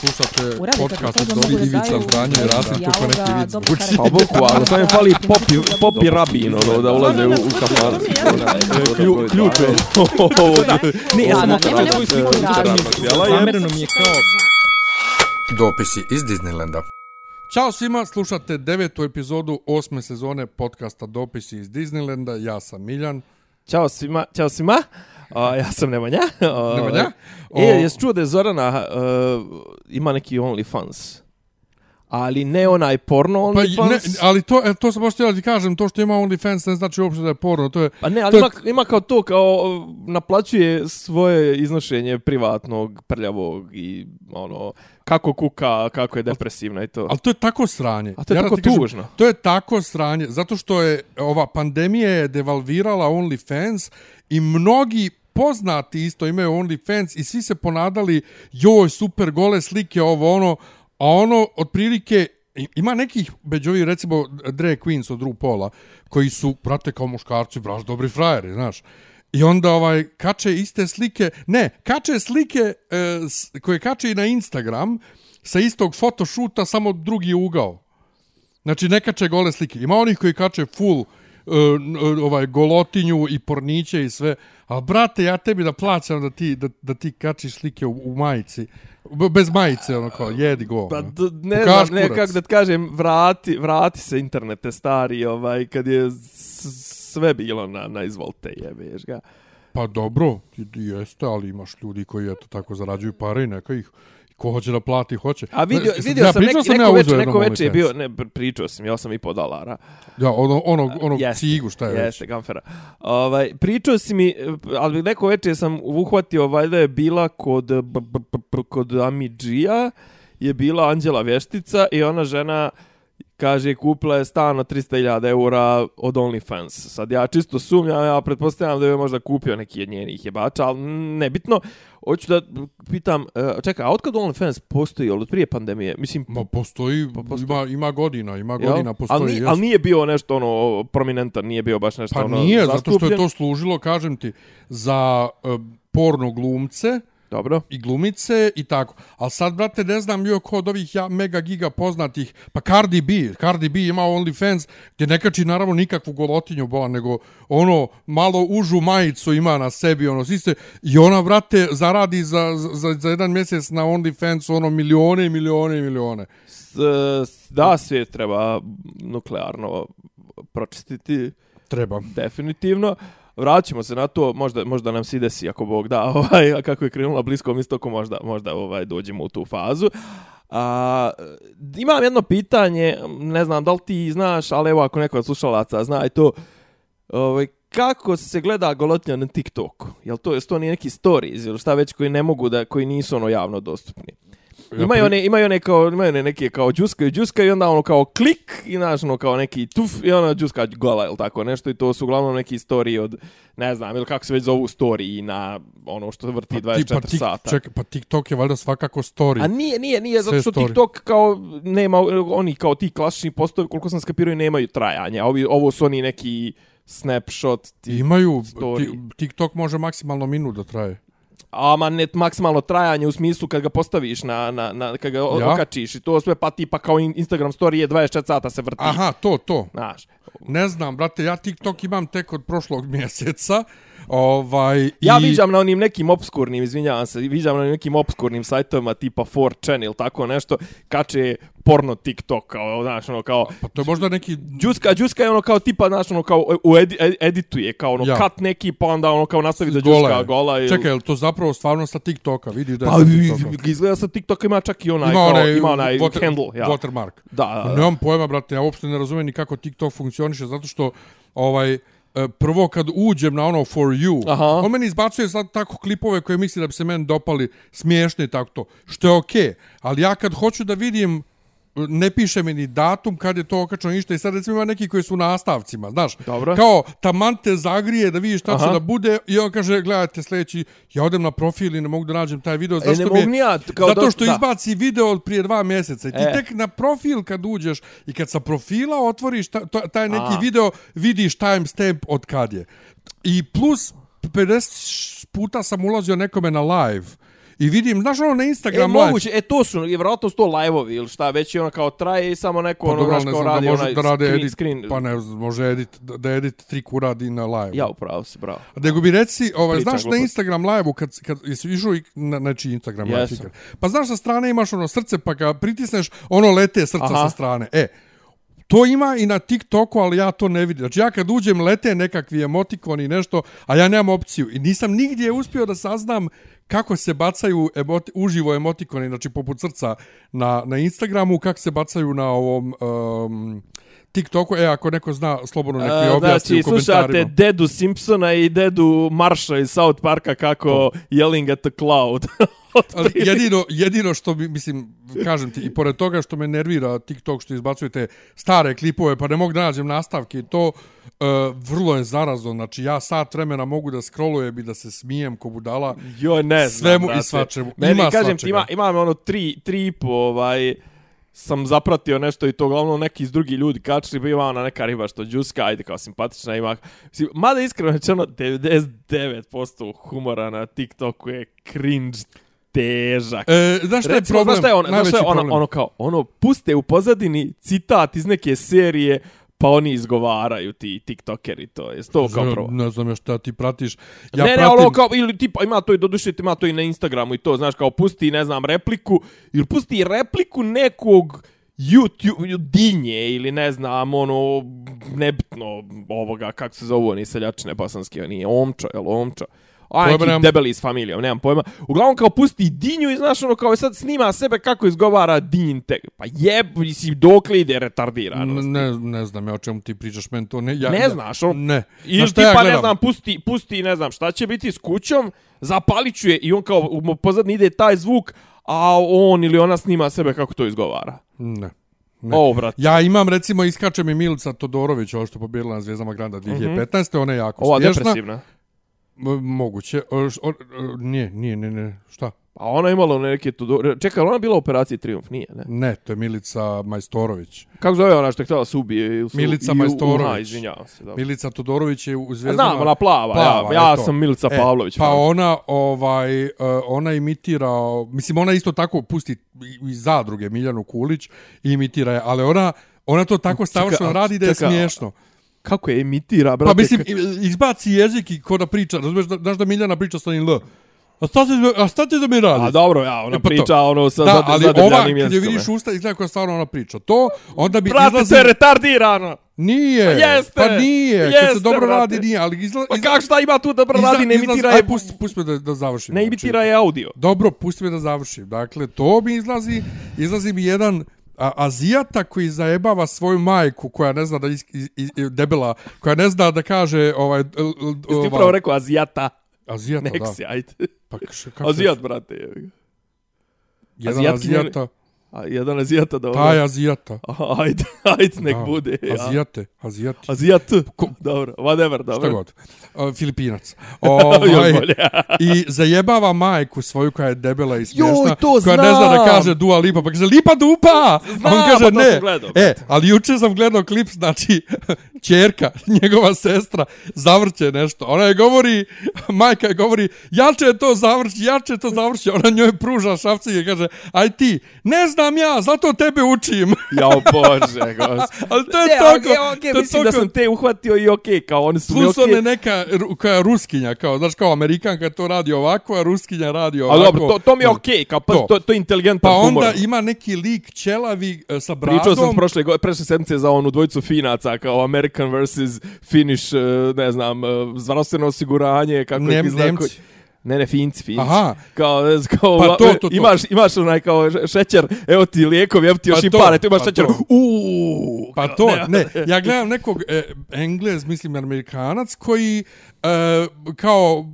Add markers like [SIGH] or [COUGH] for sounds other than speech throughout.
Slušate podcast od da Ivica Zdanje i Rasim kako neki vic karakter. Pa bukvalno, samo je fali popi, popi rabin, ono, da ulaze u, u kafan. Klju, ključ [LAUGHS] je. Ne, ja sam svoju sliku. Zamereno mi je kao... Dopisi iz Disneylanda. Ćao svima, slušate devetu epizodu osme sezone podcasta Dopisi iz Disneylanda. Ja sam Miljan. Ćao svima, ćao svima. A, ja sam Nemanja. A, Nemanja? E, O- jesi čuo da je Zorana uh, ima neki OnlyFans? Ali ne onaj porno Pa, ne, OnlyFans. ali to, e, to sam baš htjela ti kažem, to što ima OnlyFans ne znači uopšte da je porno, to je... Pa ne, ali to je- ima, ima kao to, kao naplaćuje svoje iznošenje privatnog, prljavog i ono, kako kuka, kako je depresivna i to. Ali to je tako sranje. A to je da tako ti kažem, tužno. To je tako sranje, zato što je ova pandemija je devalvirala OnlyFans i mnogi poznati isto imaju OnlyFans i svi se ponadali joj, super gole slike, ovo ono, a ono, otprilike, ima nekih, među ovih, recimo, drag queens od RuPaula, koji su, prate kao muškarci, braš, dobri frajeri, znaš. I onda ovaj kače iste slike, ne, kače slike e, s, koje kače i na Instagram sa istog photoshoota, samo drugi ugao. Znači, ne kače gole slike. Ima onih koji kače full ovaj golotinju i porniće i sve. Ali, brate, ja tebi da plaćam da ti, da, da ti kačiš slike u, u majici. Bez majice, ono kao, jedi go. Pa ono. ne znam, ne, kako da ti kažem, vrati, vrati se internete stari, ovaj, kad je sve bilo na, na izvolte, jebeš ga. Pa dobro, jeste, ali imaš ljudi koji eto tako zarađuju pare i neka ih ko hoće da plati, hoće. A vidio, vidio ja sam neki, neko, ja veče, uzeo neko jednom veče je bio, ne, pr- pričao sam, ja sam i po dolara. Ja, ono, ono, ono Jeste, cigu, šta je već. Jeste, gamfera. Ovaj, pričao si mi, ali neko veče sam uhvatio, valjda je bila kod, b, b, b, b, kod Amidžija, je bila Anđela Vještica i ona žena kaže kupila je stan od 300.000 eura od OnlyFans. Sad ja čisto sumnjam, ja pretpostavljam da je možda kupio neki od njenih jebača, ali nebitno. Hoću da pitam, e, čekaj, a otkad OnlyFans postoji, od prije pandemije? Mislim, Ma postoji, Pa postoji. ima, ima godina, ima jel? godina, postoji. ali, nije, ali nije bio nešto ono prominentan, nije bio baš nešto Pa ono nije, zato što je zastupljen. to služilo, kažem ti, za uh, porno glumce Dobro. i glumice i tako. Ali sad, brate, ne znam joj ko od ovih ja, mega giga poznatih, pa Cardi B, Cardi B ima OnlyFans gdje ne kači naravno nikakvu golotinju bola, nego ono malo užu majicu ima na sebi, ono, svi se, i ona, brate, zaradi za, za, za jedan mjesec na OnlyFans ono milione i milione i milione. S, da, svijet treba nuklearno pročistiti, Treba. definitivno. Vraćamo se na to, možda, možda nam se desi ako Bog da, [LAUGHS] ovaj, a kako je krenula bliskom istoku, možda, možda ovaj, dođemo u tu fazu. A, imam jedno pitanje, ne znam da li ti znaš, ali evo ako neko od slušalaca zna i to, ovaj, kako se gleda golotnja na TikToku? Jel to, jel to nije neki stories ili šta već koji ne mogu da, koji nisu ono javno dostupni? Imaju one, imaju one kao, imaju one neke kao džuskaju, džuskaju i onda ono kao klik i znaš ono kao neki tuf i ona džuska gola ili tako nešto i to su uglavnom neki storiji od, ne znam, ili kako se već zovu storiji na ono što vrti 24 pa, tik, sata. Čekaj, pa TikTok je valjda svakako story. A nije, nije, nije, zato što story. TikTok kao nema, oni kao ti klasični postovi, koliko sam skapirao, nemaju trajanja. Ovi, ovo su oni neki snapshot. Ti, Imaju, story. ti, TikTok može maksimalno minut da traje. Ama ne maksimalno trajanje u smislu kad ga postaviš na, na, na kad ga ja? Okačiš i to sve pa tipa kao in- Instagram story je 24 sata se vrti. Aha, to, to. Znaš. Ne znam, brate, ja TikTok imam tek od prošlog mjeseca. Ovaj, Ja i... viđam na onim nekim obskurnim, izvinjavam se, viđam na onim nekim obskurnim sajtovima tipa 4chan ili tako nešto, kače porno TikTok, kao, znaš, ono, kao, Pa to je možda neki... Džuska, Džuska je ono kao tipa, znaš, ono kao u edi, ed- edituje, kao ono Ja. kat neki, pa onda ono kao nastavi da Gola Džuska je. gola. Ili... Čekaj, je to zapravo stvarno sa TikToka? Vidiš da je Pa sa TikToka? izgleda sa TikToka ima čak i onaj, Ima kao, onaj, ima onaj water, handle, ja. watermark. Da, da, Pa da. Nemam pojma, brate, ja uopšte ne razumijem ni kako TikTok funkcioniše, zato što ovaj e, prvo kad uđem na ono for you, Aha. on meni izbacuje sad tako klipove koje misli da bi se meni dopali smiješne i tako to, što je okej. Ali ja kad hoću da vidim ne piše mi ni datum kad je to okačeno ništa i sad recimo ima neki koji su u nastavcima, znaš. Dobro. Kao taman te zagrije da vidiš šta će Aha. da bude i on kaže gledajte sljedeći, ja odem na profil i ne mogu da nađem taj video. E, Zašto ne mi je- mogu ni ja, kao Zato što da. izbaci video od prije dva mjeseca i ti E. tek na profil kad uđeš i kad sa profila otvoriš ta, ta, taj neki A. video, vidiš timestamp od kad je. I plus 50 puta sam ulazio nekome na live i vidim, znaš ono na E, Instagram live, moguće, e to su, i vjerojatno su to live-ovi ili šta, već je ono kao traje i samo neko pa ono, dobro, ne kao znam, radi da može onaj da rade screen, edit, screen. pa ne može edit, da, edit trik uradi na live. Ja, upravo si, bravo. Nego bi reci, ovaj, Pričam znaš na gluposti. Instagram live-u, kad, kad jesi išao i na, znači Instagram live Jesam. ikad? Pa znaš sa strane imaš ono srce, pa ga pritisneš, ono lete srca Aha. sa strane. E, To ima i na TikToku, ali ja to ne vidim. Znači ja kad uđem lete nekakvi emotikoni i nešto, a ja nemam opciju. I nisam nigdje uspio da saznam kako se bacaju emoti, uživo emotikoni, znači poput srca na, na Instagramu, kako se bacaju na ovom um, TikToku. E, ako neko zna, slobodno nek mi A, objasni znači, u komentarima. slušate Dedu Simpsona i Dedu Marsha iz South Parka kako yelling at the cloud. [LAUGHS] Ali jedino, jedino što bi, mislim, kažem ti, i pored toga što me nervira TikTok što izbacujete stare klipove, pa ne mogu da nađem nastavke, i to uh, vrlo je zarazno. Znači, ja sat vremena mogu da scrollujem i da se smijem ko budala. Jo, ne znam, Svemu i brate. svačemu. Meni, Ima kažem ti, svačega. ima, imam ono tri, tri i po, ovaj, sam zapratio nešto i to uglavnom neki iz drugi ljudi kačili, pa ima ona neka riba što džuska, ajde kao simpatična ima. Mislim, Mada iskreno rečeno, 99% humora na TikToku je cringe težak. E, znaš šta je Recimo, problem? znaš šta je ono, znaš šta je ono, ono kao, ono, puste u pozadini citat iz neke serije, pa oni izgovaraju ti tiktokeri to. Je to kao prvo? Ne znam ja šta ti pratiš. Ja ne, ne, pratim... ono kao, ili tipa, ima to i doduše, ima to i na Instagramu i to, znaš, kao pusti, ne znam, repliku, ili pusti repliku nekog YouTube, dinje, ili ne znam, ono, nebitno ovoga, kako se zovu, oni seljačine bosanske, nije Omčo, jel Omčo? A neki nemam. debeli s familijom, nemam pojma. Uglavnom kao pusti dinju i znaš ono kao sad snima sebe kako izgovara dinjin tek. Pa jeb, mislim, dokle ide retardiranost. Ne, ne znam ja o čemu ti pričaš, meni to ne... Ja, Ne znaš, on- Ne. Ili Znaš šta tipa, ja ne znam, pusti, pusti, ne znam, šta će biti s kućom, zapalit ću je i on kao, u pozadnji ide taj zvuk, a on ili ona snima sebe kako to izgovara. Ne. Ne. O, brat. Ja imam, recimo, iskače mi Milica Todorović, ovo što je pobjedila na Zvijezdama Granda 2015. Ona je jako. Ova smiješna. depresivna. Moguće. O, š- o, o, nije, nije, ne, ne. Šta? A ona je imala neke tu... Čekaj, ali ona bila u operaciji Triumf, nije, ne? Ne, to je Milica Majstorović. Kako zove ona što je htjela se ubije? Ili su, Milica i Majstorović. Aha, izvinjavam se. Dobro. Milica Todorović je u A Zvijezdama... Znam, ona plava, ja, ja eto. sam Milica E, Pavlović. Pa fan. ona, ovaj, ona imitira, mislim, ona isto tako pusti iz zadruge Miljanu Kulić i imitira je, ali ona, ona to tako savršeno radi da je čekaj, a- smiješno. Kako je emitira, brate? Pa mislim, izbaci jezik i ko da priča, razumiješ, da, znaš da Miljana priča sa onim L. A šta, ti, a šta ti da mi radi? A dobro, ja, ona E, pa to. priča ono sa da, zad- ali ova, kad je vidiš e. usta, izgleda koja stvarno ona priča. To, onda bi Brate, izlazi... to je retardirano! Nije, Pa jeste, pa nije, kad se jeste, dobro brate. radi nije, ali izla, Pa kako šta ima tu da radi, ne emitira Aj, je... pusti, pusti me da, da završim. Ne emitira je audio. Dobro, pusti me da završim. Dakle, to mi izlazi, izlazi mi jedan a, Azijata koji zajebava svoju majku koja ne zna da is, is, is, debela, koja ne zna da kaže ovaj l- l- Jesi ti ova- upravo rekao Azijata? Azijata, Neksi, da. ajde. Pa [LAUGHS] kako Azijat, brate. Jedan Azijatkinja- Azijata, A jedan Azijata da... taj Azijata. Aha, ajde, [LAUGHS] ajde, nek Da. bude. Ja. Azijate, Azijati. Azijat. Dobro, whatever, dobro. Šta god. Uh, Filipinac. [LAUGHS] Još Ovaj, bolje. I zajebava majku svoju koja je debela i smiješna. Joj, to koja ne zna da znam. kaže Dua Lipa, pa kaže Lipa Dupa! Znam, on kaže pa ne. gledao, e, ali juče sam gledao klip, znači, [LAUGHS] čerka, njegova sestra, zavrće nešto. Ona je govori, majka je govori, jače to završi, jače to završi. Ona njoj pruža šafci i kaže, aj ti, ne znam ja, zato tebe učim. [LAUGHS] Jao, bože, gospod. ali to je Ne, toliko... okej, okej, to mislim da toliko- sam te uhvatio i okej, kao oni su mi Plus okej. ona je neka koja je ruskinja, kao, znaš, kao Amerikanka to radi ovako, a ruskinja radi ovako. Ali dobro, to, to mi je Da. okej, kao pa To. to, to je inteligentan Pa humor. onda ima neki lik ćelavi e, sa bradom. Pričao sam prošle, go- prošle sedmice za onu dvojicu finaca, kao American vs. Finnish, eh, ne znam, eh, zdravstveno osiguranje, kako Nem- je izgleda- Nemci. Ne, ne, Finci, Finci. Aha. Kao, kao Pa to, to, to. Imaš, imaš onaj kao šećer, evo ti lijekovi, evo ti još Pa i pare, tu imaš pa šećer. Uuu. Pa to, ne, ja gledam nekog e, Englez, mislim Amerikanac, koji e, kao,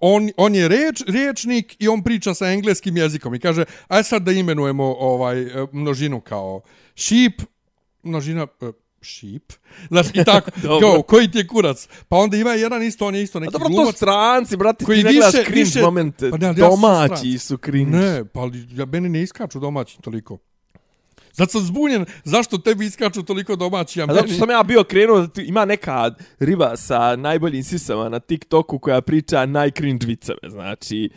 on, on je reč, riječnik i on priča sa engleskim jezikom i kaže, aj sad da imenujemo ovaj e, množinu kao sheep, množina, e, sheep, [LAUGHS] znaš, i tako, [LAUGHS] kao, koji ti je kurac? Pa onda ima jedan isto, on je isto A neki dobro, to glumac. stranci, brate, koji ti ne gledaš cringe više- momente. Pa ne, ali ja Domaći stranac. su cringe. Ne, pa ali ja, meni ne iskaču domaći toliko. Zato sam zbunjen zašto tebi iskaču toliko domaći, a, A meni... zato što sam ja bio krenuo da ima neka riba sa najboljim sisama na TikToku koja priča najcringe viceve, znači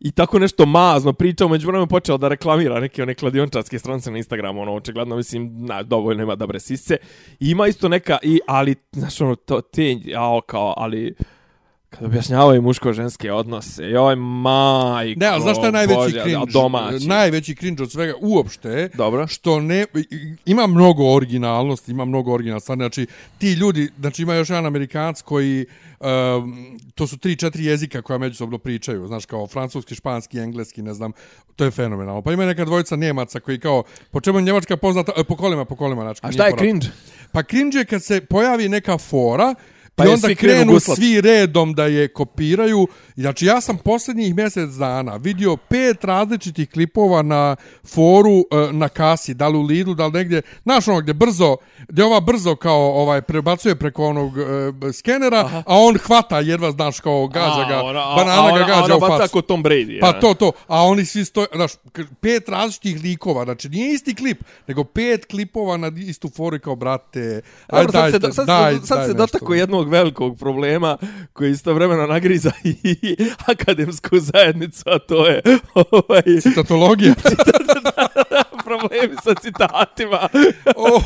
i tako nešto mazno pričao, među vremenu počeo da reklamira neke one kladiončarske strance na Instagramu, ono, očigledno, mislim, na, dovoljno ima dobre sise. I ima isto neka, i, ali, znaš, ono, to, te, jao, kao, ali, kad objašnjavaju muško-ženske odnose, joj, majko, Ne, ali znaš šta je najveći Bože, cringe? Domaći. Najveći cringe od svega uopšte, Dobro. što ne, ima mnogo originalnosti, ima mnogo originalnosti. Znači, ti ljudi, znači ima još jedan Amerikanac koji, um, to su tri, četiri jezika koja međusobno pričaju, znaš, kao francuski, španski, engleski, ne znam, to je fenomenalno. Pa ima neka dvojica Njemaca koji kao, po čemu je Njemačka poznata, e, po kolima, po kolima, znači. A šta je cringe? Pa cringe je kad se pojavi neka fora Pa i onda krenu krenu svi redom da je kopiraju. Znači, ja sam posljednjih mjesec dana vidio pet različitih klipova na foru e, na kasi, da li u Lidlu, da li negdje, znaš ono gdje brzo, gdje ova brzo kao ovaj prebacuje preko onog e, skenera, Aha. a on hvata jedva, znaš, kao gađa ga, A, ona- a- banana a ga ona- gađa ona u facu. ko Tom Brady. Pa to, to. A oni svi stoje, znaš, pet različitih likova, znači nije isti klip, nego pet klipova na istu foru kao, brate, aj Dobro, sad dajte, se, sad, daj, se, sad daj se dotako jednog velikog problema koji istovremeno nagriza [LAUGHS] i akademsku zajednicu, a to je ovaj, Citatologija. [LAUGHS] problemi sa citatima. [LAUGHS] oh,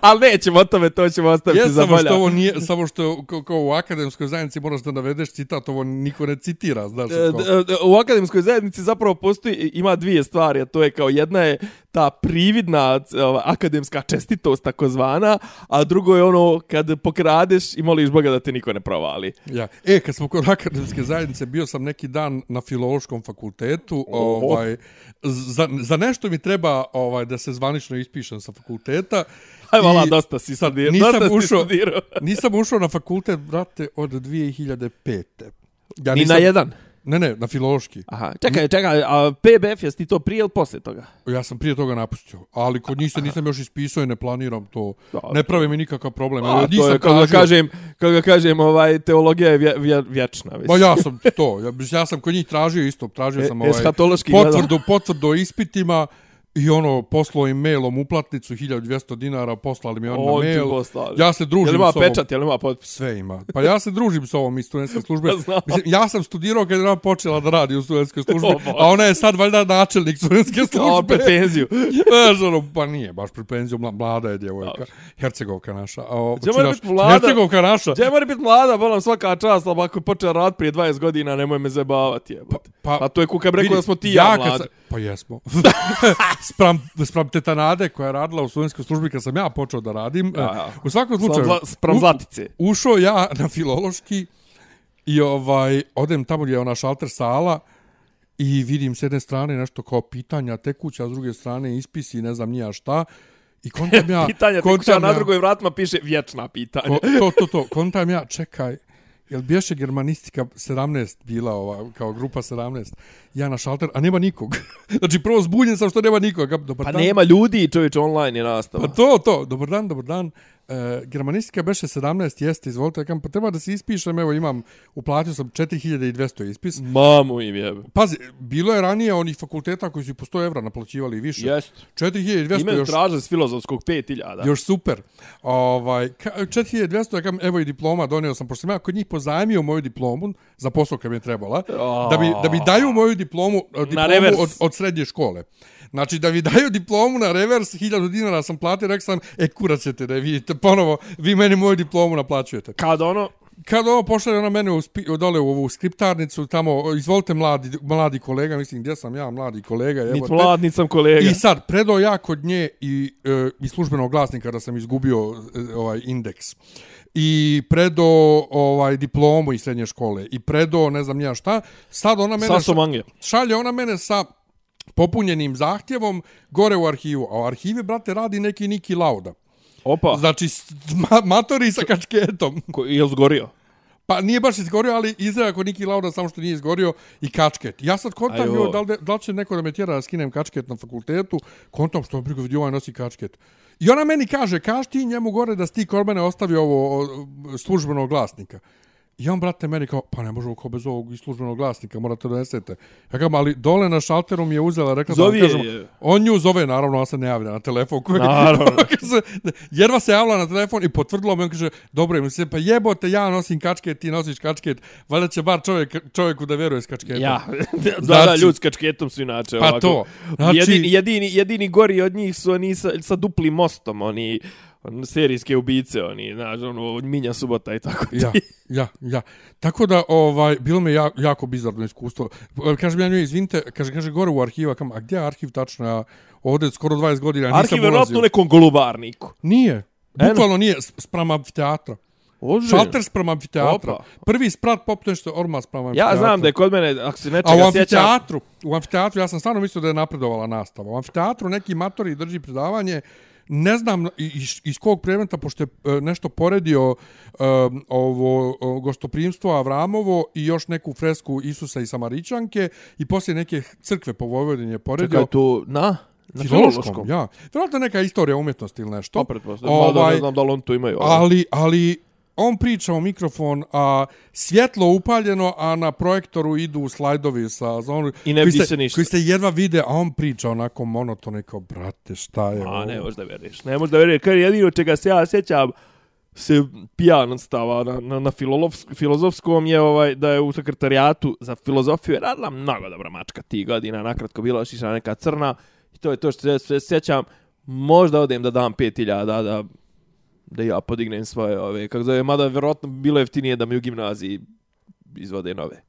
Ali nećemo o tome, to ćemo ostaviti je za samo bolja. što ovo nije, samo što kao, kao u akademskoj zajednici moraš da navedeš citat, ovo niko ne citira, znaš. E, kao. d- u akademskoj zajednici zapravo postoji, ima dvije stvari, a to je kao jedna je ta prividna ova, akademska čestitost takozvana, a drugo je ono kad pokradeš i moliš Boga da te niko ne provali. Ja. E, kad smo kod akademske zajednice, bio sam neki dan na filološkom fakultetu, ovaj, za, za nešto mi treba ovaj da se zvanično ispišem sa fakulteta. Aj, vala, dosta si sad studirao. nisam Dosta ušao- studirao. [LAUGHS] Nisam ušao na fakultet, brate, od 2005. Ja Ni nisam, na jedan. Ne, ne, na filološki. Aha, čekaj, čekaj, a PBF, jesi ti to prije ili poslije toga? Ja sam prije toga napustio, ali kod njih se nisam još ispisao i ne planiram to. Dobro. Ne pravi mi nikakav problem. A, njih to je, sam kako da tražio- kažem, kako da kažem, ovaj, teologija je vje, vje, vječna. Ma ja sam to, ja, ja sam kod njih tražio isto, tražio E- sam ovaj, potvrdu, potvrdu o ispitima i ono, poslao im mailom uplatnicu 1200 dinara, poslali mi on na On ti mail. poslali. Ja se Jel družim ima s ovom. pečat, jel ima potpis? Sve ima. Pa ja se družim s ovom iz studentske [LAUGHS] službe. Pa. Mislim, ja sam studirao kad je ona počela da radi u studentskoj službi, O, a ona je sad valjda načelnik studentske A, službe. pred penziju. [LAUGHS] Znaš, ono, pa nije, baš pred penzijom, mla- mlada je djevojka. Hercegovka naša. A, o, Gdje mora činaš- biti mlada? Hercegovka naša. Gdje mora biti mlada, bolam svaka čast, ali ako je počeo rad prije 20 godina, nemoj me zabavati. Jebote. Pa- Pa, pa, to je kuka rekao da smo ti ja, kad mladi. pa jesmo. [LAUGHS] spram, spram teta Nade koja je radila u studentskoj službi kad sam ja počeo da radim. Ja, ja. U svakom slučaju, spram u- zlatice. ušao ja na filološki i ovaj odem tamo gdje je ona šalter sala i vidim s jedne strane nešto kao pitanja tekuća, a s druge strane ispisi, ne znam nija šta. I kontam [LAUGHS] ja... Pitanja kontam tekuća, na ja- drugoj vratima piše vječna pitanja. Ko, to, to, to, kontam ja, čekaj, jel biješe germanistika 17 bila ova, kao grupa 17, ja na šalter, a nema nikog. [LAUGHS] znači, prvo zbunjen sam što nema nikog. Dobar Pa dan. nema ljudi, čovječ, online je nastava. Pa to, to, dobar dan, dobar dan. E, germanistika beše 17, jeste, izvolite, kažem, pa treba da se ispišem, evo imam, uplatio sam 4200 ispis. Mamu im jebe. Pazi, bilo je ranije onih fakulteta koji su po 100 evra naplaćivali i više. Jest. 4200 Imaju još, traže s filozofskog 5000. još super. Ovaj, ka- 4200, ja kažem, evo i diploma, donio sam, pošto sam ja kod njih pozajmio moju diplomu, za posao kad mi je trebala, da bi, da bi daju moju diplomu, diplomu od, od srednje škole. Znači, da vi daju diplomu na revers, 1000 dinara sam platio, rekao sam, e, kurat ćete da vidite, ponovo, vi meni moju diplomu naplaćujete. Kad ono, Kad ovo pošalje ona mene u spi, dole u ovu skriptarnicu, tamo, izvolite mladi, mladi kolega, mislim, gdje sam ja, mladi kolega, nit evo te. mlad, nit sam kolega. I sad, predao ja kod nje i, e, i službenog glasnika da sam izgubio e, ovaj indeks. I predao ovaj diplomu iz srednje škole. I predao ne znam ja šta. Sad ona mene Mange. šalje ona mene sa popunjenim zahtjevom gore u arhivu. A u arhivi, brate, radi neki Niki Lauda. Opa, Znači, ma, matori sa kačketom. Ko, je li zgorio? Pa nije baš izgorio, ali izgleda kod Niki Lauda samo što nije izgorio i kačket. Ja sad kontam Ajo. jo, da, li, da li će neko da me tjera da skinem kačket na fakultetu, kontam što brigo vidio ovaj nosi kačket. I ona meni kaže, kaži ti njemu gore da si ti kod mene ostavio ovo službenog glasnika. I on, brate, meni kao, pa ne možemo kao bez ovog islužbenog glasnika, morate da donesete. Ja kažem, ali dole na šalteru mi je uzela, rekla da vam kažem, je. on nju zove, naravno, on se ne javlja na telefon. Koji, [LAUGHS] Naravno. [LAUGHS] Jerva se javila na telefon i potvrdila mi, on kaže, dobro, mi se, pa jebote, ja nosim kačket, ti nosiš kačket, valjda će bar čovjek, čovjeku da vjeruje s kačketom. Ja, [LAUGHS] da, da, Znači- ljud s kačketom su inače Pa ovako. to. Znači- Jedini, jedini, jedini gori od njih su oni sa, sa duplim mostom, oni on, serijske ubice, oni, znaš, ono, Minja subota i tako ti. Ja, [LAUGHS] ja, ja. Tako da, ovaj, bilo mi jako, jako bizarno iskustvo. Kažem ja njoj, izvinite, kaže, kaže, gore u arhiva, kam, a gdje je arhiv tačno? Ja ovdje skoro 20 godina nisam Arhiv ulazio. u nekom golubarniku. Nije. Bukvalno nije, sprem amfiteatra. Ože. Šalter sprem amfiteatra. Opa. Prvi sprat pop nešto orma sprem amfiteatra. Ja znam da je kod mene, ako se A u nečega sjećam, amfiteatru, u amfiteatru, ja sam stvarno mislio da je napredovala nastava. U amfiteatru neki matori drži predavanje, ne znam iz, iz kog predmeta, pošto je e, nešto poredio um, ovo o, gostoprimstvo Avramovo i još neku fresku Isusa i Samarićanke i poslije neke crkve po Vojvodini je poredio. čekaj tu, na? Na Filološkom, ja. Vjerojatno neka istorija umjetnosti ili nešto. To pretpostavljam, ovaj, Ovaj, ne znam da li on to imaju. ali- ali, ali on priča u mikrofon, a svjetlo upaljeno, a na projektoru idu slajdovi sa zonom. I ne vidi se- ništa. Koji se jedva vide, a on priča onako monotono, kao, brate, šta je A, ovo? ne možda veriš. Ne možda veriš. Kad jedino čega se ja sjećam se pijan stava na, na, na filozofskom je ovaj da je u sekretarijatu za filozofiju je radila mnogo dobra mačka tih godina. Nakratko bila još išla neka crna i to je to što se sjećam. Možda odem da dam 5000 da, da, da ja podignem svoje ove, kako zove, mada verovatno bi bilo jeftinije da mi u gimnaziji izvode nove.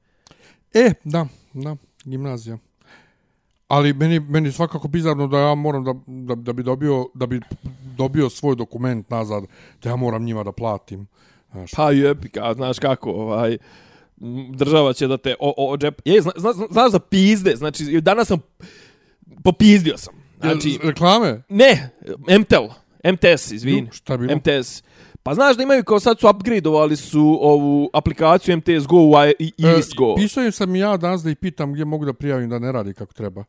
E, da, da, gimnazija. Ali meni, meni svakako bizarno da ja moram da, da, da bi dobio da bi dobio svoj dokument nazad, da ja moram njima da platim. Znaš, Pa jebika, znaš kako, ovaj, država će da te o, o, džep... Je, zna, zna, zna- znaš za pizde, znači, danas sam, popizdio sam. Znači, reklame? ne, MTEL, MTS, izvini. Ju, šta bilo? MTS. Pa znaš da imaju kao sad su upgradeovali su ovu aplikaciju MTS Go i- i- Iris Go. E, pisao sam ja danas da ih pitam gdje mogu da prijavim da ne radi kako treba.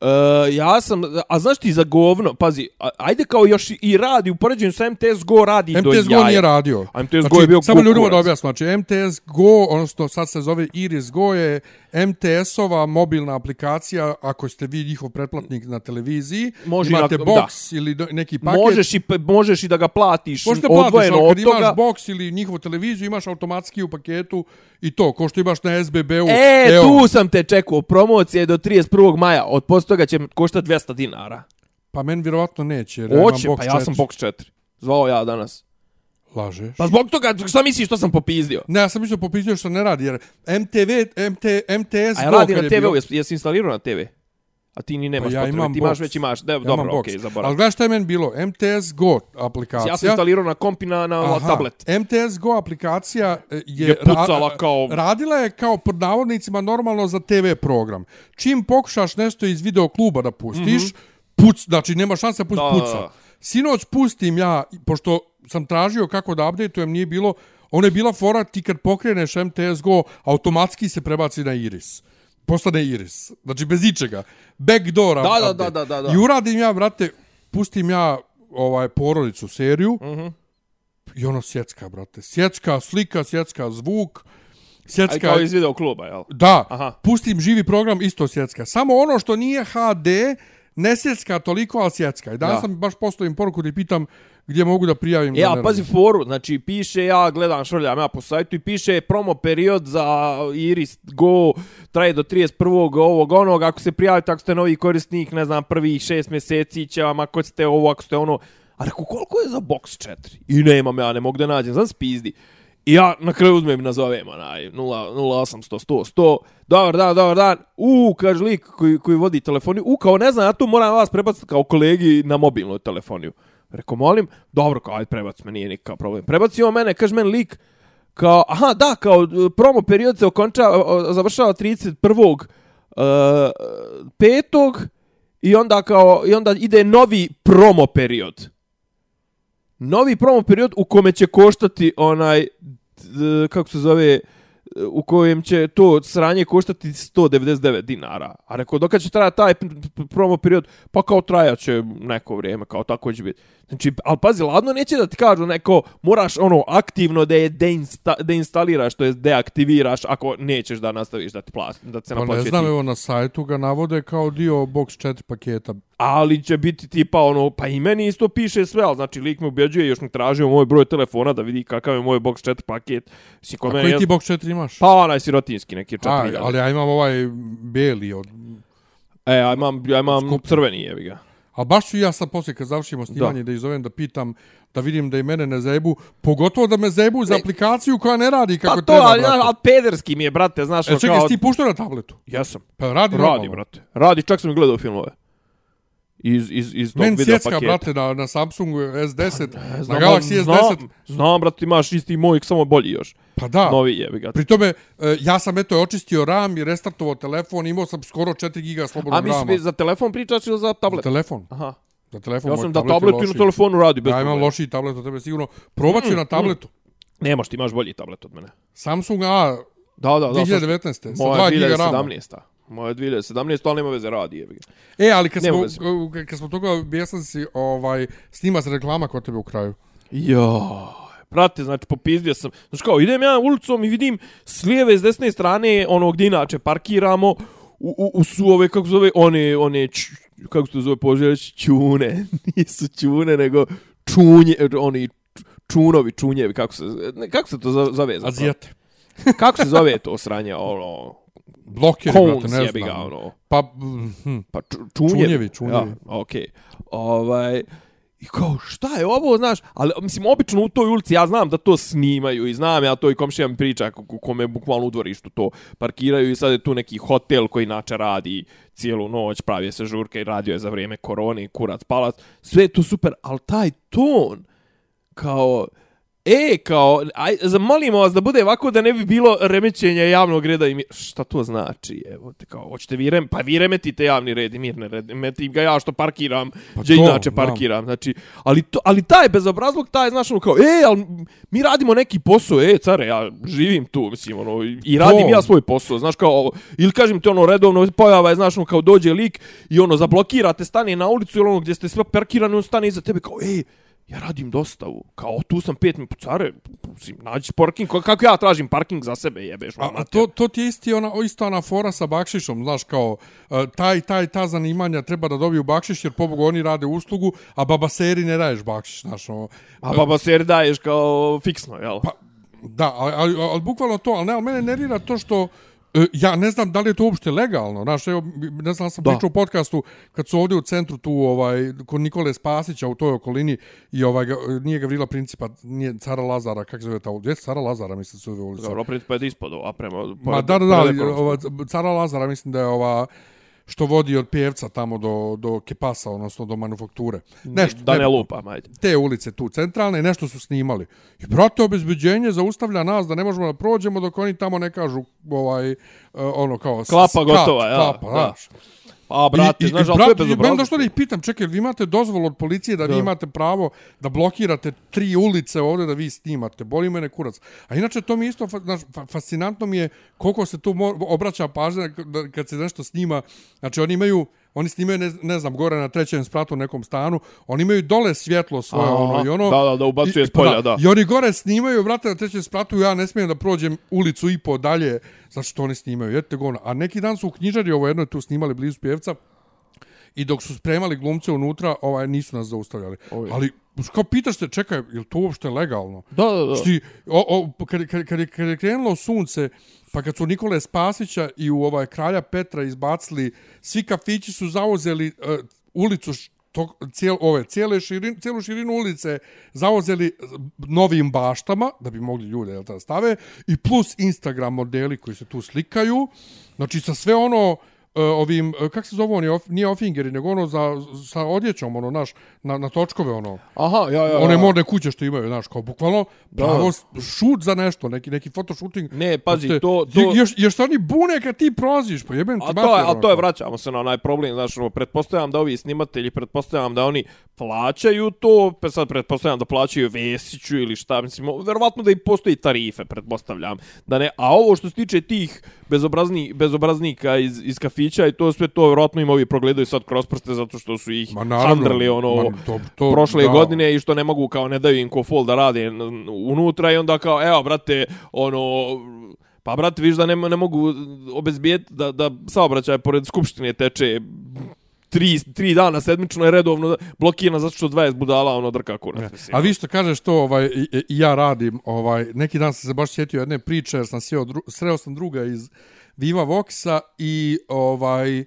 Uh, ja sam, a znaš ti za govno, pazi, ajde kao još i- radi, u poređenju sa MTS Go radi do MTS Go nije radio. A MTS Go je bio Samo ljudima da objasnim. Znači, MTS Go, odnosno sad se zove Iris Go, je MTS-ova mobilna aplikacija, ako ste vi njihov pretplatnik na televiziji, Može imate na- box ili do, neki paket. Možeš i, možeš i da ga platiš Možete platiš, odvojeno kad od toga. imaš box ili njihovu televiziju, imaš automatski u paketu i to, ko što imaš na SBB-u. E, evo, tu sam te čekao. Promocija je do 31. maja. Od poslije toga će koštati 200 dinara. Pa meni vjerovatno neće, jer ja imam Oće, box pa ja sam 4. box 4. Zvao ja danas. Lažeš. Pa zbog toga, šta misliš što sam popizdio? Ne, ja sam mislio popisio što ne radi, jer MTV, MT, MTS A ja radi na TV-u, bio- jesi, jesi instalirao na TV? A ti ni nemaš Pa ja potrebe, imam ti imaš box. već imaš. Ne, Ja dobro, okej, okay, Ali zaboravim. gledaj šta je meni bilo? MTS Go aplikacija. Ja sam instalirao na kompi na, na Aha, tablet. MTS Go aplikacija e, je, Je pucala kao- radila je kao pod navodnicima normalno za TV program. Čim pokušaš nešto iz video kluba da pustiš, mm -hmm. puc, znači nema šanse da pusti. Da, da, puca. da. Sinoć pustim ja, pošto sam tražio kako da updateujem, nije bilo, ona je bila fora, ti kad pokreneš MTS Go, automatski se prebaci na Iris. Postane Iris. Znači bez ičega. Backdoor Da, da, da, da, da. I uradim ja, brate, pustim ja ovaj porodicu seriju, Mhm. I ono sjecka, brate. Sjecka slika, sjecka zvuk, Aj, sjecka... kao iz video kluba, jel? Da, Aha. pustim živi program, isto sjecka. Samo ono što nije HD, ne sjecka toliko, ali sjecka. I danas Da. sam baš postavim poruku da pitam gdje mogu da prijavim. E, da a pazi foru, znači piše, ja gledam, švrljam ja po sajtu i piše promo period za Iris Go traje do 31. ovog onog, ako se prijavite, ako ste novi korisnik, ne znam, prvih šest mjeseci će vam, ako ste ovo, ako ste ono, a reku, koliko je za box 4? I nemam, ja ne mogu da nađem, znam spizdi. I ja na kraju uzmem i nazovem onaj 0, 0800 100 100. Dobar dan, dobar dan. U, kaže lik koji, koji vodi telefoniju. U, kao ne znam, ja tu moram vas prebaciti kao kolegi na mobilnu telefoniju. Reko, molim, dobro, kao, ajde, prebac me, nije nikakav problem. Prebacimo mene, kaže meni lik, kao, aha, da, kao, promo period se okonča, završava 31. Uh, e, petog i onda kao, i onda ide novi promo period novi promo period u kome će koštati onaj d- kako se zove u kojem će to sranje koštati 199 dinara. A rekao, dok će trajati taj promo period, pa kao trajaće neko vrijeme, kao tako će biti. Znači, ali pazi, ladno neće da ti kažu neko, moraš ono aktivno da je deinsta, deinstaliraš, to je deaktiviraš ako nećeš da nastaviš da ti plas, da se Pa ne znam, evo na sajtu ga navode kao dio box 4 paketa. Ali će biti tipa ono, pa i meni isto piše sve, ali znači lik me ubeđuje, još mi tražio moj broj telefona da vidi kakav je moj box 4 paket. Kod A mene koji je- ti box 4 imaš? Pa onaj sirotinski neki A, 4 ali ja imam ovaj bijeli od... E, ja imam, ja imam Skuplji. crveni, jevi ga. A baš ću ja sad poslije kad završimo snimanje da. da izovem da pitam da vidim da i mene ne zebu, pogotovo da me zebu za Ne. aplikaciju koja ne radi kako Pa to, treba, brate. ali pederski mi je, brate, znaš, E, ono čekaj, kao... ti puštao na tabletu? Jesam. Pa radi, Radi, normalno. brate. Radi, čak sam gledao filmove. Iz, iz, iz tog Men video sjecka, paketa. brate, na, na Samsungu S10, na Znam, Galaxy znam, S10. Znam, brate, imaš isti moj, samo bolji još. Pa da. Novi jevi ga. Pri tome, e, ja sam eto očistio RAM i restartovao telefon, imao sam skoro 4 giga A slobodnog rama. mi za telefon pričaš ili za Za tablet? telefon. Aha. Za telefon. Ja sam da tablet je i na telefonu radi bez Ja imam lošiji tablet od tebe sigurno. Probat ću na tabletu. Nemaš, ti imaš bolji tablet od mene. Samsung A Da, da, da. 2019. sa Moja 2 giga rama. 2017. Moja 2017, ali nema veze radi, ga. E, ali kad Nema smo, veze. kad smo toga objesali si, ovaj, snima se reklama kod tebe u kraju. Jo, prate, znači popizdio sam. Znači kao, idem ja ulicom i vidim s lijeve i s desne strane, ono gdje inače parkiramo, u, u, u su ove, kako se zove, one, one, č, kako se to zove poželjeć, čune. [LAUGHS] Nisu čune, nego čunje, oni čunovi, čunjevi, kako se, ne, kako se to zo- zove? Azijete. Kako se zove to sranje, ono, Blokeri, brate, Cones, ne jebi ga, znam. ono. Pa, hm, Pa ču, čunjevi. Čunjevi, čunjevi. Ja, okej. Ovaj, I kao, šta je ovo, znaš? Ali, mislim, obično u toj ulici ja znam da to snimaju i znam ja to i komšija mi priča ko- kome bukvalno u dvorištu to parkiraju i sad je tu neki hotel koji inače radi cijelu noć, pravi se žurke i radio je za vrijeme korone, kurac, palac, sve je to super, ali taj ton, kao, e, kao, aj, zamolimo vas da bude ovako da ne bi bilo remećenja javnog reda i mir. Šta to znači? Evo te kao, hoćete vi rem, pa vi remetite javni red i mir ne remetim ga ja što parkiram, Pa gdje to, inače da. parkiram. Znači, ali, to, ali taj bezobrazluk, taj, znaš, ono kao, e, ali mi radimo neki posao, e, care, ja živim tu, mislim, ono, i radim To. ja svoj posao, znaš, kao, ili kažem ti, ono, redovno pojava je, znaš, ono, kao dođe lik i, ono, zablokirate, stane na ulicu ili ono, gdje ste sve parkirani, on stane iza tebe, kao, ej, ja radim dostavu, kao, tu sam pet minuta, care, mislim, nađi parking, ko- kako ja tražim parking za sebe, jebeš, A, a to, to ti je isti ona, isto ona fora sa bakšišom, znaš, kao, e, taj, taj, ta zanimanja treba da dobiju bakšiš, jer pobogu oni rade uslugu, a babaseri ne daješ bakšiš, znaš, ono, A baba ser daješ kao fiksno, jel? Pa, da, ali, ali, ali bukvalno to, ali ne, ali mene nervira to što e, ja ne znam da li je to uopšte legalno. Znaš, evo, ne znam, sam Da. pričao u podcastu kad su ovdje u centru tu, ovaj, kod Nikole Spasića u toj okolini i ovaj, ga, nije Gavrila Principa, nije Cara Lazara, kako se zove ta ulica? Cara Lazara, mislim se zove ulica. Dobro, opet pa je ispod, a prema... Ma da, da, da, ova, Cara Lazara, mislim da je ova što vodi od pjevca tamo do, do Kepasa, odnosno do manufakture. Nešto, da ne ne- lupa, majde. te ulice tu centralne, nešto su snimali. I brate, obezbeđenje zaustavlja nas da ne možemo da prođemo dok oni tamo ne kažu ovaj, uh, ono kao... Klapa skat, gotova, ja, Klapa, da. znaš. A, brate, I, znaš, i, ali to je brate, bezobrazno. meni došlo da ih pitam, čekaj, vi imate dozvolu od policije da, Da. vi imate pravo da blokirate tri ulice ovdje da vi snimate. Boli mene kurac. A inače, to mi isto, znaš, fa, fascinantno mi je koliko se tu obraća pažnja kad se nešto snima. Znači, oni imaju, oni snimaju, ne, ne znam, gore na trećem spratu u nekom stanu, oni imaju dole svjetlo svoje, Aha, ono, i ono... da, da, da ubacuje s polja, pa da. I oni gore snimaju, brate, na trećem spratu, ja ne smijem da prođem ulicu i po dalje, zato što oni snimaju, jedite govno. A neki dan su u knjižari, ovo jedno je tu snimali blizu pjevca, i dok su spremali glumce unutra, ovaj nisu nas zaustavljali. Oj. Ali kao pitaš se, čekaj, je li to uopšte legalno? Da, da, da. Šti, o, o, kad, kad, kad, kad je krenulo sunce, pa kad su Nikole Spasića i u ovaj kralja Petra izbacili, svi kafići su zauzeli uh, ulicu to, cijel, ove, cijele širin, cijelu širinu ulice zauzeli novim baštama, da bi mogli ljude jel, da stave, i plus Instagram modeli koji se tu slikaju, znači sa sve ono, ovim, e, kak se zove oni, of, nije ofingeri, nego ono za, sa odjećom, ono, naš, na, na točkove, ono. Aha, ja, ja, ja. One modne kuće što imaju, znaš, kao bukvalno pravo šut za nešto, neki, neki fotoshooting. Ne, pazi, Znate, to- to- Još, još oni bune kad ti prolaziš, pa jebem ti A to, je, a to je, ono. vraćamo se na onaj problem, znaš, ono, pretpostavljam da ovi snimatelji, pretpostavljam da oni plaćaju to, pa sad pretpostavljam da plaćaju Vesiću ili šta, mislim, verovatno da i postoji tarife, pretpostavljam. Da ne, a ovo što se tiče tih bezobrazni, bezobraznika iz, iz kafića i to sve to, verovatno im ovi progledaju sad kroz prste zato što su ih Ma naravno, handrli, ono, ma to- to- prošle da. godine i što ne mogu, kao, ne daju im ko fol da rade unutra i onda kao, evo, brate, ono, Pa, brate, viš da ne, ne mogu obezbijeti da, da saobraćaj pored Skupštine teče tri, tri dana sedmično je redovno blokirana zato što 20 budala ono drka kurac. mislim. A vi što kažeš to, ovaj, i, i ja radim, ovaj, neki dan sam se baš sjetio jedne priče, jer sam sjeo, dru, sreo sam druga iz Viva Voxa i ovaj,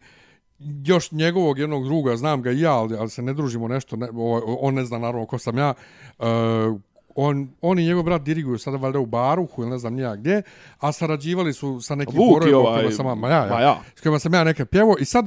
još njegovog jednog druga, znam ga i ja, ali, ali se ne družimo nešto, ne, ovaj, on ne zna naravno ko sam ja, uh, on, on i njegov brat diriguju sada valjda u Baruhu ili ne znam nija gdje, a sarađivali su sa nekim Vuk i horovima ovaj- kojima sam, ja, ja, ja. s kojima sam ja nekad pjevao i sad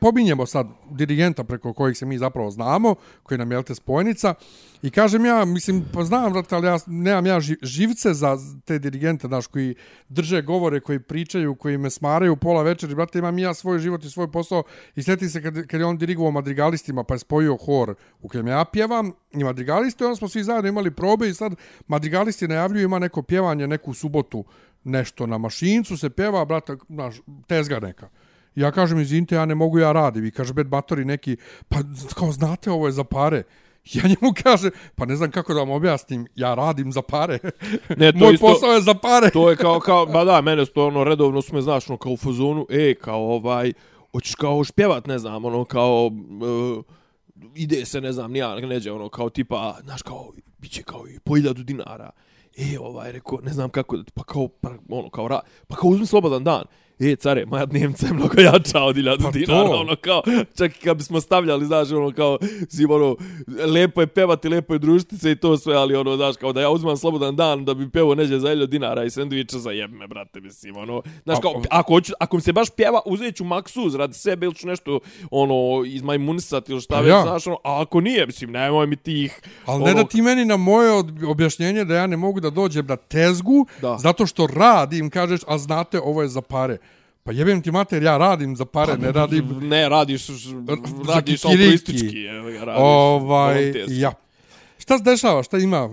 pobi, sad dirigenta preko kojih se mi zapravo znamo, koji nam je jel te spojnica i kažem ja, mislim, pa znam, vrat, ali ja nemam ja živce za te dirigente, znaš, koji drže govore, koji pričaju, koji me smaraju pola večeri, brate, imam ja svoj život i svoj posao i sjeti se kad, kad je on dirigovao madrigalistima, pa je spojio hor u kojem ja pjevam i madrigalisti, onda smo svi zajedno imali probe i sad madrigalisti najavljuju ima neko pjevanje neku subotu, nešto na mašincu se pjeva, brate, znaš, tezga neka. Ja kažem, izvinite, ja ne mogu, ja radim. I kaže, bed batori neki, pa kao znate, ovo je za pare. Ja njemu [LAUGHS] kaže, pa ne znam kako da vam objasnim, ja radim za pare. [LAUGHS] Ne, to Moj isto- posao je za pare. to je kao, kao, ba da, mene to ono redovno su me, znaš, ono, kao u fazonu, e, kao ovaj, hoćeš kao hoćeš pjevat, ne znam, ono, kao, uh, ide se, ne znam, nija, neđe, ono, kao tipa, znaš, kao, bit će kao i po hiljadu dinara. E, ovaj, rekao, ne znam kako, pa kao, pa, ono, kao, ra, pa kao uzmi slobodan dan. E, care, moja dnevnica je mnogo jača od hiljadu Pa dinara, to. ono, kao, čak i kad bismo stavljali, znaš, ono, kao, si, ono, lepo je pevati, lepo je družiti se i to sve, ali, ono, znaš, kao da ja uzmam slobodan dan da bi pevao neđe za hiljadu dinara i sendviča za jebme, brate, mislim, ono, znaš, kao, ako, hoću, ako mi se baš pjeva, uzet ću maksuz radi sebe ili ću nešto, ono, izmajmunisati ili šta Pa već, ja. znaš, ono, a ako nije, mislim, nemoj mi tih, Ali ne ono, da ti meni na moje objašnjenje da ja ne mogu da dođem na tezgu, Da. zato što radim, kažeš, a znate, ovo je za pare. Pa jebem ti mater, ja radim za pare, ne radim... ne, radiš, radiš altruistički, radiš, Ovaj, volonterski. ja. Šta se dešava, šta ima?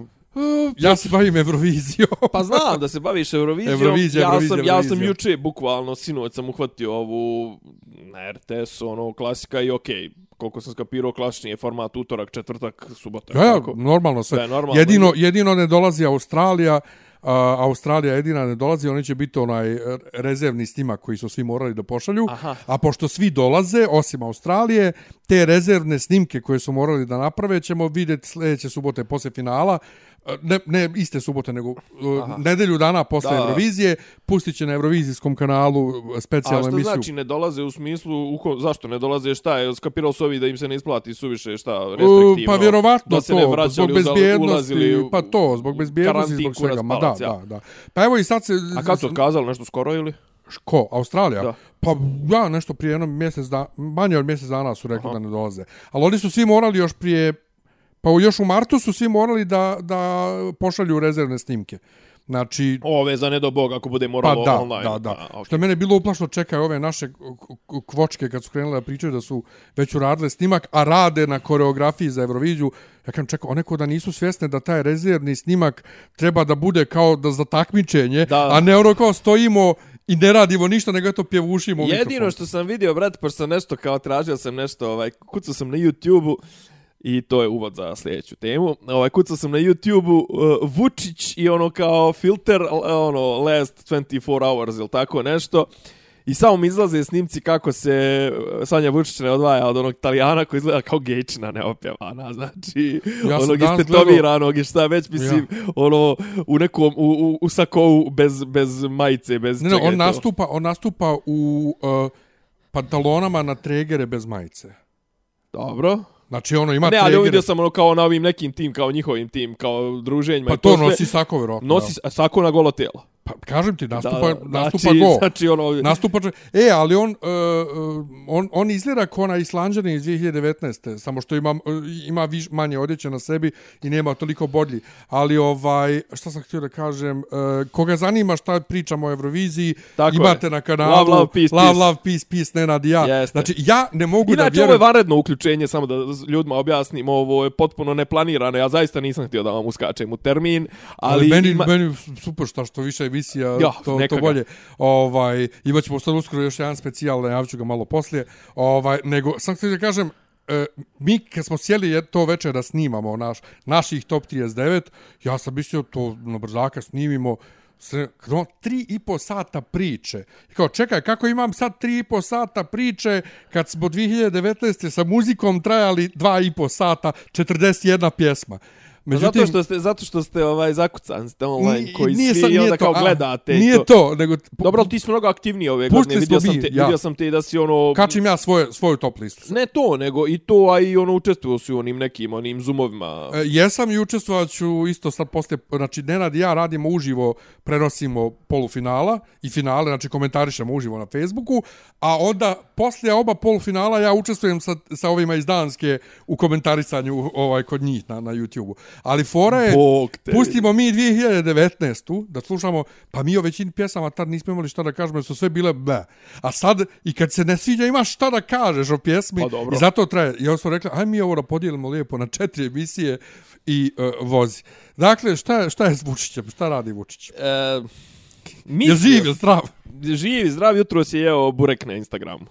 Ja se bavim Eurovizijom. [LAUGHS] Pa znam da se baviš Eurovizijom. Eurovizija, ja Eurovizija, sam, ja sam Eurovizija. juče, bukvalno, sinoć sam uhvatio ovu na RTS, ono, klasika i okej. koliko sam skapirao, klasični je format utorak, četvrtak, subota. Ja, ja, normalno sve. Da normalno. Jedino, jedino ne dolazi Australija, a, Australija jedina ne dolazi, oni će biti onaj rezervni snimak koji su svi morali da pošalju, Aha. a pošto svi dolaze, osim Australije, te rezervne snimke koje su morali da naprave ćemo vidjeti sljedeće subote posle finala, ne, ne iste subote, nego Aha. nedelju dana posle Da. Eurovizije, pustit će na Eurovizijskom kanalu A specijalnu što emisiju. znači ne dolaze u smislu, u ko, zašto ne dolaze, šta je, skapirao su ovi da im se ne isplati suviše, šta, restriktivno? Pa vjerovatno da se ne to, vraćali, zbog bezbjednosti, u pa to, zbog bezbjednosti, zbog svega, ma da, da, da. Pa evo i sad se... A kad su otkazali nešto skoro ili? Ko, Australija? Da. Pa ja nešto prije jedno mjesec da, manje od mjesec dana su rekli Aha. da ne dolaze. Ali oni su svi morali još prije, pa još u martu su svi morali da, da pošalju rezervne snimke. Znači, Ove, za ne do Boga, ako bude pa moralo da, online. da, da. A, okay. Što je mene bilo uplašno, čekaj ove naše kvočke kad su krenule da pričaju da su već uradile snimak, a rade na koreografiji za Euroviziju. Ja kažem, čekaj, one ko da nisu svjesne da taj rezervni snimak treba da bude kao da za takmičenje, Da. a ne ono kao stojimo i ne radimo ništa, nego to pjevušimo Jedino mikrofon. što sam vidio, brat, pošto sam nešto kao tražio sam nešto, ovaj, kucao sam na YouTube-u, i to je uvod za sljedeću temu. Ovaj kucao sam na YouTube-u uh, Vučić i ono kao filter uh, ono last 24 hours ili tako nešto. I samo mi izlaze snimci kako se uh, Sanja Vučić ne odvaja od onog Italijana koji izgleda kao gejčina neopjevana, [LAUGHS] znači Ja onog istetoviranog i šta već mislim, ono u nekom u, u, u sakovu bez, bez majice, bez Ne, ne, čega je on nastupa, on nastupa u uh, pantalonama na tregere bez majice. Dobro. Znači ono ima Ne, ali tregere. vidio sam ono kao na ovim nekim tim, kao njihovim tim, kao druženjima. Pa i to sve. sako, vjerojatno. Nosi da. sako na golo tijelo. Pa kažem ti, nastupa, Da, nastupa znači, go. znači, ono- Nastupa E, ali on, uh, on, on izgleda kao onaj Islanđanin iz 2019. Samo što ima, uh, ima viš, manje odjeće na sebi i nema toliko bodlji. Ali, ovaj, šta sam htio da kažem, uh, koga zanima šta pričamo o Euroviziji, Tako imate je. na kanalu Love, love, peace, love, peace. love, peace, peace, Nenad i ja. Jeste. Znači, ja ne mogu da Inače, ovo je vjerujem... vanredno uključenje, samo da ljudima objasnim, ovo je potpuno neplanirano, ja zaista nisam htio da vam uskačem u termin, ali, Ali, meni, ima... meni super šta što više emisija, Ja, to, to ga. bolje. Ovaj, imat ćemo sad uskoro još jedan specijal, najavit ga malo poslije. Ovaj, nego, sam htio da kažem, e, mi kad smo sjeli je- to večer da snimamo naš, naših top 39, ja sam mislio to na brzaka snimimo, sve, kad on, tri i po sata priče. I kao, čekaj, kako imam sad tri i po sata priče kad smo 2019. sa muzikom trajali dva i po sata, 41 pjesma. Međutim, zato što ste zato što ste ovaj zakucan ste online koji nije svi i onda nije to, kao a, gledate Nije to, nego... Dobro, ti si mnogo aktivniji ove godine. Vidio sam, te, ja. vidio sam te da si ono... Kačim ja svoje, svoju top listu. Ne to, nego i to, a i ono učestvovao si u onim nekim onim zoomovima. E, jesam i učestvovat ću isto sad poslije, znači Nenad i ja radimo uživo, prenosimo polufinala i finale, znači komentarišemo uživo na Facebooku, a onda poslije oba polufinala ja učestvujem sa, sa ovima iz Danske u komentarisanju ovaj, kod njih na, na YouTube-u. Ali fora je, pustimo mi 2019. da slušamo, pa mi o većini pjesama tad nismo imali šta da kažemo, jer su sve bile be. A sad, i kad se ne sviđa, imaš šta da kažeš o pjesmi. Pa dobro. I zato traje. I onda smo rekli, aj mi ovo da podijelimo lijepo na četiri emisije i uh, vozi. Dakle, šta, je- šta je s Vučićem? Šta radi Vučić? E, Je mislio- živ, je zdrav? Živi, zdrav, jutro si jeo burek na Instagramu.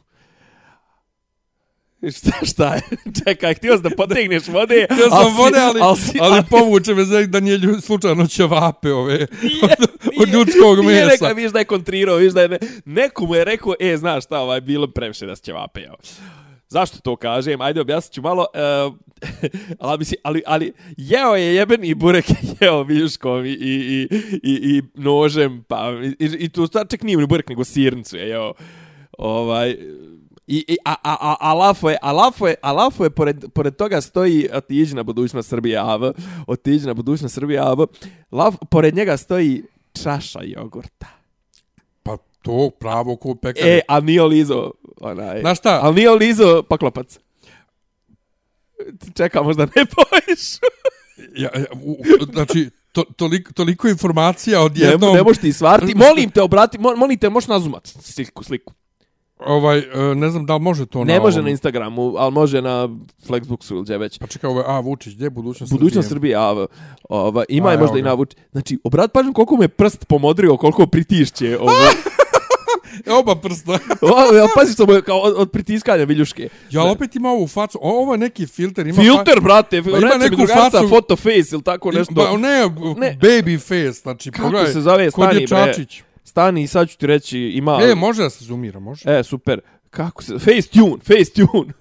Šta, šta je? [LAUGHS] Čekaj, htio sam da potegneš vode, [LAUGHS] Ja sam ali vode, ali, ali, si- ali povuče me za da nije lju- slučajno ćevape ove od, [LAUGHS] od Nije- ljudskog Nije mesa. rekao, viš da je kontrirao, viš da je... Ne, neko mu je rekao, e, znaš šta, ovaj, bilo previše da se ćevape. Zašto to kažem? Ajde, objasnit ću malo. E, ali, mislim, ali, ali jeo je jeben i burek je jeo viškom i, i, i, i, i nožem, pa, i, i tu stvar čak nije ni burek, nego sirnicu je jeo. Ovaj, I, i, a, a, a, a lafo je, a lafo je, a lafo je, pored, pored toga stoji otiđi na budućnost Srbije AV, otiđi na budućnost Srbije AV, laf, pored njega stoji čaša jogurta. Pa to pravo ko pekar. E, a nije lizo, onaj. Znaš šta? Ali nije lizo paklopac. Čekam, možda ne poviš. [LAUGHS] ja, ja, u, znači, to, toliko, toliko informacija Ne, odjednom. ne možeš ti stvarti. Molim te, obrati, mo, molim te, možeš nazumat sliku, sliku. Ovaj, e, ne znam da li može to Ne na može ovom. na Instagramu, ali može na Flexbooksu ili gdje već. Pa čekaj, ovo je, a, Vučić, gdje je budućnost? Budućnost Srbije? Srbije, a, ova, ima A, je možda i na Vuč. Znači, obrat pažnju koliko me prst pomodrio, koliko pritišće. [LAUGHS] Ovo, E, oba prsta. [LAUGHS] ovo, ja, pazi što mu je kao od, od pritiskanja viljuške. Ja opet ima ovu facu. O, ovo je neki filter. Ima Filter, brate, ima reći mi neku drugarca, facu- photo face ili tako Fa... nešto. Ba, ne, Ne. baby face. Znači, Kako pogledaj. se zove? Kod Stani, je bre. Stani, sad ću ti reći, ima... E, može da se zoomira, može. E, super. Kako se... Facetune, Facetune.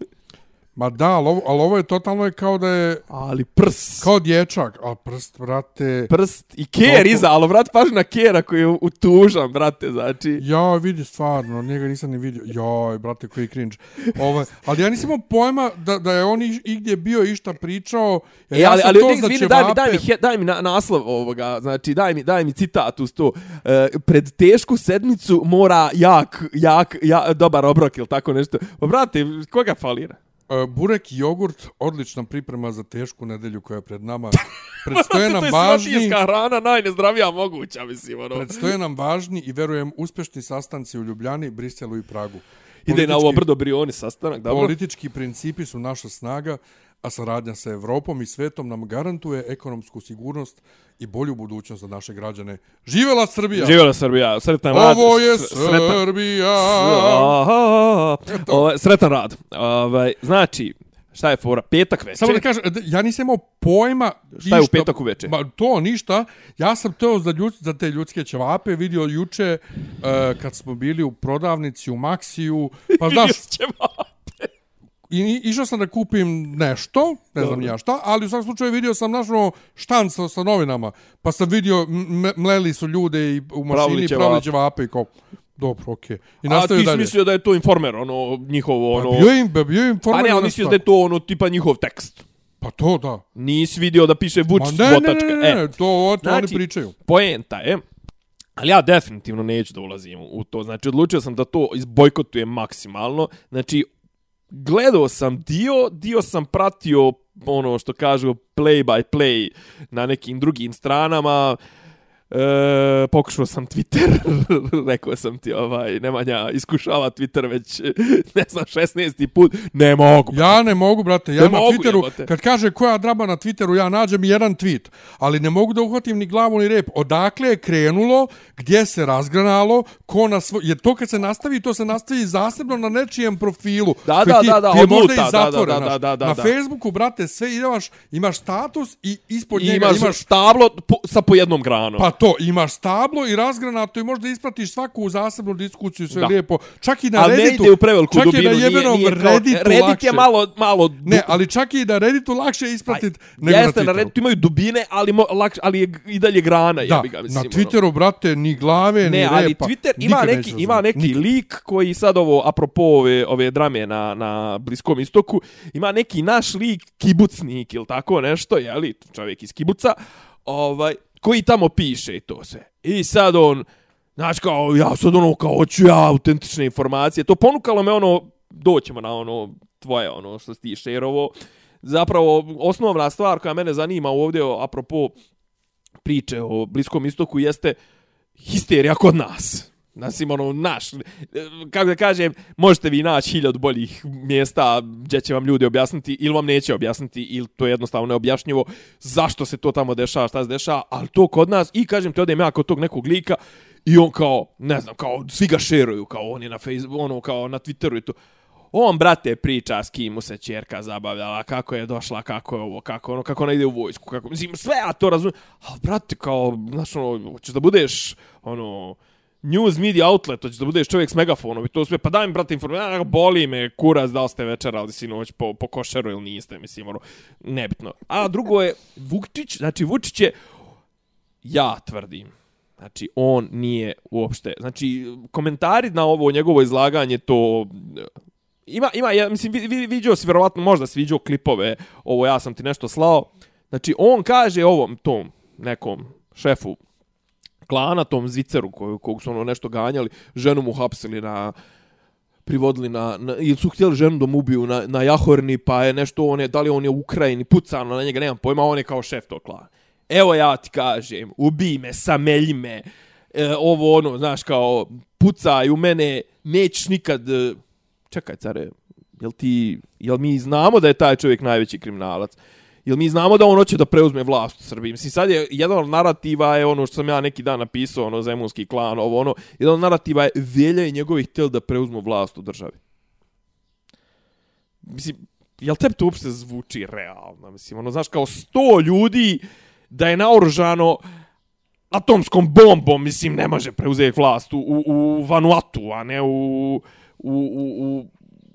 Ma da, ali ovo, ali ovo je totalno je kao da je... Ali prs. Kao dječak. A prst, brate... Prst i ker iza, ali vrat pažnju na kera koji je utužan, brate, znači. Ja, vidi stvarno, njega nisam ni vidio. Joj, brate, koji cringe. Ovo, ali ja nisam imao pojma da, da je on iš, igdje bio išta pričao. Jer E, ja ali, ali to za izvini, daj mi, daj mi, he- daj mi na, naslov ovoga, znači, daj mi, daj mi citat uz to. E, pred tešku sedmicu mora jak, jak, ja, dobar obrok ili tako nešto. Pa, brate, koga falira? E, Burek i jogurt, odlična priprema za tešku nedelju koja je pred nama. [LAUGHS] Predstoje nam to je važni, hrana, najnezdravija moguća, mislim, ono. predstoje nam važni i verujem uspješni sastanci u Ljubljani, Briselu i Pragu. Ide na ovo Politički- brdo Brioni sastanak, dobro? Politički principi su naša snaga, a saradnja sa Evropom i svetom nam garantuje ekonomsku sigurnost i bolju budućnost za naše građane. Živela Srbija! Živjela Srbija, sretan rad. Ovo je sretan, Srbija! Sretan rad. Ovaj, znači, šta je fora? Petak večer. Samo da kažem, ja nisam imao pojma... Šta je u petak uveče? Ma, to ništa. Ja sam teo za, ljud, za te ljudske ćevape vidio juče uh, kad smo bili u prodavnici u Maxiju. Pa [LAUGHS] znaš, i, išao sam da kupim nešto, ne znam ja šta, ali u svakom slučaju vidio sam našo štanc sa, sa novinama. Pa sam vidio, mleli su ljude i u mašini, Pravili ćevape. ćevape i kao, dobro, okej. I A ti si mislio da je to informer, ono, njihovo, Pa ono... bio im, bio im Pa ne, ali mislio da je to, ono, tipa njihov tekst. Pa to da. Nisi vidio da piše Ma Vučić ne, ne, dvotačka. ne, ne, ne, E, to, to oni Znači, pričaju. poenta je Ali ja definitivno neću da ulazim u to. Znači, odlučio sam da to izbojkotujem maksimalno. Znači, gledao sam dio, dio sam pratio ono što kažu play by play na nekim drugim stranama. E, pokušao sam Twitter, [LAUGHS] rekao sam ti, ovaj, Nemanja iskušava Twitter već, ne znam, 16. put, ne mogu. Ja ne mogu, brate, ja Ne na mogu, Twitteru, jebote. kad kaže koja draba na Twitteru, ja nađem jedan tweet, ali ne mogu da uhvatim ni glavu ni rep. Odakle je krenulo, gdje se razgranalo, ko na svoj... Jer to kad se nastavi, to se nastavi zasebno na nečijem profilu. Da, da, ti, da, da, ti je odluta, možda da, i zatvoren, da, da, znaš. da, da, Na da. Facebooku, brate, sve imaš, imaš status i ispod I njega imaš, imaš stablo po, sa po jednom granom. Pa to, imaš stablo i razgranato i možda ispratiš svaku zasebnu diskusiju, sve Da. lijepo. Čak i na Ali ne Redditu. ide u preveliku čak dubinu. i na jebenom nije, nije kao, Redditu Reddit lakše. je malo, malo Ne, ali čak i na Redditu lakše ispratit nego Jeste, na na Twitteru. Redditu imaju dubine, ali, mo, lakš, ali je i dalje grana. Da, jebi ga, na mislim, ono. Twitteru, brate, ni glave, ni Ne, repa. ali Twitter ima Nikad neki, ima neki lik koji sad ovo, apropo ove, ove drame na, na Bliskom istoku, ima neki naš lik, kibucnik ili tako nešto, jeli, čovjek iz kibuca, ovaj, koji tamo piše i to sve. I sad on, znači kao, ja sad ono, kao, hoću ja autentične informacije. To ponukalo me ono, doćemo na ono, tvoje, ono, što si ti šerovo. Zapravo, osnovna stvar koja mene zanima ovdje, apropo priče o Bliskom istoku, jeste histerija kod nas. Nasim, ono, naš, kako da kažem, možete vi naći hiljad boljih mjesta gdje će vam ljudi objasniti ili vam neće objasniti ili to je jednostavno neobjašnjivo zašto se to tamo dešava, šta se dešava, ali to kod nas i kažem ti odem ja kod tog nekog lika i on kao, ne znam, kao svi ga šeruju, kao on je na Facebook, ono, kao na Twitteru i to. On, brate, priča s kim mu se čerka zabavljala, kako je došla, kako je ovo, kako ono, kako ona ide u vojsku, kako, mislim, sve ja to razumijem, ali, brate, kao, znaš, ono, hoćeš da budeš, ono, news media outlet, hoćeš da budeš čovjek s megafonom i to sve, pa daj mi, brate, informaciju, boli me, kurac, da li ste večerali sinoć po, po košeru ili niste, mislim, ono, nebitno. A drugo je, Vukčić, znači, Vučić je, ja tvrdim, Znači, on nije uopšte... Znači, komentari na ovo njegovo izlaganje, to... Ima, ima, ja mislim, vi, vi, vidio si, vjerovatno, možda si vidio klipove, ovo ja sam ti nešto slao. Znači, on kaže ovom tom nekom šefu klana, tom Ziceru, kog, kog su ono nešto ganjali, ženu mu hapsili na privodili na, na ili su htjeli ženu da mu ubiju na, na Jahorni, pa je nešto, on je, da li on je u Ukrajini, pucano na njega, nemam pojma, on je kao šef tog klana. Evo ja ti kažem, ubij me, samelji me, e, ovo ono, znaš, kao, pucaj u mene, nećeš nikad... E, čekaj, care, jel ti, jel mi znamo da je taj čovjek najveći kriminalac? Jel mi znamo da on hoće da preuzme vlast u Srbiji? Mislim, sad je jedan od narativa je ono što sam ja neki dan napisao, ono, zemunski klan, ovo, ono, jedan od narativa je Velja i njegovi tel da preuzmu vlast u državi. Mislim, jel tebi to uopšte zvuči realno? Mislim, ono, znaš, kao sto ljudi da je naoružano atomskom bombom, mislim, ne može preuzeti vlast u, u, u Vanuatu, a ne u, u, u, u,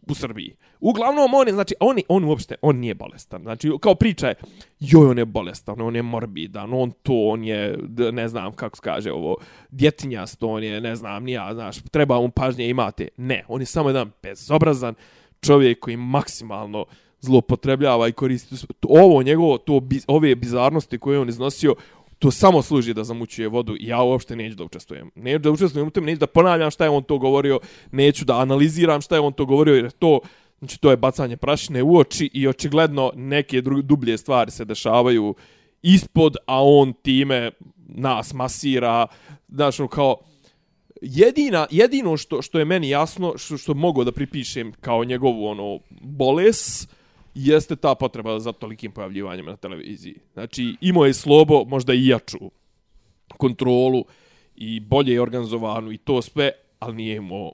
u Srbiji. Uglavnom, on je, znači, on, je, on uopšte, on nije bolestan. Znači, kao priča je, joj, on je bolestan, on je morbidan, on to, on je, ne znam kako se kaže ovo, djetinjast, on je, ne znam, nija, znaš, treba mu pažnje imate. Ne, on je samo jedan bezobrazan čovjek koji maksimalno zlopotrebljava i koristi to- ovo njegovo, to, ove bizarnosti koje on iznosio, to samo služi da zamućuje vodu i ja uopšte neću da učestvujem. Neću da učestvujem u tome, neću da ponavljam šta je on to govorio, neću da analiziram šta je on to govorio, jer to, znači, to je bacanje prašine u oči i očigledno neke dublje stvari se dešavaju ispod, a on time nas masira, znaš, ono, kao, jedina, jedino što, što je meni jasno, što, što mogu da pripišem kao njegovu ono boles, jeste ta potreba za tolikim pojavljivanjem na televiziji. Znači, imao je slobo, možda i jaču kontrolu i bolje organizovanu i to sve, ali nije imao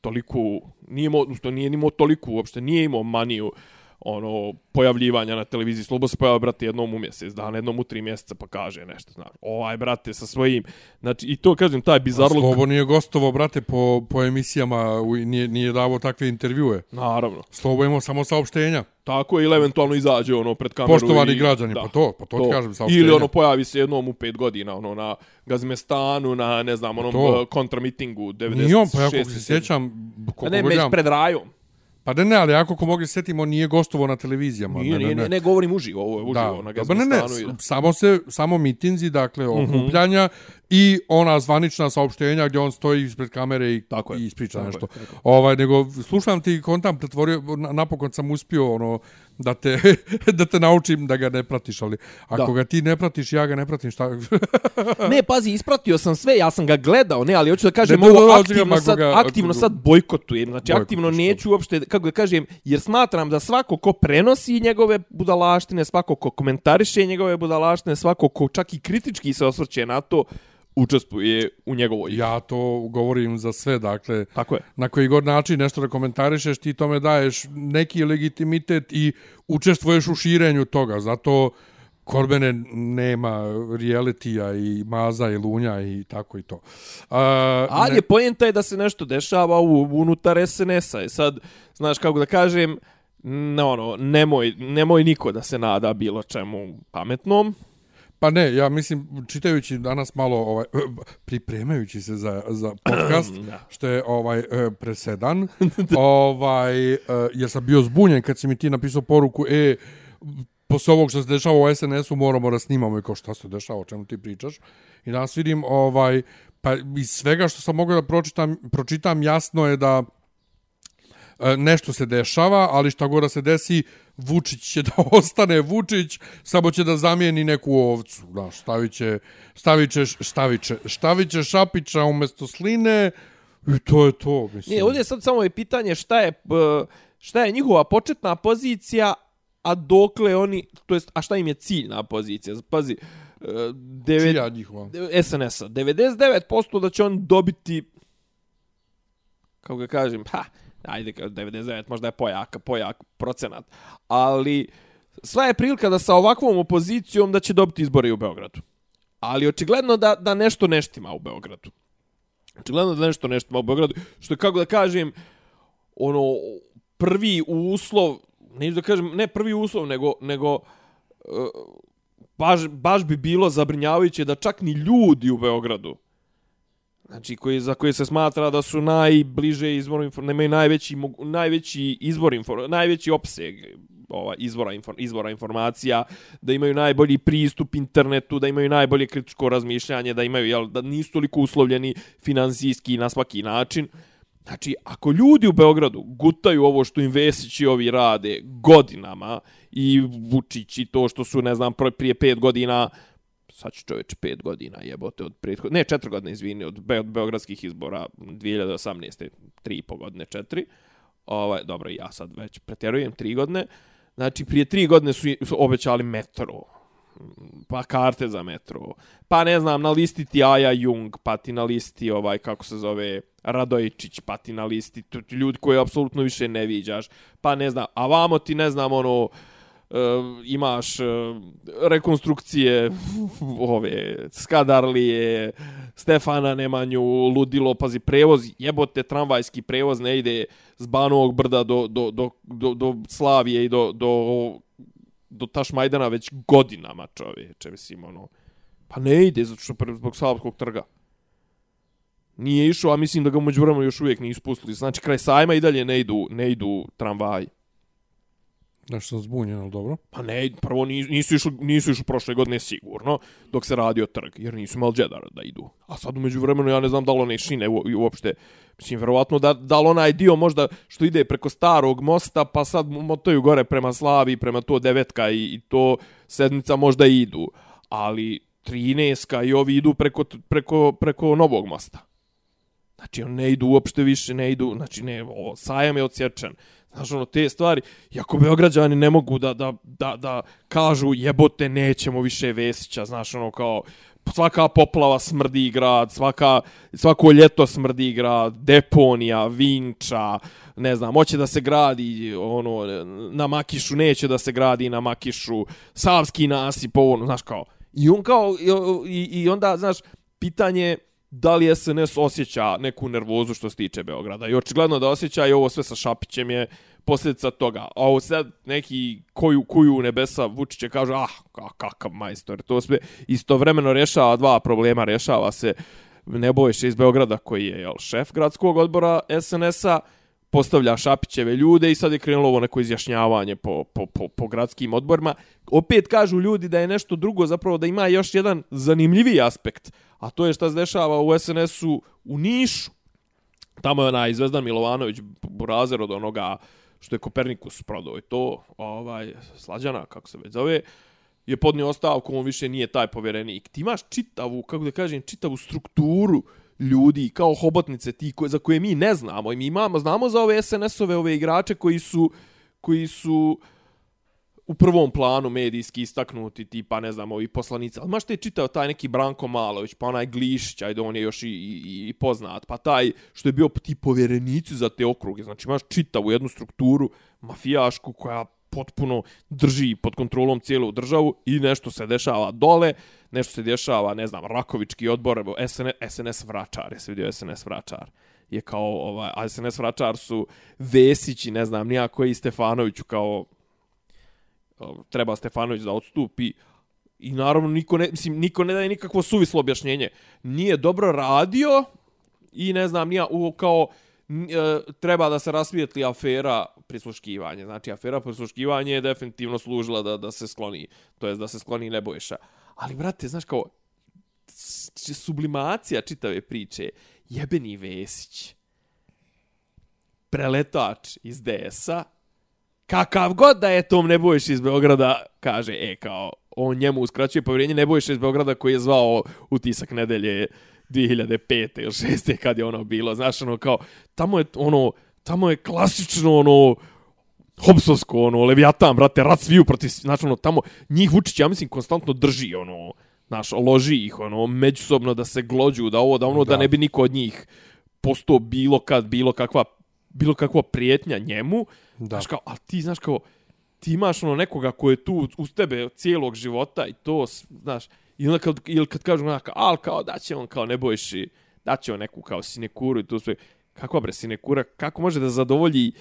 toliku, nije imao, što nije imao toliku uopšte, nije imao maniju ono pojavljivanja na televiziji. Slobo se pojavio, brate, jednom u mjesec dana, jednom u tri mjeseca pa kaže nešto, znaš. Ovaj, brate, sa svojim, znači, i to, kažem, taj bizarluk, Slobo nije gostovo, brate, po, po emisijama, u- nije, nije davo takve intervjue. naravno. Slobo imao samo saopštenja. Tako je, ili eventualno izađe ono pred kameru Poštovani i, građani, pa to, pa to ti kažem, saopštenja. Ili ono pojavi se jednom u pet godina, ono na Gazmestanu, na ne znam, onom Pa to. uh, kontramitingu 96. Nije on, pa ja kako se 97.. sjećam, Pa koliko ne, pred rajom. Pa ne, ne, ali ako ko mogli setimo, nije gostovo na televizijama. Nije, ne, nije, ne, ne, govorim uživo, ovo je uživo na dobro, ne, ne, i da- samo se, samo mitinzi, dakle, Mhm. okupljanja i ona zvanična saopštenja gdje on stoji ispred kamere i, Tako je, i ispriča tako je, nešto. tako je. Ovaj, nego, slušam ti kontam, pretvorio, na- napokon sam uspio, ono, da te, da te naučim da ga ne pratiš, ali ako Da. ga ti ne pratiš, ja ga ne pratim, šta... Ne, pazi, ispratio sam sve, ja sam ga gledao, ne, ali hoću da kažem, Ne, ovo da, aktivno sad, ga- aktivno sad bojkotujem. Znači, Bojkotuješ, aktivno neću uopšte, kako da kažem, jer smatram da svako ko prenosi njegove budalaštine, svako ko komentariše njegove budalaštine, svako ko čak i kritički se osvrće na to, učestvuje u njegovoj. ja to govorim za sve, dakle, Tako je. na koji god način nešto da komentarišeš, ti tome daješ neki legitimitet i učestvuješ u širenju toga. Zato Korbene nema realitija i maza i lunja i tako i to. A, Ali je pojenta je da se nešto dešava u, unutar SNS-a. I sad, znaš kako da kažem, ne, ono, nemoj, nemoj niko da se nada bilo čemu pametnom. Pa ne, ja mislim, čitajući danas malo, ovaj, [CLEARS THROAT] pripremajući se za, za [CLEARS THROAT] podcast, Da. što je ovaj e, presedan, [LAUGHS] ovaj, e, jer sam bio zbunjen kad si mi ti napisao poruku, e, posle ovog što se dešava u SNS-u moramo da snimamo i kao šta se dešava, o čemu ti pričaš. I danas vidim, ovaj, pa iz svega što sam mogao da pročitam, pročitam jasno je da nešto se dešava, ali šta god da se desi, Vučić će [LAUGHS] da ostane Vučić, samo će da zamijeni neku ovcu. Znaš, stavit će, stavit će, stavit će, stavit će Šapića umjesto Sline i to je to. Mislim. Nije, ovdje je sad samo je pitanje šta je, šta je njihova početna pozicija, a dokle oni, to jest, a šta im je ciljna pozicija. Pazi, e, devet, Čija njihova? SNS-a. 99% da će on dobiti kako ga kažem, ha, ajde, 99, možda je pojaka, pojak procenat, ali sva je prilika da sa ovakvom opozicijom da će dobiti izbore u Beogradu. Ali očigledno da, da nešto neštima u Beogradu. Očigledno da nešto neštima u Beogradu, što je, kako da kažem, ono, prvi uslov, neću da kažem, ne prvi uslov, nego, nego e, baš, baš bi bilo zabrinjavajuće da čak ni ljudi u Beogradu, znači koji, za koje se smatra da su najbliže izvoru inform, nemaju najveći, mogu- najveći izvor inform, najveći opseg ova, izvora, inform, izvora informacija, da imaju najbolji pristup internetu, da imaju najbolje kritičko razmišljanje, da imaju, jel, da nisu toliko uslovljeni finansijski na svaki način. Znači, ako ljudi u Beogradu gutaju ovo što im Vesić i ovi rade godinama i Vučić i to što su, ne znam, prije pet godina sad će čovječ pet godina jebote od prethodne, ne četiri godine izvini, od, Be od beogradskih izbora 2018. tri i po godine, četiri. Ovaj, dobro, ja sad već pretjerujem tri godine. Znači, prije tri godine su, su obećali metro, pa karte za metro, pa ne znam, na listi ti Aja Jung, pa ti na listi ovaj, kako se zove, Radojičić, pa ti na listi ljudi koje apsolutno više ne viđaš, pa ne znam, a vamo ti ne znam, ono, uh, imaš uh, rekonstrukcije ove Skadarlije, Stefana Nemanju, Ludilo, pazi, prevoz, jebote, tramvajski prevoz ne ide s Banovog brda do, do, do, do, do Slavije i do, do, do Tašmajdana već godinama, čovječe, mislim, ono, pa ne ide, zato što zbog Savskog trga. Nije išao, a mislim da ga umeđu vremenu još uvijek nisu pustili. Znači, kraj sajma i dalje ne idu, ne idu tramvaji. Nešto sam zbunjen, ali dobro. Pa ne, prvo nisu, nisu, išli, nisu išli prošle godine sigurno, dok se radio trg, jer nisu imali Jedara da idu. A sad umeđu vremenu ja ne znam da li one šine u, i uopšte, mislim, verovatno da, da li onaj dio možda što ide preko starog mosta, pa sad motaju gore prema Slavi, prema to devetka i, i to sedmica možda idu. Ali 13 i ovi idu preko, preko, preko novog mosta. Znači, on ne idu uopšte više, ne idu, znači, ne, o, sajam je odsječen. Znaš, ono, te stvari, iako beograđani ne mogu da, da, da, da kažu jebote, nećemo više Vesića, znaš, ono, kao, svaka poplava smrdi grad, svaka, svako ljeto smrdi grad, deponija, vinča, ne znam, hoće da se gradi ono, na Makišu, neće da se gradi na Makišu, Savski nasip, ovo, ono, znaš, kao, i on kao, i, i, i onda, znaš, pitanje da li SNS osjeća neku nervozu što se tiče Beograda. I očigledno da osjeća i ovo sve sa Šapićem je posljedica toga. A ovo sad neki koju, kuju nebesa Vučiće kaže, ah, kakav majstor. To sve istovremeno rješava dva problema. Rješava se Nebojša iz Beograda koji je jel, šef gradskog odbora SNS-a, postavlja Šapićeve ljude i sad je krenulo ovo neko izjašnjavanje po, po, po, po gradskim odborima. Opet kažu ljudi da je nešto drugo, zapravo da ima još jedan zanimljiviji aspekt, a to je šta se dešava u SNS-u u Nišu. Tamo je onaj Zvezdan Milovanović, burazer od onoga što je Kopernikus prodao i to, ovaj, Slađana, kako se već zove, je podnio ostavku, on više nije taj povjerenik. Ti imaš čitavu, kako da kažem, čitavu strukturu ljudi kao hobotnice ti koje, za koje mi ne znamo i mi imamo znamo za ove SNS-ove ove igrače koji su koji su u prvom planu medijski istaknuti tipa ne znam ovi poslanici. Ali mašta te čitao taj neki Branko Malović pa onaj Glišić ajde on je još i, i, i poznat pa taj što je bio ti povjerenici za te okruge. Znači imaš čitavu jednu strukturu mafijašku koja potpuno drži pod kontrolom cijelu državu i nešto se dešava dole, nešto se dešava, ne znam, Rakovički odbor, SNS, SNS Vračar, jesi vidio SNS Vračar? Je kao, ovaj, a SNS Vračar su Vesići, ne znam, nijako i Stefanoviću kao treba Stefanović da odstupi i naravno niko ne, mislim, niko ne daje nikakvo suvislo objašnjenje. Nije dobro radio i ne znam, nija, u, kao, E, treba da se rasvijetli afera prisluškivanje. Znači, afera prisluškivanje je definitivno služila da, da se skloni, to jest da se skloni Nebojša. Ali, brate, znaš kao, sublimacija čitave priče, jebeni Vesić, preletač iz DS-a, kakav god da je Tom Nebojš iz Beograda, kaže, e, kao, on njemu uskraćuje povjerenje Nebojša iz Beograda koji je zvao utisak nedelje 2005. ili 6. kad je ono bilo, znaš, ono kao, tamo je ono, tamo je klasično ono, Hobsovsko, ono, Leviatan, brate, rat sviju protiv, znači, ono, tamo, njih Vučić, ja mislim, konstantno drži, ono, znaš, loži ih, ono, međusobno da se glođu, da ovo, da ono, da, da ne bi niko od njih postao bilo kad, bilo kakva, bilo kakva prijetnja njemu, da. znaš, kao, a ti, znaš, kao, ti imaš, ono, nekoga ko je tu uz tebe cijelog života i to, znaš, I onda kad, ili kad kažu onaka, al kao da će on kao ne bojiš i da će on neku kao sinekuru i to sve. Kako bre sinekura, kako može da zadovolji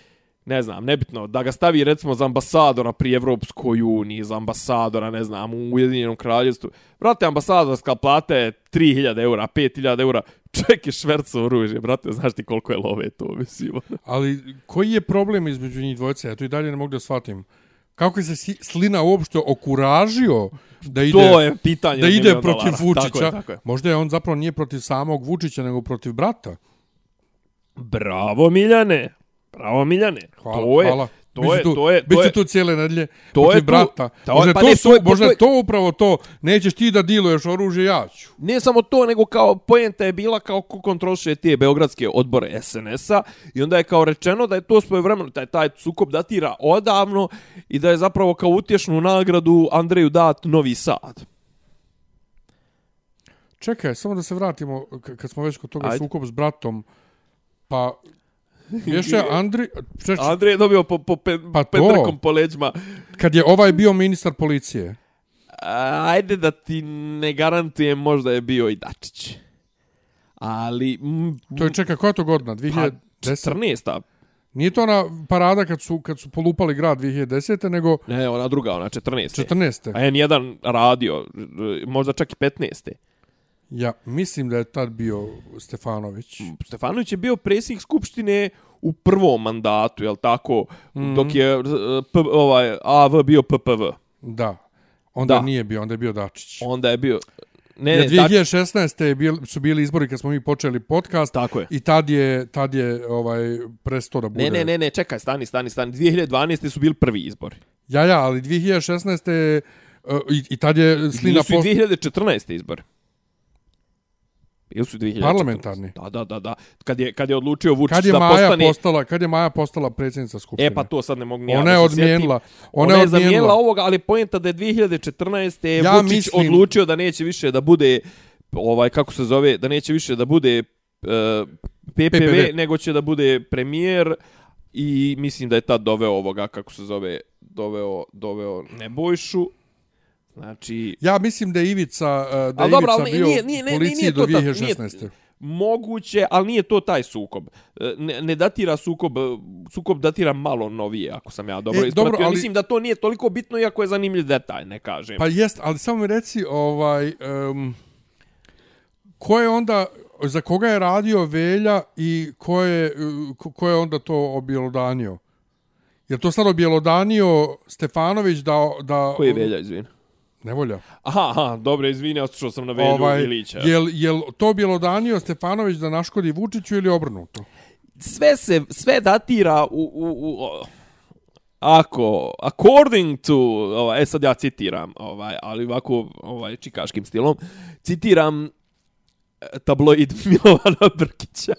ne znam, nebitno, da ga stavi recimo za ambasadora pri Evropskoj uniji, za ambasadora, ne znam, u Ujedinjenom kraljevstvu. Brate, ambasadorska plata je 3000 eura, 5000 eura, ček je šverco oružje, brate, znaš ti koliko je love to, mislim. Ali koji je problem između njih dvojce? Ja to i dalje ne mogu da shvatim. Kako se Slina uopšte okuražio da ide, to je pitanje da ide protiv dolara. Vučića? Tako je, tako je. Možda je on zapravo nije protiv samog Vučića, nego protiv brata. Bravo, Miljane. Bravo, Miljane. Hvala, to je, hvala. To je, tu, to je, to je, tu cijele nedelje to je brata. To, možda pa to, ne, su, to je, možda to je, to upravo to. Nećeš ti da diluješ oružje, ja ću. Ne samo to, nego kao pojenta je bila kao ko kontrolše te beogradske odbore SNS-a i onda je kao rečeno da je to svoje vremeno, taj, taj sukob datira odavno i da je zapravo kao utješnu nagradu Andreju dat Novi Sad. Čekaj, samo da se vratimo, kad smo već kod toga Ajde. sukob s bratom, pa Još je Andri... Češ... Andrej je dobio po, po pe, pa Petrkom po leđima. Kad je ovaj bio ministar policije. Ajde da ti ne garantujem, možda je bio i Dačić. Ali... M, to je čeka, koja to godina? 2010? Pa, 14. Nije to ona parada kad su, kad su polupali grad 2010. nego... Ne, ona druga, ona 14. 14. A N1 radio, možda čak i 15. Ja mislim da je tad bio Stefanović. Stefanović je bio predsjednik skupštine u prvom mandatu, je tako? Mm. Dok je p, ovaj AV bio PPV. Da. Onda da. nije bio, onda je bio Dačić. Onda je bio... Ne, ne, 2016. Je bil, su bili izbori kad smo mi počeli podcast. Tako je. I tad je, tad je ovaj, presto da bude... Ne, ne, ne, ne, čekaj, stani, stani, stani. 2012. su bili prvi izbori. Ja, ja, ali 2016. Uh, i, i tad je Slina... Nisu i 2014. izbori. Ili su 2014? Parlamentarni. Da, da, da, da. Kad je, kad je odlučio Vučić kad je da Maja postane... Postala, kad je Maja postala predsjednica Skupštine? E, pa to sad ne mogu ni Ona je odmijenila. Ona, ona je zamijenila ovoga, ali pojenta da je 2014. je ja Vučić mislim... odlučio da neće više da bude, ovaj, kako se zove, da neće više da bude uh, e, PPV, PPV, nego će da bude premijer i mislim da je tad doveo ovoga, kako se zove, doveo, doveo Nebojšu Znači... Ja mislim da je Ivica, uh, da je dobro, Ivica bio nije, nije, policiji nije, do 2016. Nije, moguće, ali nije to taj sukob. E, ne, ne datira sukob, sukob datira malo novije, ako sam ja dobro e, ispratio. Dobro, ali... Mislim da to nije toliko bitno, iako je zanimljiv detalj, ne kažem. Pa jest, ali samo mi reci, ovaj, um, ko je onda, za koga je radio Velja i ko je, ko, ko je onda to objelodanio? Je to sad objelodanio Stefanović da... da Koji je Velja, izvini? Nevolja. Aha, aha, dobro, izvini, otišao sam na Velju Ovaj, Ilića. jel, jel to objelodanio Stefanović da naškodi Vučiću ili obrnuto? sve se sve datira u, u, u ako according to ovaj e sad ja citiram ovaj ali ovako ovaj čikaškim stilom citiram e, tabloid [LAUGHS] Milovana Brkića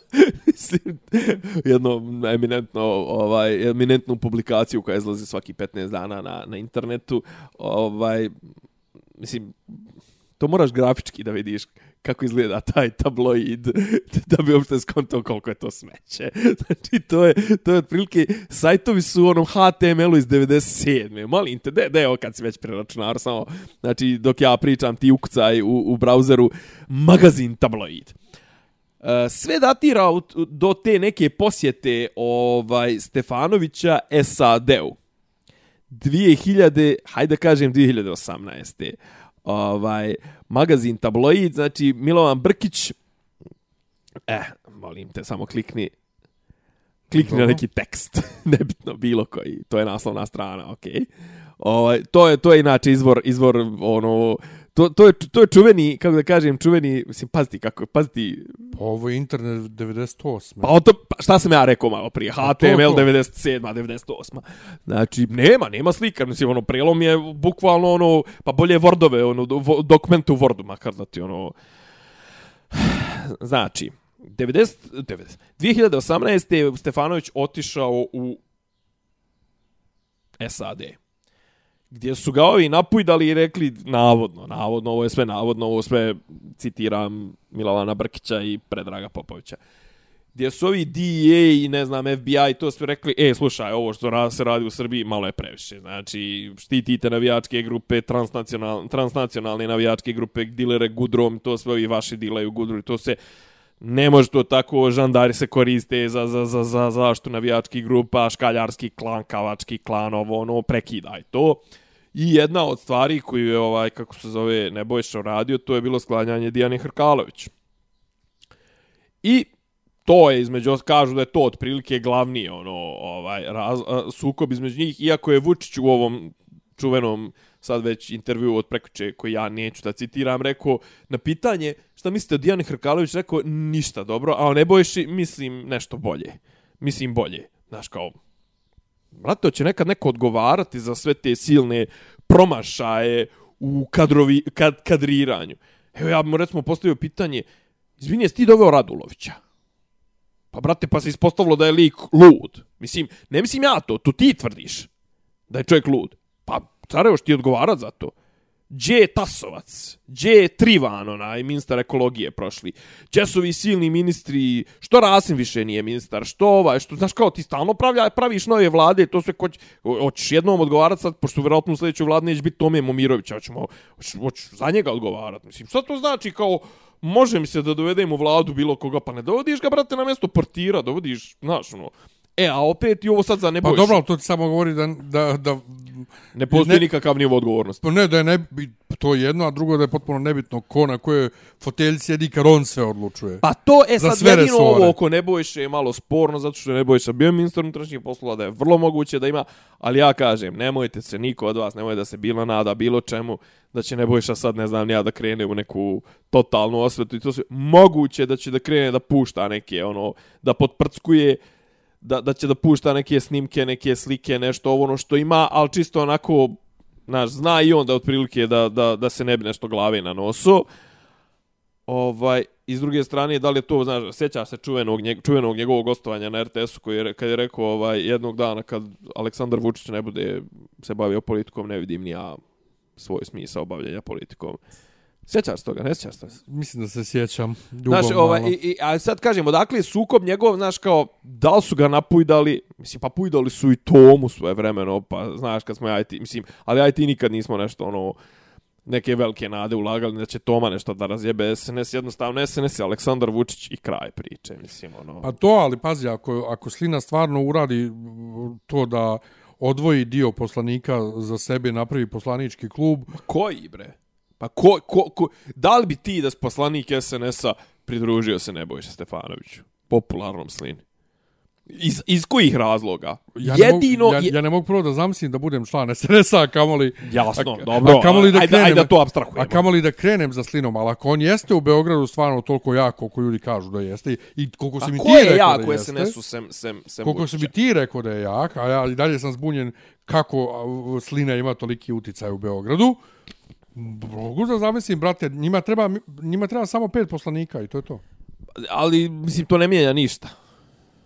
[LAUGHS] jedno eminentno ovaj eminentnu publikaciju koja izlazi svaki 15 dana na na internetu ovaj mislim to moraš grafički da vidiš kako izgleda taj tabloid da bi uopšte skontao koliko je to smeće. Znači, to je, to je otprilike, sajtovi su u onom HTML-u iz 97. Molim te, da je ovo kad si već preračunar, samo, znači, dok ja pričam, ti ukucaj u, u brauzeru magazin tabloid. E, sve datira do te neke posjete ovaj Stefanovića SAD-u. 2000, hajde kažem 2018 ovaj magazin tabloid, znači Milovan Brkić eh, molim te, samo klikni klikni Dobro. na neki tekst, [LAUGHS] nebitno bilo koji, to je naslovna strana, okej. Okay. Ovaj to je to je inače izvor izvor ono to, to, je, to je čuveni, kako da kažem, čuveni, mislim, paziti kako, paziti... Pa ovo je internet 98. Pa to, pa šta sam ja rekao malo prije, HTML to, to. 97, 98. Znači, nema, nema slika, mislim, ono, prelom je bukvalno, ono, pa bolje Wordove, ono, dokumentu u Wordu, makar da ti, ono... [SIGHS] Znači, 90, 90, 2018. je Stefanović otišao u SAD gdje su ga ovi napujdali i rekli navodno, navodno, ovo je sve navodno, ovo sve citiram Milovana Brkića i Predraga Popovića. Gdje su ovi DEA i ne znam FBI to sve rekli, e slušaj, ovo što se radi u Srbiji malo je previše. Znači, štitite navijačke grupe, transnacional, transnacionalne navijačke grupe, dilere gudrom, to sve ovi vaši dilaju gudrom, to se ne može to tako, žandari se koriste za, za, za, za zaštu navijačkih grupa, škaljarski klan, kavački klan, ovo, ono, prekidaj to. I jedna od stvari koju je, ovaj, kako se zove, Nebojša radio, to je bilo sklanjanje Dijane Hrkalović. I to je između, kažu da je to otprilike glavni ono, ovaj, raz, sukob između njih, iako je Vučić u ovom čuvenom sad već intervju od prekoče koji ja neću da citiram, rekao na pitanje šta mislite o Dijani Hrkalović, rekao ništa dobro, a o Nebojši mislim nešto bolje. Mislim bolje. Znaš kao, brate, će nekad neko odgovarati za sve te silne promašaje u kadrovi, kad, kadriranju. Evo ja mu recimo postavio pitanje, izvini, jesi ti doveo Radulovića? Pa brate, pa se ispostavilo da je lik lud. Mislim, ne mislim ja to, to ti tvrdiš da je čovjek lud. Pa, Sarajevo, ti odgovara za to? Gdje je Tasovac? Gdje je Trivan, onaj ministar ekologije prošli? Gdje su vi silni ministri? Što Rasim više nije ministar? Što ovaj? Što, znaš kao, ti stalno pravlja, praviš nove vlade, to sve koć... Hoćeš jednom odgovarati sad, pošto vjerojatno u sljedećoj vladi neće biti Tome Momirovića, hoćemo, hoćeš za njega odgovarati. Mislim, šta to znači kao, može mi se da dovedem u vladu bilo koga, pa ne dovodiš ga, brate, na mjesto portira, dovodiš, znaš, ono, E, a opet i ovo sad za ne bojiš. Pa dobro, to ti samo govori da, da, da Ne postoji ne, nikakav nivo odgovornosti. Pa ne, da je ne, to jedno, a drugo da je potpuno nebitno ko na koje fotelji sjedi kad on sve odlučuje. Pa to je sad jedino resore. ovo oko Nebojše je malo sporno, zato što je Nebojša bio ministar unutrašnjih poslova, da je vrlo moguće da ima, ali ja kažem, nemojte se, niko od vas nemoj da se bilo nada bilo čemu, da će Nebojša sad, ne znam, ja da krene u neku totalnu osvetu i to sve. Moguće da će da krene da pušta neke, ono, da potprckuje, da, da će da pušta neke snimke, neke slike, nešto ovo ono što ima, ali čisto onako, znaš, zna i onda otprilike da, da, da se ne bi nešto glave na nosu. Ovaj, iz druge strane, da li je to, znaš, sjeća se čuvenog, njeg, čuvenog njegovog gostovanja na RTS-u koji je, kad je rekao ovaj, jednog dana kad Aleksandar Vučić ne bude se bavio politikom, ne vidim ni ja svoj smisao bavljanja politikom. Sjećaš toga, ne sjećaš toga? Mislim da se sjećam. Dugo znaš, ovaj, i, i, a sad kažem, odakle je sukob njegov, znaš, kao, da li su ga napujdali, mislim, pa pujdali su i tomu svoje vremeno, pa, znaš, kad smo IT, mislim, ali IT nikad nismo nešto, ono, neke velike nade ulagali da će Toma nešto da razjebe SNS, jednostavno SNS je Aleksandar Vučić i kraj priče, mislim, ono. Pa to, ali pazi, ako, ako Slina stvarno uradi to da odvoji dio poslanika za sebe napravi poslanički klub... Koji, bre? Pa ko, ko, ko, da li bi ti da poslanik SNS-a pridružio se Nebojša Stefanoviću, popularnom slini. Iz, iz kojih razloga? Ja ne Jedino... mogu, ja, je- ja ne mogu prvo da zamislim da budem član SNS-a, a kamoli... Jasno, a, dobro. A kamoli da ajde, krenem, ajde da to abstrahujemo. A kamoli da krenem za slinom, ali ako on jeste u Beogradu stvarno toliko jak koliko ljudi kažu da jeste i koliko A mi ko ti je rekao ja da jeste, se nesu sem, sem, sem koliko Vučića? mi ti rekao da je jak, a ja i dalje sam zbunjen kako a, slina ima toliki uticaj u Beogradu, mogu da zamislim, brate, njima treba, njima treba samo pet poslanika i to je to. Ali, mislim, to ne mijenja ništa.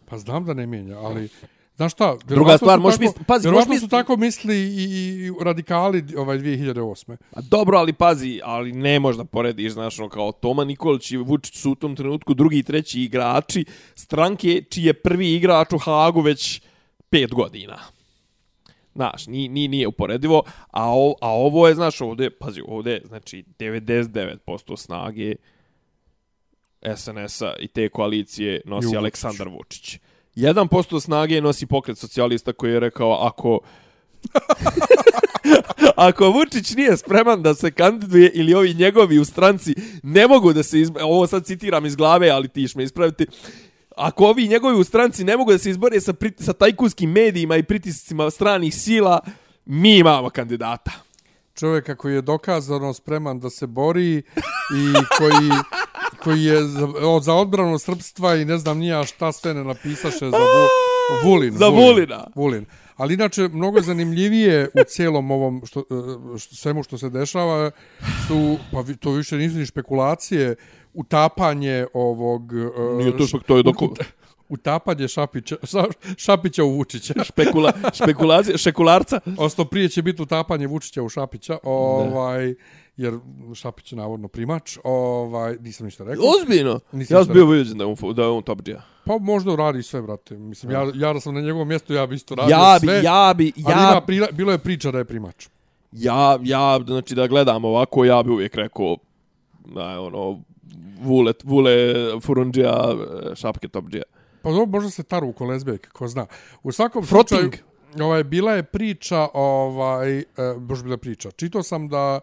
Pa znam da ne mijenja, ali... Znaš šta? Druga stvar, su možeš misli- pazi, možeš su misli- tako misli i, i radikali ovaj 2008. A dobro, ali pazi, ali ne možda porediš, znaš, ono, kao Toma Nikolić i Vučić su u tom trenutku drugi i treći igrači stranke čiji je prvi igrač u Hagu već pet godina. Znaš, nije, nije, nije uporedivo, a, o, a ovo je, znaš, ovdje, pazi, ovdje je, znači, 99% snage SNS-a i te koalicije nosi Vučić. Aleksandar Vučić. 1% snage nosi pokret socijalista koji je rekao ako [LAUGHS] ako Vučić nije spreman da se kandiduje ili ovi njegovi u stranci ne mogu da se izbore, ovo sad citiram iz glave, ali ti iš me ispraviti, ako ovi njegovi u stranci ne mogu da se izbore sa, sa tajkunskim medijima i pritiscima stranih sila, mi imamo kandidata. Čovjeka koji je dokazano spreman da se bori i koji, koji je za, o, za odbranu srpstva i ne znam nija šta sve ne napisaše za vu, Vulin. Za Vulina. Vulin. Ali inače, mnogo zanimljivije u cijelom ovom što, e, što, svemu što se dešava su, pa to više nisu ni špekulacije, utapanje ovog... e, Nije to to je doko... ut- Utapanje Šapića, Ša- Šapića u Vučića. [LAUGHS] Špekula, špekulacija, [LAUGHS] šekularca. Osto prije će biti utapanje Vučića u Šapića, ovaj, jer Šapić je navodno primač, ovaj, nisam ništa rekao. Ozbiljno. Nisam Ja sam bio uviđen da je on, da je on top G. Pa možda radi sve, brate. Mislim, ja, ja da sam na njegovom mjestu, ja bi isto radio Ja bi, sve. ja bi, Ali ja ima, prila, bilo je priča da je primač. ja, ja, znači da gledam ovako, ja bi uvijek rekao, da, ono, Vule, Vule Furundžija, šapke top G. Pa dobro, možda se taru u kolezbek, ko zna. U svakom Frotting. slučaju, ovaj, bila je priča, ovaj, e, bož bila priča. Čitao sam da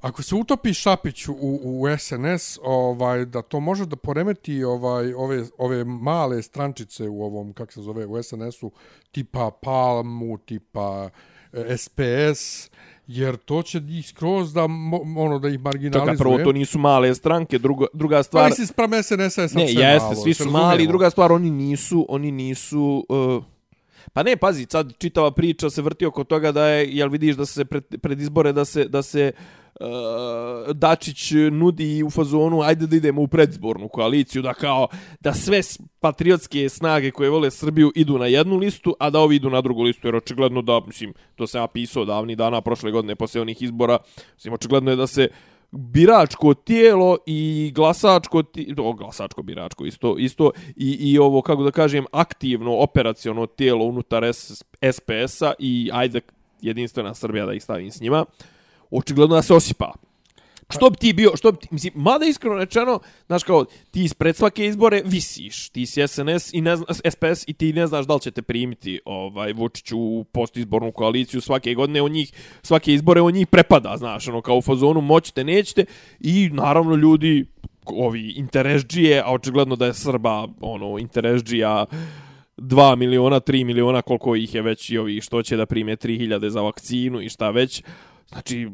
ako se utopi Šapić u, u SNS, ovaj, da to može da poremeti ovaj, ove, ove male strančice u ovom, kako se zove, u SNS-u, tipa Palmu, tipa e, SPS, jer to će njih skroz da, ono, da ih marginalizuje. Čekaj, prvo, to nisu male stranke, druga, druga Pa stvar... mislim, sprem SNS-a je Ne, sve jeste, malo, svi su mali, druga stvar, oni nisu, oni nisu... Uh, pa ne, pazi, sad čitava priča se vrti oko toga da je, jel vidiš da se pred, pred izbore da se, da se uh, Eh, Dačić nudi u fazonu, ajde da idemo u predizbornu koaliciju, da kao, da sve patriotske snage koje vole Srbiju idu na jednu listu, a da ovi idu na drugu listu, jer očigledno da, mislim, to sam ja pisao davni dana prošle godine posle onih izbora, mislim, očigledno je da se biračko tijelo i glasačko tijelo, glasačko biračko isto, isto i, i ovo, kako da kažem, aktivno operaciono tijelo unutar SPS-a i ajde jedinstvena Srbija da ih stavim s njima, očigledno da se osipa. Što bi ti bio, što bi ti, mislim, mada iskreno rečeno, znaš kao, ti ispred svake izbore visiš, ti si SNS i ne zna, SPS i ti ne znaš da li ćete primiti ovaj, Vučić u postizbornu koaliciju svake godine, on njih, svake izbore on njih prepada, znaš, ono, kao u fazonu moćete, nećete i naravno ljudi, ovi interesđije, a očigledno da je Srba, ono, interesđija, 2 miliona, 3 miliona, koliko ih je već i ovi što će da prime 3000 za vakcinu i šta već. Znači,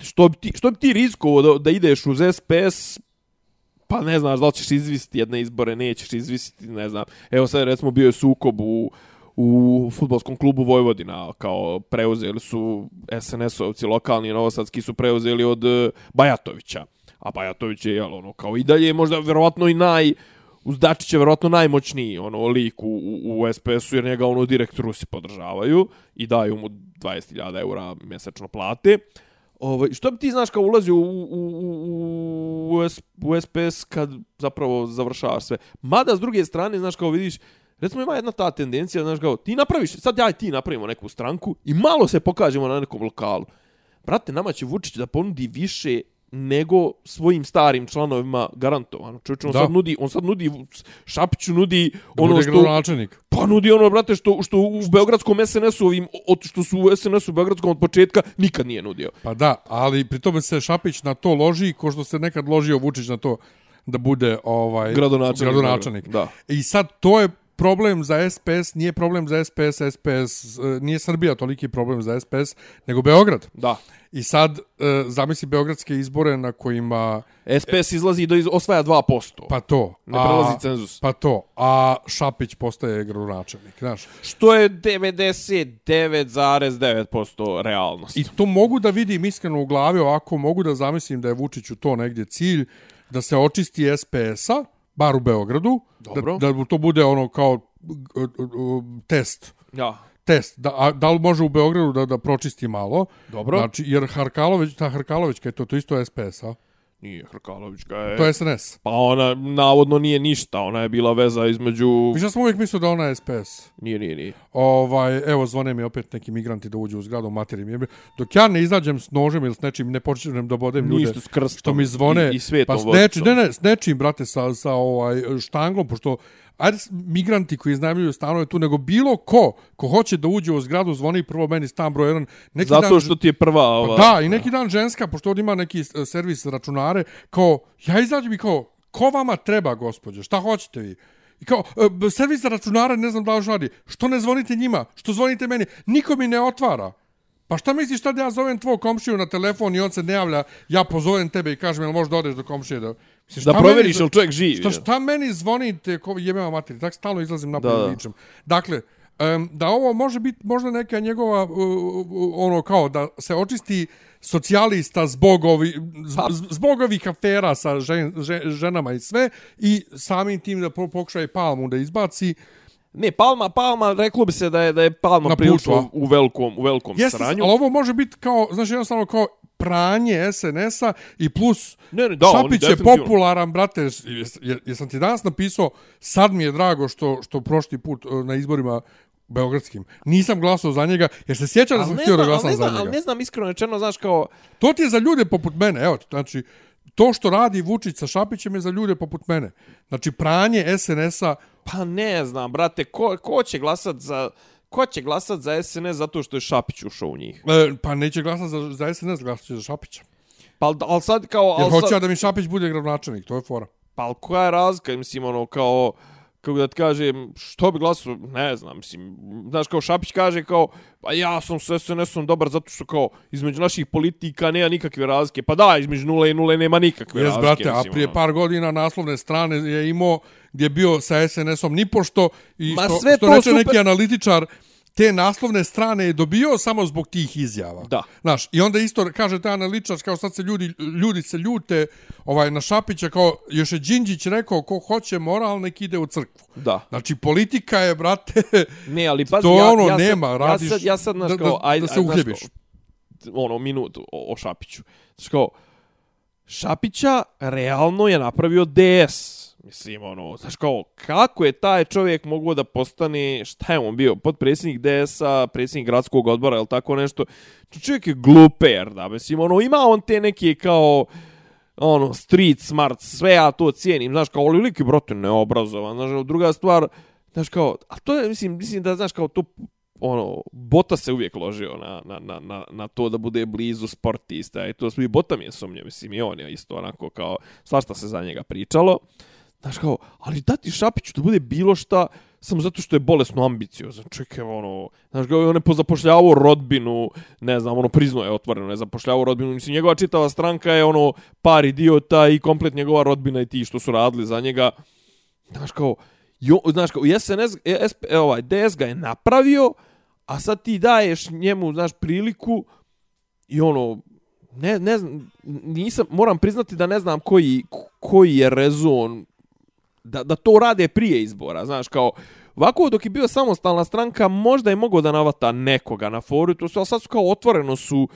što bi ti, što bi ti riskovo da, da ideš uz SPS, pa ne znaš da li ćeš izvisiti jedne izbore, nećeš izvisiti, ne znam. Evo sad recimo bio je sukob u, u futbolskom klubu Vojvodina, kao preuzeli su SNS-ovci lokalni novosadski su preuzeli od eh, Bajatovića. A Bajatović je, jel, ono, kao i dalje, možda verovatno i naj, uz Dačića verovatno najmoćniji ono lik u, u, u SPS-u jer njega ono direkt Rusi podržavaju i daju mu 20.000 eura mjesečno plate. Ovaj što bi ti znaš kao ulazi u, u, u, u, u SPS kad zapravo završavaš sve. Mada s druge strane, znaš kao vidiš, recimo ima jedna ta tendencija, znaš kao, ti napraviš, sad ja i ti napravimo neku stranku i malo se pokažemo na nekom lokalu. Brate, nama će Vučić da ponudi više nego svojim starim članovima garantovano. Čovječ, on Da. sad nudi, on sad nudi Šapiću nudi Da ono što gradonačelnik. pa nudi ono brate što što u beogradskom SNS-u ovim od što su u SNS-u beogradskom od početka nikad nije nudio. Pa da, ali pri tome se Šapić na to loži, ko što se nekad ložio Vučić na to. da bude ovaj Gradonačelnik. gradonačelnik. Da. I sad to je problem za SPS, nije problem za SPS, SPS, e, nije Srbija toliki problem za SPS, nego Beograd. Da. I sad, e, zamisli Beogradske izbore na kojima, SPS izlazi do iz, osvaja 2%. pa to. Ne prelazi cenzus. Pa to. A Šapić postaje gradonačelnik, znaš. Što je 99,9% realnost. I to mogu da vidim iskreno u glavi, ovako mogu da zamislim da je Vučiću to negdje cilj, da se očisti SPS-a, bar u Beogradu, Dobro. da, da to bude ono kao test. Ja. Test, da, a, da li može u Beogradu da, da pročisti malo? Dobro. Znači, jer Harkalović, ta Harkalovićka je to, to isto SPS-a. Nije Hrkalovićka je... To je SNS. Pa ona navodno nije ništa, ona je bila veza između... Više sam uvijek mislio da ona je SPS. Nije, nije, nije. Ovaj, evo, zvone mi opet neki migranti da uđu u zgradu, materi mi je. Dok ja ne izađem s nožem ili s nečim, ne počnem da bodem ljude. Ništa s krstom Što mi zvone. i- i svetom pa s nečim, vodicom. ne, ne, s nečim, brate, sa, sa ovaj, štanglom, pošto ajde migranti koji iznajmljuju stanove tu, nego bilo ko, ko hoće da uđe u zgradu, zvoni prvo meni stan broj 1. Neki Zato dan, što ti je prva ova... Pa da, i neki dan ženska, pošto ovdje ima neki e, servis računare, kao, ja izađem i kao, ko vama treba, gospođe, šta hoćete vi? I kao, e, servis računare, ne znam da li radi, što ne zvonite njima, što zvonite meni, niko mi ne otvara. Pa šta misliš šta da ja zovem tvoj komšiju na telefon i on se ne javlja, ja pozovem tebe i kažem, jel možeš da odeš do komšije da... Mislim, Da proveriš meni- jel čovjek živi. Šta, šta meni zvonite, ko jebema materi, tako stalno izlazim napolje Da, ličem. Dakle, um, da ovo može biti možda neka njegova, uh, uh, ono kao, da se očisti socijalista zbog, ovi, Pa- zbog ovih afera sa žen, žen, ženama i sve, i samim tim da po- pokušaje Palmu da izbaci. Ne, Palma, Palma, reklo bi se da je da je Palma prilično a? u velikom, u velikom Jeste, sranju. ali ovo može biti kao, znači jednostavno kao pranje SNS-a i plus Ne, ne, da, Šapić je popularan, brate, jes, jes, jesam ti danas napisao, sad mi je drago što, što prošli put e, na izborima beogradskim. Nisam glasao za njega, jer se sjećam da sam htio da glasam za njega. ali ne znam iskreno rečeno, znaš kao... To ti je za ljude poput mene, evo, znači, to što radi Vučić sa Šapićem je za ljude poput mene. Znači, pranje SNS-a, Pa ne znam, brate, ko, ko će glasat za... Ko će glasat za SNS zato što je Šapić ušao u njih? e, pa neće glasati za, za SNS, glasat će za Šapića. Pa, al- al sad kao... Jer hoće sad, da mi Šapić bude gradonačelnik, to je fora. pa al koja je razlika, mislim, ono, kao... Kako da ti kažem, što bi glasao, ne znam, mislim, znaš, kao Šapić kaže kao, pa ja sam s SNS-om dobar zato što kao, između naših politika nema nikakve razlike, pa da, između nule i nule nema nikakve Jes, razlike. brate, a mislim, prije ono. par godina naslovne strane je imao gdje je bio sa SNS-om nipošto i Ma što, sve što to reče super. neki analitičar, te naslovne strane je dobio samo zbog tih izjava. Da. Znaš, i onda isto kaže taj analitičar, kao sad se ljudi, ljudi se ljute ovaj, na Šapića, kao još je Đinđić rekao, ko hoće moral, nek ide u crkvu. Da. Znači, politika je, brate, [LAUGHS] Ne, ali pazi, To ja, ono ja sad, nema, radiš ja sad, ja sad, znaš, da- kao, da- ajde, da se uhljebiš. ono, minutu o, o Šapiću. Znaš, kao, Šapića realno je napravio DS. Mislim, ono, znaš, kao, kako je taj čovjek mogao da postane, šta je on bio, podpredsjednik DS-a, predsjednik gradskog odbora, ili tako nešto. Čovjek je gluper, da, mislim, ono, ima on te neke, kao, ono, street smart, sve ja to cijenim, znaš, kao, ali lik je, brate, neobrazovan, znaš, ono, druga stvar, znaš, kao, a to je, mislim, mislim da, znaš, kao, to, ono, Bota se uvijek ložio na, na, na, na, na to da bude blizu sportista i to svi Bota mi je sumnja, mislim, i on je isto onako kao, svašta se za njega pričalo, znaš, kao, ali dati Šapiću da bude bilo šta, samo zato što je bolesno ambiciozan. Čekaj, ono, znaš, ga on je pozapošljavao rodbinu, ne znam, ono, priznao je otvoreno, ne zapošljavao rodbinu. Mislim, njegova čitava stranka je, ono, par idiota i komplet njegova rodbina i ti što su radili za njega. Znaš, kao, jo, znaš, kao, SNS, SP, e, e, ovaj, DS ga je napravio, a sad ti daješ njemu, znaš, priliku i ono, ne, ne znam, nisam, moram priznati da ne znam koji, koji je rezon da, da to rade prije izbora, znaš, kao, ovako dok je bio samostalna stranka, možda je mogao da navata nekoga na foru, to su, a sad su kao otvoreno su,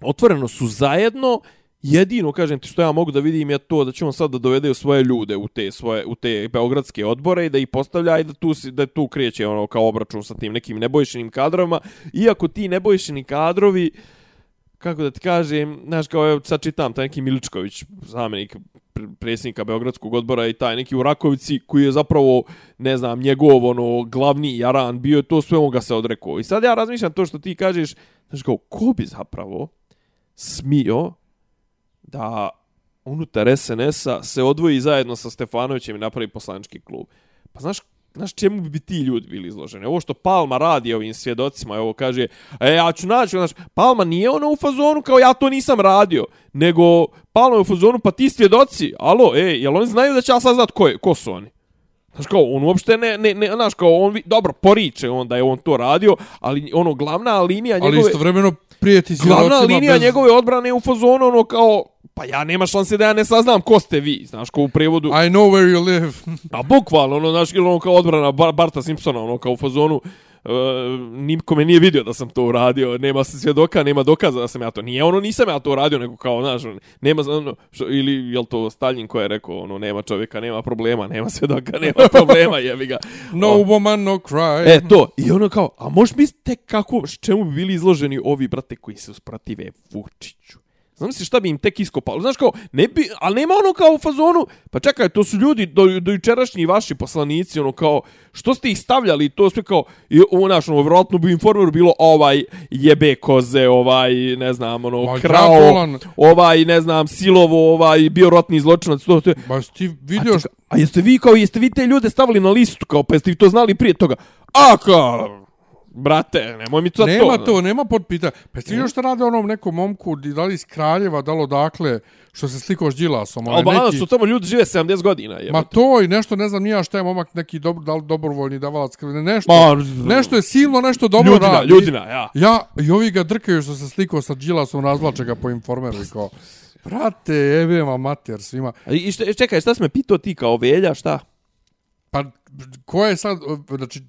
otvoreno su zajedno, jedino, kažem ti, što ja mogu da vidim je to da će on sad da dovede svoje ljude u te svoje u te beogradske odbore i da ih postavlja i da tu da tu kreće ono kao obračun sa tim nekim nebojšenim kadrovima. Iako ti nebojšeni kadrovi kako da ti kažem, znaš kao evo sad čitam taj neki Miličković, zamjenik predsjednika Beogradskog odbora i taj neki u Rakovici koji je zapravo, ne znam, njegov ono glavni jaran bio, to sve on ga se odrekao. I sad ja razmišljam to što ti kažeš, znaš kao, ko bi zapravo smio da unutar SNS-a se odvoji zajedno sa Stefanovićem i napravi poslanički klub. Pa znaš, znaš čemu bi ti ljudi bili izloženi? Ovo što Palma radi ovim svjedocima, ovo kaže, e, ja ću naći, znaš, Palma nije ono u fazonu kao ja to nisam radio, nego Palma je u fazonu, pa ti svjedoci, alo, e, jel oni znaju da će ja saznat ko, je, ko su oni? Znaš kao, on uopšte ne, ne, ne znaš kao, on, dobro, poriče on da je on to radio, ali ono, glavna linija njegove... Ali istovremeno prijeti Glavna linija bez... njegove odbrane je u fazonu ono kao, pa ja nema šanse da ja ne saznam ko ste vi, znaš, kao u prevodu. I know where you live. [LAUGHS] A bukvalno, ono, znaš, ili ono kao odbrana Bar Barta Simpsona, ono, kao u fazonu, Uh, niko me nije vidio da sam to uradio, nema se svjedoka, nema dokaza da sam ja to, nije ono, nisam ja to uradio, nego kao, znaš, nema, ono, što, ili je to Stalin ko je rekao, ono, nema čovjeka, nema problema, nema svjedoka, [LAUGHS] nema problema, jebi ga. No O, woman, no cry. E, to. I ono kao, a možeš mislite kako, čemu bi bili izloženi ovi, brate, koji se usprotive Vučiću? Znam si šta bi im tek iskopalo. Znaš kao, ne bi, ali nema ono kao u fazonu, pa čekaj, to su ljudi do, do jučerašnji vaši poslanici, ono kao, što ste ih stavljali, to sve kao, i ovo, znaš, ono, vjerojatno bi informeru bilo ovaj jebe koze, ovaj, ne znam, ono, Ma, krao, ovaj, ne znam, silovo, ovaj, bio rotni zločinac, to, to, Ba, jesi ti vidio a, a jeste vi kao jeste vi te ljude stavili na listu kao pa jeste vi to znali prije toga? A kao brate, nemoj mi to Nema to. to, nema podpita. Pa vidio što rade onom nekom momku, da li iz Kraljeva, da li odakle, što se slikao s Đilasom. Albanac neki- su tamo ljudi žive 70 godina, je. Ma to i nešto, ne znam nija šta je momak, neki dobro, da li dobrovoljni davalac krvi, nešto. Ma, nešto je silno, nešto dobro ljudina, radi. ljudina, ja. Ja, i ovi ga drkaju što se slikao sa Đilasom, razvlače ga po informeru kao, brate, jebe ma mater svima. I šta, čekaj, šta si me pitao ti kao velja, šta? Pa, ko je sad, znači,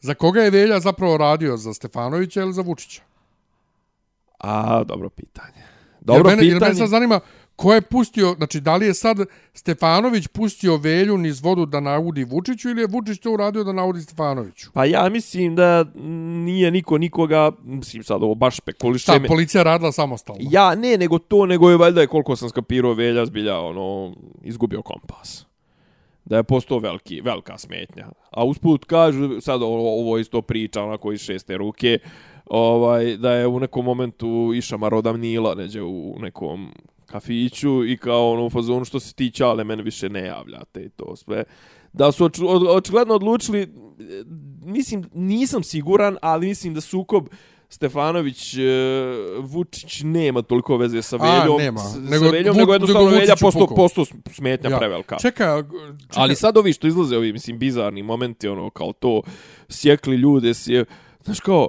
za koga je Velja zapravo radio, za Stefanovića ili za Vučića? A, dobro pitanje. Jer Dobro mene, jer mene pitanje. sad zanima, ko je pustio, znači, da li je sad Stefanović pustio Velju niz vodu da naudi Vučiću ili je Vučić to uradio da naudi Stefanoviću? Pa ja mislim da nije niko nikoga, mislim sad ovo baš Šta, spekulišem. policija radila samostalno? Ja, ne, nego to, nego je valjda je koliko sam skapirao velja zbilja, ono, izgubio kompas. Da je postao veliki, velika smetnja. A usput kažu, sad ovo, ovo isto priča, onako iz šeste ruke, ovaj, da je u nekom momentu iša Marodam Nila, neđe u nekom kafiću i kao ono u fazonu što se ti čale, mene više ne javljate i to sve. Da su oč, očigledno odlučili, mislim, nisam siguran, ali mislim da sukob Stefanović e, Vučić nema toliko veze sa A, Veljom, nema. s- Nego sa Veljom, nego jednostavno nego Velja posto, posto smetnja prevelika. Čekaj, čekaj, Ali sad ovi što izlaze, ovi, mislim, bizarni momenti, ono, kao to, sjekli ljude, sje... Znaš, kao,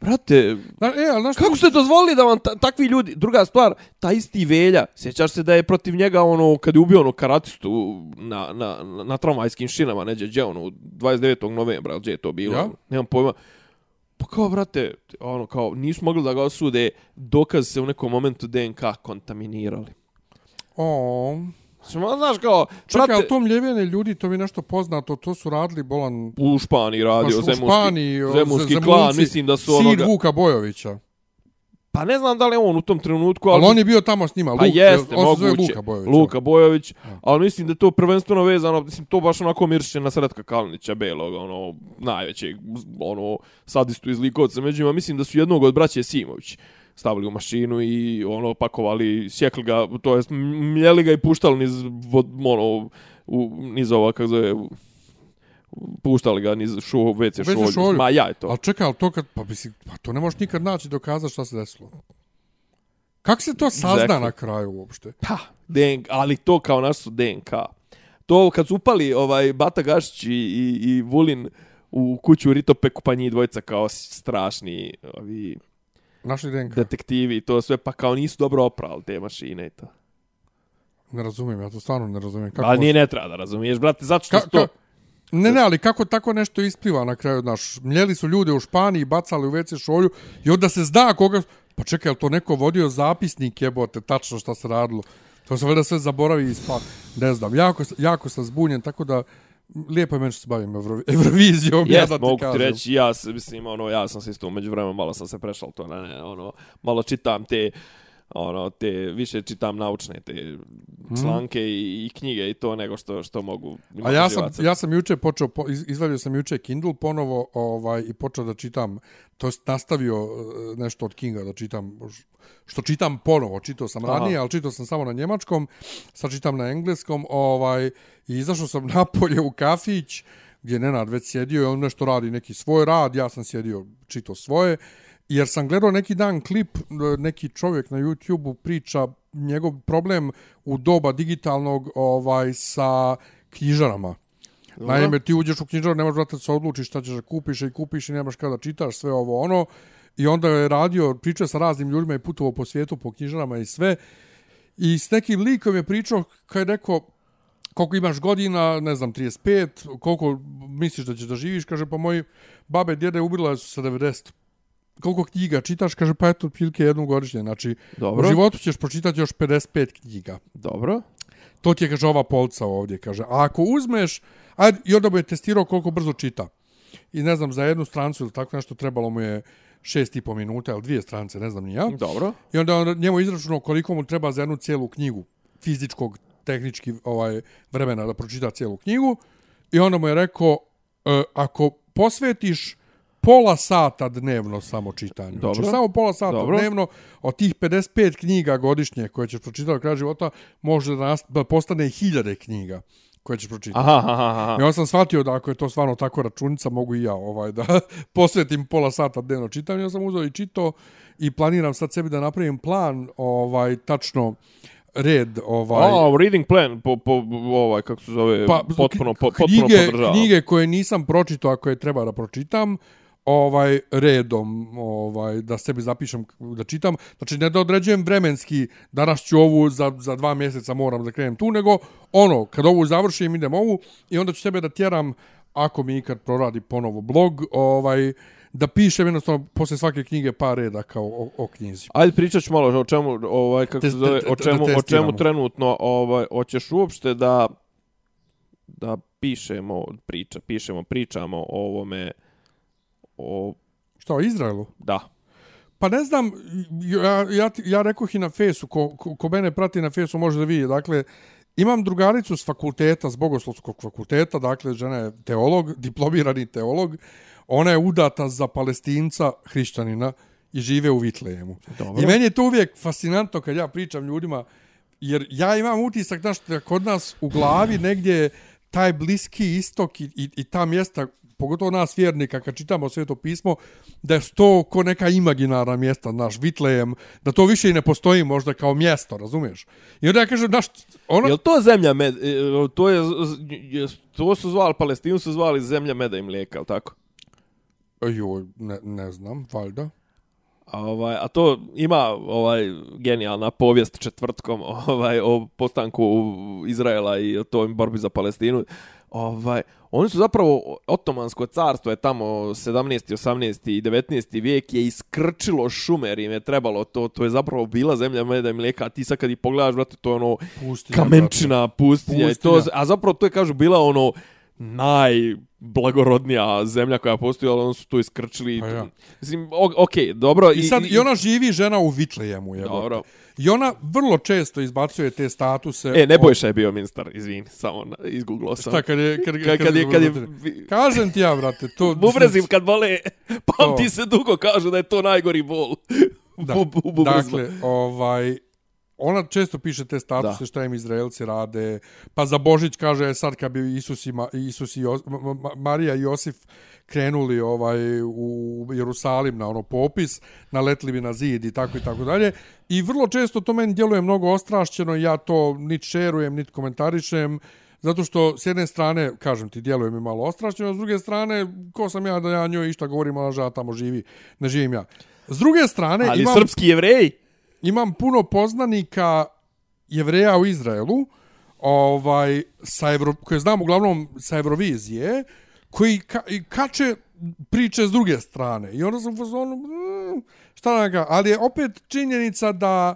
brate, Zna, e, znaš, kako ste dozvolili da vam ta, takvi ljudi... Druga stvar, ta isti Velja, sjećaš se da je protiv njega, ono, kad je ubio ono karatistu na, na, na, na tramvajskim šinama, neđe, gdje, ono, 29. novembra, gdje je to bilo, Ja? nemam pojma. Pa kao, brate, ono, kao, nisu mogli da ga osude, dokaz se u nekom momentu DNK kontaminirali. o, Smo, znaš, kao, čekaj, brate, ali to mljevene ljudi, to mi je nešto poznato, to su radili bolan... u Španiji radio, u zemunski, zemunski Zemunci, klan, mislim da su Sin onoga... Vuka Bojovića. Pa ne znam da li je on u tom trenutku, Ali ali... on je bio tamo s njima, Pa Luk, jeste, on se zove moguće. Luka Bojović. Luka Bojović, ali mislim da to prvenstveno vezano, mislim, to baš onako mirše na Sretka Kalinića, belog, ono, najvećeg, ono, sadistu iz Likovca. Međutim, mislim da su jednog od braće Simović stavili u mašinu i ono pakovali, sjekli ga, to jest mljeli ga i puštali niz ono, u, niz ova, kako zove, puštali ga niz šo, WC šolju. šolju. Ma ja je to. Ali čekaj, ali to kad, pa, mislim, pa to ne možeš nikad naći dokazati šta se desilo. Kako se to sazna Exactly. na kraju uopšte? Pa, DNK, ali to kao naš su DNK. To kad su upali ovaj Bata Gašić i, i, i Vulin u kuću Ritopeku, pa njih dvojica kao strašni ovi Našli DNK. detektivi i to sve, pa kao nisu dobro oprali te mašine i to. Ne razumijem, ja to stvarno ne razumijem. Kako Ali nije ne treba da razumiješ, brate, zato što Ka, su to... ka, ne, ne, ali kako tako nešto ispliva na kraju, znaš, mljeli su ljude u Španiji, bacali u WC šolju i onda se zna koga... Pa čekaj, je to neko vodio zapisnik, jebote, tačno šta se radilo? To se valjda sve zaboravi i spa... Ne znam, jako, jako sam zbunjen, tako da lijepo je meni što se bavim Evro, [LAUGHS] Eurovizijom, ja Jes, da ti mogu ti kažem. reći, ja mislim, ono, ja sam se isto umeđu vremena, malo sam se prešao to, ne, ne, ono, malo čitam te ono, te, više čitam naučne te članke i, i knjige i to nego što, što mogu. A ja sam, živaca. ja sam juče počeo, po- iz- izvadio sam juče Kindle ponovo ovaj, i počeo da čitam, to jest nastavio e, nešto od Kinga da čitam, što čitam ponovo, čitao sam Aha. ranije, ali čitao sam samo na njemačkom, sad čitam na engleskom, ovaj, i izašao sam [LAUGHS] napolje u kafić, gdje je Nenad već sjedio i on nešto radi neki svoj rad, ja sam sjedio, čitao svoje, jer sam gledao neki dan klip, e, neki čovjek na YouTube-u priča njegov problem u doba digitalnog ovaj sa knjižarama. Naime, ti uđeš u knjižaru, nemaš vrata da se odlučiš šta ćeš da kupiš i kupiš i nemaš kada čitaš sve ovo ono. I onda je radio, pričao sa raznim ljudima i putovao po svijetu, po knjižarama i sve. I s nekim likom je pričao, kad je rekao, koliko imaš godina, ne znam, 35, koliko misliš da ćeš da živiš, kaže, pa moji babe, djede ubila su sa 90. Koliko knjiga čitaš, kaže, pa eto, otprilike jednu godišnje. Znači, Dobro. u životu ćeš pročitati još 55 knjiga. Dobro. To ti je, kaže, ova polca ovdje, kaže. A ako uzmeš, ajde, i onda mu je testirao koliko brzo čita. I ne znam, za jednu strancu ili tako nešto trebalo mu je šest i po minuta, ili dvije strance, ne znam ni ja. Dobro. I onda on njemu izračunao koliko mu treba za jednu cijelu knjigu, fizičkog, tehnički ovaj vremena da pročita cijelu knjigu. I onda mu je rekao, e, ako posvetiš pola sata dnevno samo čitanju. Dobro. Znači, samo pola sata Dobro. dnevno od tih 55 knjiga godišnje koje ćeš pročitati do kraja života, može da, nast- da postane hiljade knjiga koje ćeš pročitati. Aha, aha, aha. Onda sam shvatio da ako je to stvarno tako računica, mogu i ja ovaj da [LAUGHS] posvetim pola sata dnevno čitanju. Ja sam uzeo i čito i planiram sad sebi da napravim plan, ovaj tačno red, ovaj Oh, reading plan, po, po, ovaj, kako se zove, pa, potpuno, po, potpuno knjige, podržavam. knjige koje nisam pročitao, a koje treba da pročitam, ovaj redom ovaj da sebi zapišem da čitam. Znači ne da određujem vremenski danas ću ovu za, za dva mjeseca moram da krenem tu nego ono kad ovu završim idem ovu i onda ću sebe da tjeram ako mi ikad proradi ponovo blog ovaj da pišem jednostavno posle svake knjige par reda kao o, o knjizi. Ajde pričat ću malo o čemu, ovaj, kako se zove, o čemu, o čemu trenutno, ovaj, hoćeš uopšte da da pišemo priča, pišemo, pričamo o ovome, o, šta o Izraelu da, Pa ne znam, ja, ja, ja rekoh i na fesu, ko, ko, ko mene prati na fesu može da vidi. Dakle, imam drugaricu s fakulteta, s bogoslovskog fakulteta, dakle, žena je teolog, [LAUGHS] diplomirani teolog. Ona je udata za palestinca, hrišćanina, i žive u Vitlejemu. Dobro. I meni je to uvijek fascinantno kad ja pričam ljudima, jer ja imam utisak znaš, kod nas u glavi negdje taj bliski istok i, i, i ta mjesta, pogotovo nas vjernika, kad čitamo sveto pismo, da je to ko neka imaginarna mjesta, naš Vitlejem, da to više i ne postoji možda kao mjesto, razumiješ? I onda ja kažem, znaš, ono... Jel to zemlja med, e, to je, je, to su zvali, Palestinu su zvali zemlja meda i mlijeka, jel tako? Joj, ne, ne znam, valjda. A, ovaj, a to ima ovaj genijalna povijest četvrtkom [LAUGHS] ovaj o postanku Izraela i o toj borbi za Palestinu. Ovaj, oni su zapravo otomansko carstvo je tamo 17. 18. i 19. vijek je iskrčilo šumer im je trebalo to to je zapravo bila zemlja meda i mlijeka a ti sad kad ih pogledaš brate to je ono Pustinja, kamenčina pustinja, i to Pustinja. a zapravo to je kažu bila ono najblagorodnija zemlja koja postoji, ali oni su to iskrčili. Pa ja. Mislim, okej, dobro. I sad, i ona živi žena u Vitlejemu, je. Dobro. I ona vrlo često izbacuje te statuse. E, Nebojša je bio ministar, izvini, samo na, izgooglao sam. Šta kad je... Kad, Kad, kad, je, kad je, Kažem ti ja, brate, to... [LAUGHS] bubrezim kad bole, pamti To. se dugo, kažu da je to najgori bol. Da. [LAUGHS] Bu- u bubrezima. Dakle, ovaj, ona često piše te statuse Da. šta im Izraelci rade. Pa za Božić kaže e, sad kad bi Isus i, Ma, Isus i Jos, Ma- Ma- Marija i Josif krenuli ovaj u Jerusalim na ono popis, naletli bi na zid i tako i tako dalje. I vrlo često to meni djeluje mnogo ostrašćeno ja to nit šerujem, nit komentarišem. Zato što s jedne strane, kažem ti, djeluje mi malo ostrašćeno, s druge strane, ko sam ja da ja njoj išta govorim, ona žena tamo živi, ne živim ja. S druge strane, Ali imam srpski jevreji? Imam puno poznanika jevreja u Izraelu, ovaj, sa Evro, koje znam uglavnom sa Eurovizije, koji ka, i kače priče s druge strane. I onda sam u fazonu, mm, šta da ga, ali je opet činjenica da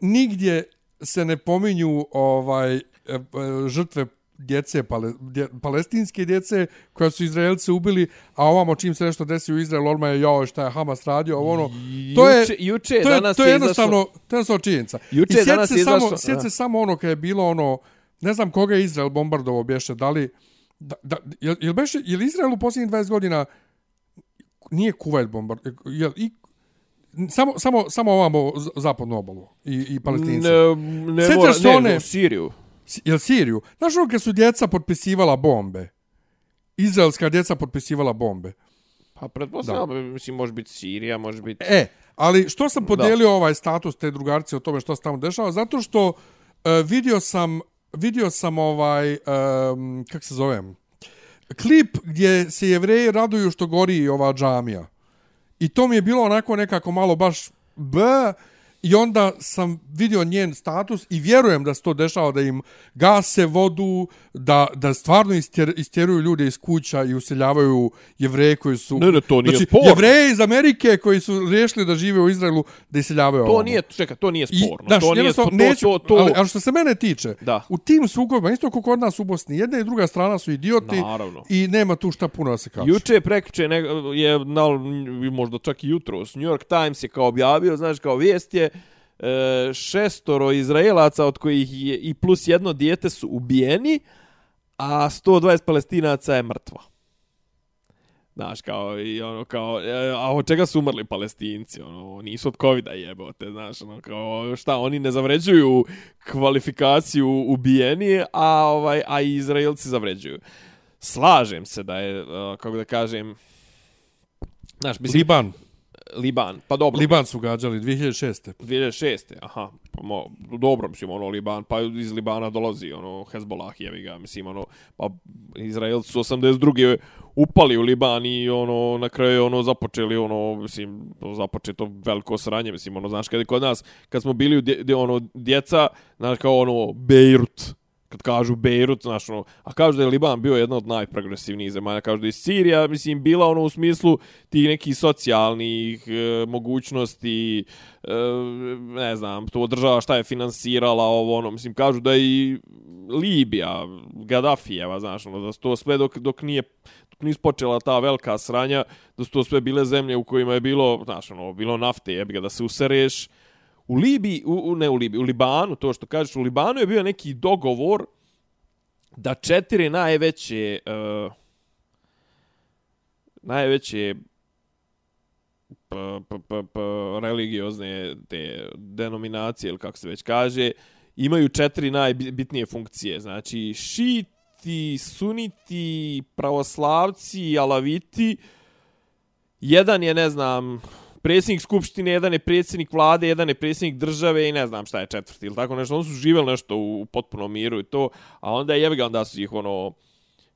nigdje se ne pominju ovaj e, e, žrtve djece, pale, dje, palestinske djece koja su Izraelce ubili, a ovamo čim se nešto desi u Izraelu, odmah je jao šta je Hamas radio, ovo ono, to je, Juče- juče, to je, danas to je je jednostavno, izašlo- to je jednostavno činjenica. Juče, I sjeti danas se samo, sjeti se samo ono kad je bilo ono, ne znam koga je Izrael bombardovao bješe, da li, da, da, jel, jel, beše, jel Izrael u posljednjih 20 godina nije Kuwait bombard, jel, i, samo, samo, samo ovamo zapadnu obalu i, i palestinci. Ne, ne Sjećaš mora, ne, one- u Siriju. Jel Siriju? Znaš ono kad su djeca potpisivala bombe? Izraelska djeca potpisivala bombe. Pa pretpostavljam, mislim, može biti Sirija, može biti... E, ali što sam podijelio ovaj status te drugarce o tome što se tamo dešava? Zato što e, vidio sam vidio sam ovaj um, kak se zovem klip gdje se jevreji raduju što gori ova džamija. I to mi je bilo onako nekako malo baš b I onda sam vidio njen status i vjerujem da se to dešava da im gase vodu, da, da stvarno istjer, istjeruju ljude iz kuća i useljavaju jevreje koji su... Ne, ne, to nije znači, sporno. Jevreji iz Amerike koji su riješili da žive u Izraelu, da iseljavaju To ovamo. nije, čekaj, to nije I, sporno. znaš, to nije, to, jednostavno, to, neću, to, to, Ali, ali što se mene tiče, Da. u tim sukobima, isto kao kod nas u Bosni, jedna i druga strana su idioti Naravno. i nema tu šta puno da se kaže. Juče, prekjuče ne, je, na, možda čak i jutros, New York Times je kao objavio, znaš, kao vijest je, e, šestoro Izraelaca, od kojih je i plus jedno dijete su ubijeni, a 120 palestinaca je mrtvo. Znaš, kao, i ono, kao, e, a od čega su umrli palestinci? Ono, nisu od covida jebote, znaš, ono, kao, šta, oni ne zavređuju kvalifikaciju ubijeni, a, ovaj, a i Izraelci zavređuju. Slažem se da je, e, kako da kažem, znaš, mislim, Liban. Liban, pa dobro, Liban su gađali 2006. 2006. Aha, pa mo, dobro, mislim, ono, Liban, pa iz Libana dolazi, ono, Hezbollah, jevi ga, mislim, ono, pa Izraelci su 82. upali u Liban i, ono, na kraju, ono, započeli, ono, mislim, započeto veliko sranje, mislim, ono, znaš, kad je kod nas, kad smo bili, u dje, ono, djeca, znaš, kao, ono, Beirut, kad kažu Beirut, znaš, ono, a kažu da je Liban bio jedna od najprogresivnijih zemalja, kažu da je Sirija, mislim, bila ono u smislu tih nekih socijalnih e, mogućnosti, e, ne znam, to država šta je finansirala, ovo, ono, mislim, kažu da je i Libija, Gaddafijeva, znaš, ono, da to sve dok, dok nije dok nije počela ta velika sranja, da su to sve bile zemlje u kojima je bilo, znaš, ono, bilo nafte, jebiga, da se usereš, U Libiji, u, u, ne u Libiji, u Libanu, to što kažeš, u Libanu je bio neki dogovor da četiri najveće uh, najveće p, p, p, p, religiozne te denominacije, ili kako se već kaže, imaju četiri najbitnije funkcije. Znači, šiti, suniti, pravoslavci, alaviti, jedan je, ne znam, predsjednik skupštine, jedan je predsjednik vlade, jedan je predsjednik države i ne znam šta je četvrti ili tako nešto. Oni su živjeli nešto u, u potpunom miru i to, a onda je jebiga, onda su ih ono,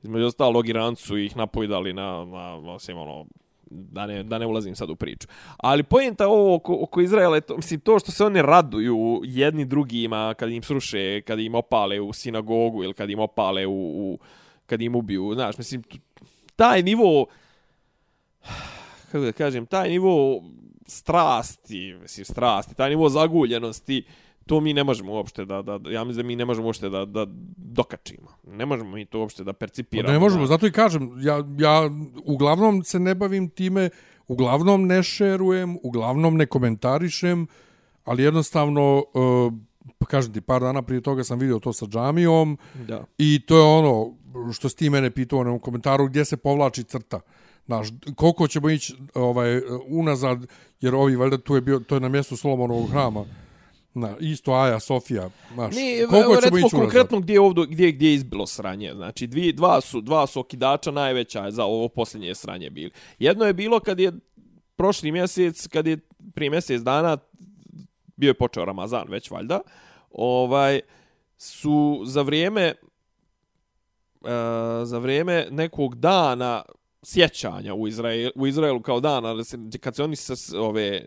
između ostalog Irancu su ih napojdali na, na osim ono, da ne, da ne ulazim sad u priču. Ali pojenta ovo oko, oko Izraela je to, mislim, to što se oni raduju jedni drugima kad im sruše, kad im opale u sinagogu ili kad im opale u, u kad im ubiju, znaš, mislim, taj nivo kako da kažem, taj nivo strasti, mislim strasti, taj nivo zaguljenosti, to mi ne možemo uopšte da, da, ja mislim da mi ne možemo uopšte da, da dokačimo. Ne možemo mi to uopšte da percipiramo. Ne možemo, zato i kažem, ja, ja uglavnom se ne bavim time, uglavnom ne šerujem, uglavnom ne komentarišem, ali jednostavno, uh, pa kažem ti, par dana prije toga sam vidio to sa džamijom Da. i to je ono što si ti mene pitao u onom komentaru gdje se povlači crta. Znaš, koliko ćemo ići ovaj, unazad, jer ovi, valjda, tu je bio, to je na mjestu Solomonovog hrama. Na, isto Aja, Sofija, znaš, Ne, koliko ćemo ići unazad? konkretno gdje je ovdje gdje gdje je izbilo sranje. Znači dvi, dva su dva su okidača najveća za ovo posljednje sranje bili. Jedno je bilo kad je prošli mjesec, kad je prije mjesec dana bio je počeo Ramazan već valjda. Ovaj su za vrijeme e, za vrijeme nekog dana sjećanja u Izraelu, u Izraelu kao dana da se, kad se oni se ove e,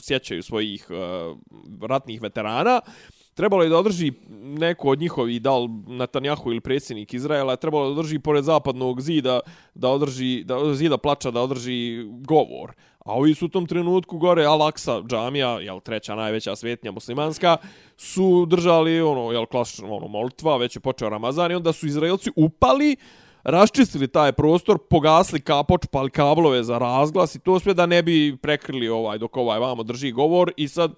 sjećaju svojih e, ratnih veterana trebalo je da održi neko od njihovih dal Netanjahu ili predsjednik Izraela trebalo da održi pored zapadnog zida da održi da zida plača da održi govor. A ovi su u tom trenutku gore Al-Aqsa džamija, jel treća najveća svetnja muslimanska, su držali ono, jel klasično ono, molitva, već je počeo Ramazan i onda su Izraelci upali, raščistili taj prostor, pogasli ka, počpali kablove za razglas i to sve da ne bi prekrili ovaj dok ovaj vamo drži govor i sad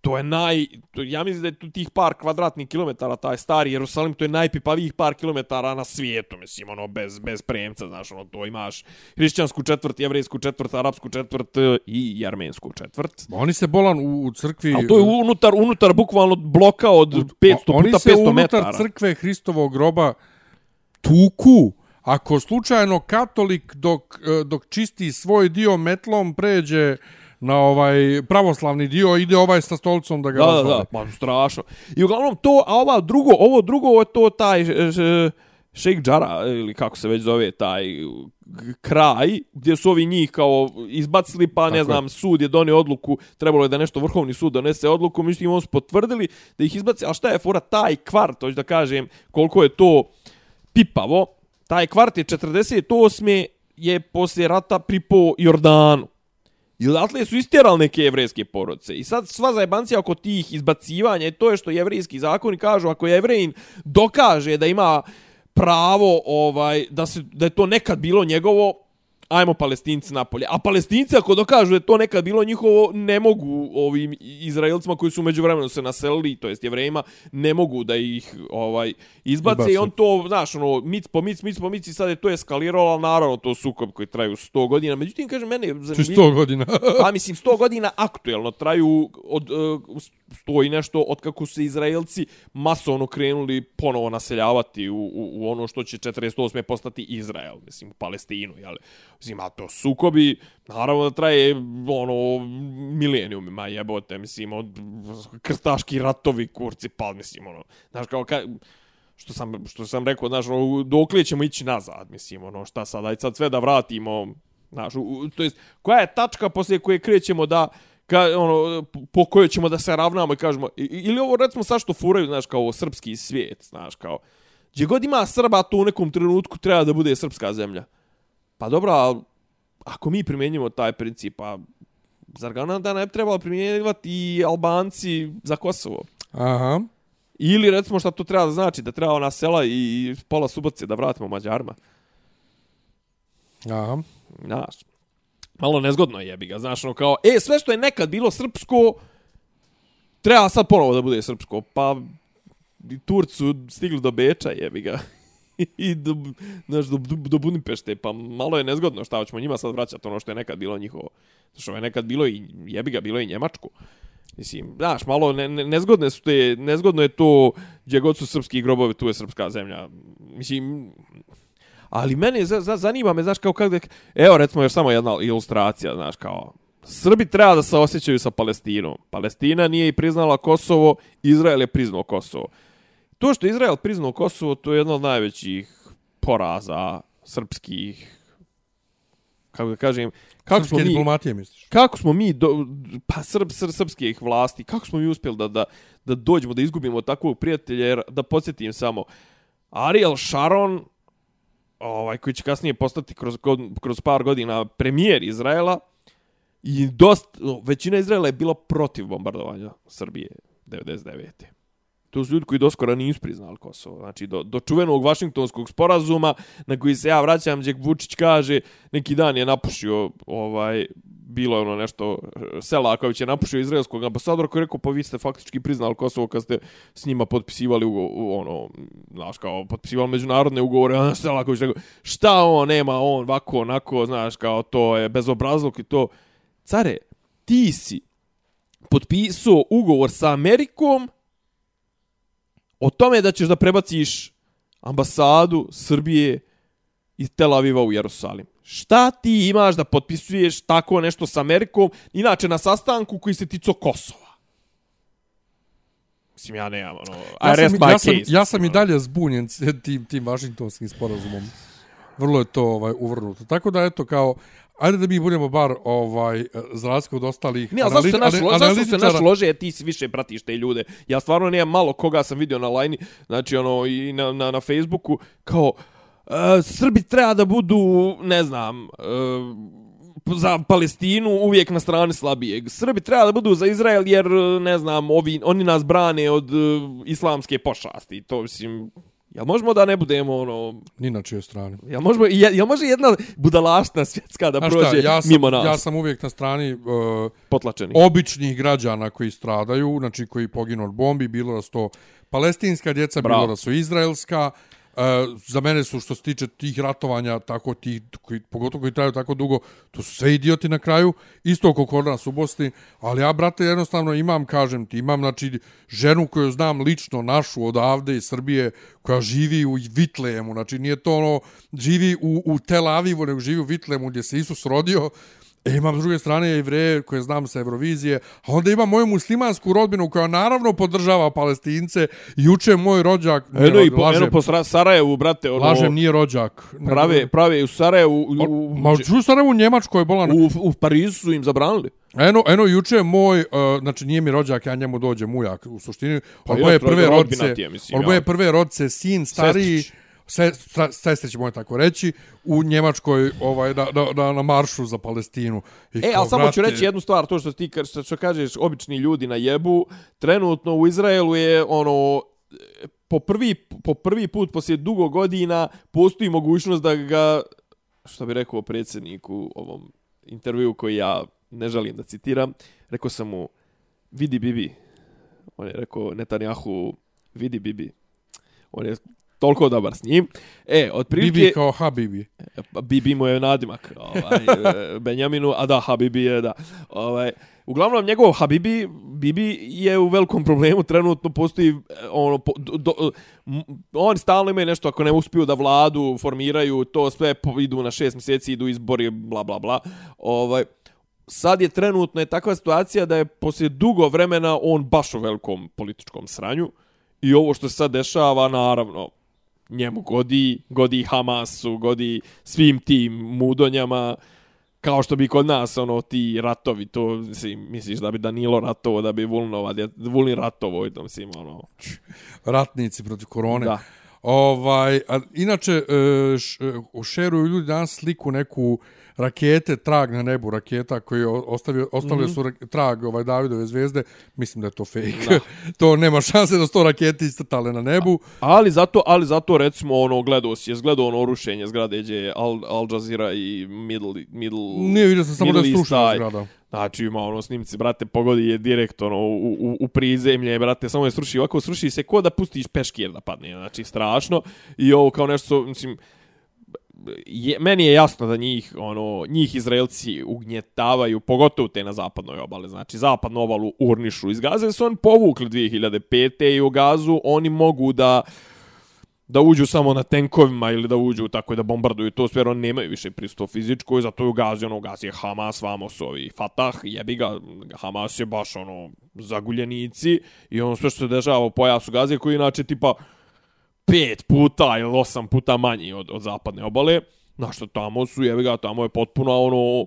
to je naj, to, ja mislim da je tu tih par kvadratnih kilometara, taj stari Jerusalim, to je najpipavijih par kilometara na svijetu, mislim, ono, bez, bez premca, znaš, ono, to imaš hrišćansku četvrt, jevrejsku četvrt, arapsku četvrt e, i jermensku četvrt. Oni se bolan u, u crkvi... A to je unutar, unutar bukvalno bloka od 500 puta 500 metara. Oni se unutar crkve Hristovog groba tuku. Ako slučajno katolik dok, e, dok čisti svoj dio metlom pređe na ovaj pravoslavni dio ide ovaj sa stolicom da ga da, da, da, pa strašno. I uglavnom to, a ova drugo, ovo drugo je to taj Sheikh Jara ili kako se već zove taj kraj gdje su ovi njih kao izbacili pa Tako ne znam je. sud je donio odluku trebalo je da nešto vrhovni sud donese odluku međutim oni su potvrdili da ih izbaci a šta je fora taj kvart hoću da kažem koliko je to pipavo taj kvart je 48. je poslije rata pripo Jordanu I odatle su istjerali neke jevrejske porodice. I sad sva zajebancija oko tih izbacivanja je to je što jevrijski zakoni kažu ako jevrejin dokaže da ima pravo ovaj da se da je to nekad bilo njegovo ajmo palestinci napolje. A palestinci ako dokažu da to nekad bilo njihovo, ne mogu ovim izraelcima koji su među vremenu se naselili, to jest jevrejima, ne mogu da ih ovaj izbace Izbaci. i on to, znaš, ono, mic po mic, mic po mic i sad je to eskaliralo, ali naravno to sukob koji traju 100 godina. Međutim, kaže, mene je zanimljivo. 100 godina? [LAUGHS] pa mislim, 100 godina aktuelno traju od, uh, stoji nešto od kako su Izraelci masovno krenuli ponovo naseljavati u, u, u ono što će 48. postati Izrael, mislim, u Palestinu, jel? Mislim, a to sukobi, naravno da traje, ono, milenijumima jebote, mislim, od krstaški ratovi, kurci, pal, mislim, ono, znaš, kao, ka, što sam, što sam rekao, znaš, ono, dok li ćemo ići nazad, mislim, ono, šta sad, aj sad sve da vratimo, znaš, u, to jest, koja je tačka poslije koje krećemo da, ka, ono, po kojoj ćemo da se ravnamo i kažemo, ili ovo recimo sa što furaju, znaš, kao srpski svijet, znaš, kao, gdje god ima Srba, to u nekom trenutku treba da bude srpska zemlja. Pa dobro, ako mi primjenjimo taj princip, pa zar ga da ne treba primjenjivati i Albanci za Kosovo? Aha. Ili recimo šta to treba da znači, da treba ona sela i pola Subotice da vratimo Mađarima. Aha. Znaš, malo nezgodno jebi ga, znaš, ono kao, e, sve što je nekad bilo srpsko, treba sad ponovo da bude srpsko, pa i Turcu stigli do Beča, jebi ga, [LAUGHS] i do, znaš, do, do Budimpešte, pa malo je nezgodno šta hoćemo njima sad vraćati ono što je nekad bilo njihovo, što je nekad bilo i jebi ga, bilo i Njemačko. Mislim, znaš, malo ne, ne, nezgodne su te, nezgodno je to gdje god su srpski grobovi, tu je srpska zemlja. Mislim, Ali mene za, za, zanima me, znaš, kao kako... Evo, recimo, još samo jedna ilustracija, znaš, kao... Srbi treba da se osjećaju sa Palestinom. Palestina nije i priznala Kosovo, Izrael je priznao Kosovo. To što Izrael priznao Kosovo, to je jedno od najvećih poraza srpskih kako da kažem, kako Srpske smo mi diplomatije misliš? Kako smo mi do, pa srb, srb srpskih vlasti, kako smo mi uspjeli da da da dođemo da izgubimo takvog prijatelja jer da podsjetim samo Ariel Sharon ovaj koji će kasnije postati kroz kroz par godina premijer Izraela i dost većina Izraela je bila protiv bombardovanja Srbije 99. To su ljudi koji doskora nisu priznali Kosovo. Znači, do, do čuvenog Vašingtonskog sporazuma na koji se ja vraćam, gdje Vučić kaže, neki dan je napušio, ovaj, bilo je ono nešto, Selaković je napušio izraelskog ambasadora koji je rekao, pa vi ste faktički priznali Kosovo kad ste s njima potpisivali, ugo, ono, znaš, kao, potpisivali međunarodne ugovore, a Selaković rekao, šta on, nema on, vako, onako, znaš, kao, to je bezobrazluk i to. Care, ti si potpisao ugovor sa Amerikom, o tome da ćeš da prebaciš ambasadu Srbije iz Tel Aviva u Jerusalim. Šta ti imaš da potpisuješ tako nešto s Amerikom, inače na sastanku koji se tico Kosova? Mislim, ja nemam, ono, ja sam, ja sam, ja sam i dalje zbunjen tim, tim Washingtonskim sporazumom. Vrlo je to ovaj, uvrnuto. Tako da, eto, kao, Ajde da mi budemo bar ovaj za razliku od ostalih Ne, zašto se naš zašto se naš lože, ti si više pratiš te ljude. Ja stvarno nemam malo koga sam vidio na lajni, znači ono i na na na Facebooku kao uh, Srbi treba da budu, ne znam, uh, za Palestinu uvijek na strani slabijeg. Srbi treba da budu za Izrael jer, ne znam, ovi, oni nas brane od uh, islamske pošasti. To, mislim, Jel možemo da ne budemo ono... Ni na čijoj strani. Jel, možemo, jel, jel može jedna budalašna svjetska da Znaš prođe šta, ja sam, mimo nas? Ja sam uvijek na strani uh, Potlačeni. običnih građana koji stradaju, znači koji poginu od bombi, bilo da su to palestinska djeca, Bravo. bilo da su izraelska. Uh, E, za mene su što se tiče tih ratovanja, tako tih, koji, pogotovo koji traju tako dugo, to su sve idioti na kraju, isto oko kod nas u Bosni, ali ja, brate, jednostavno imam, kažem ti, imam, znači, ženu koju znam lično, našu, odavde iz Srbije, koja živi u Vitlejemu, znači, nije to ono, živi u, u Tel Avivu, nego živi u Vitlejemu gdje se Isus rodio, E, imam s druge strane jevreje koje znam sa Eurovizije, a onda imam moju muslimansku rodbinu koja naravno podržava palestince. Juče moj rođak, nije Eno i po, lažem, eno po Sarajevu, brate, ono... lažem, nije rođak. nego- Prave, prave u Sarajevu, u, u, Ma, ču Sarajevo u Njemačkoj je bolan. u, u Parizu su im zabranili. Eno, eno juče moj, uh, znači nije mi rođak, ja njemu dođem ujak u suštini. Pa Od moje prve rodce, od moje prve rodce, sin stariji, Sestrić. Se, stra- sestrić moje tako reći, u Njemačkoj ovaj, na, na, na, maršu za Palestinu. I E, ali samo ću reći jednu stvar, to što ti što, što kažeš, obični ljudi na jebu, trenutno u Izraelu je ono po prvi, po prvi put poslije dugo godina postoji mogućnost da ga, što bi rekao predsjednik u ovom intervju koji ja ne želim da citiram, rekao sam mu, vidi Bibi. On je rekao Netanjahu, vidi Bibi. On je toliko dobar s njim. E, otprilike... Bibi kao Habibi. Pa Bibi mu je nadimak, ovaj, e, [LAUGHS] Benjaminu, a da, Habibi je, da. Ovaj, uglavnom, njegov Habibi, Bibi je u velikom problemu, trenutno postoji, e, ono, po, do, do, oni stalno imaju nešto, ako ne uspiju da vladu formiraju, to sve idu na šest mjeseci, idu izbori, bla, bla, bla. Ovaj, sad je trenutno je takva situacija da je poslije dugo vremena on baš u velikom političkom sranju i ovo što se sad dešava, naravno, njemu godi, godi Hamasu, godi svim tim mudonjama, kao što bi kod nas, ono, ti ratovi, to, mislim, misliš da bi Danilo ratovo, da bi Vulnova, Vulin ratovo, i to, mislim, ono, [LAUGHS] ratnici protiv korone. Da. Ovaj, a, inače, e, š, e, šeruju ljudi danas sliku neku rakete, trag na nebu raketa koji je ostavio, ostavio mm -hmm. su ra- trag ovaj Davidove zvezde. Mislim da je to fake. [LAUGHS] to nema šanse da su to rakete istrtale na nebu. Ali zato, ali zato recimo ono gledao si, je gledao ono rušenje zgrade gdje je Al, Al Jazeera i Middle Middle Nije vidio sam samo da je strušena taj. zgrada. Znači ima ono snimci, brate, pogodi je direkt ono u, u, u prizemlje, brate, samo je sruši, ovako sruši se ko da pustiš peškir da padne, znači strašno. I ovo kao nešto, mislim, je, meni je jasno da njih ono njih Izraelci ugnjetavaju pogotovo te na zapadnoj obali znači zapadnu obalu urnišu iz Gaze su on povukli 2005. i u Gazu oni mogu da da uđu samo na tenkovima ili da uđu tako da bombarduju to sve, jer oni nemaju više pristup fizičko i zato je u Gazi, ono, u Gazi je Hamas, vamo su ovi Fatah, jebi ga, Hamas je baš, ono, zaguljenici i ono sve što se dešava u pojasu Gaze, koji inače tipa pet puta ili osam puta manji od, od zapadne obale, na što tamo su, jevi ga, tamo je potpuno, ono,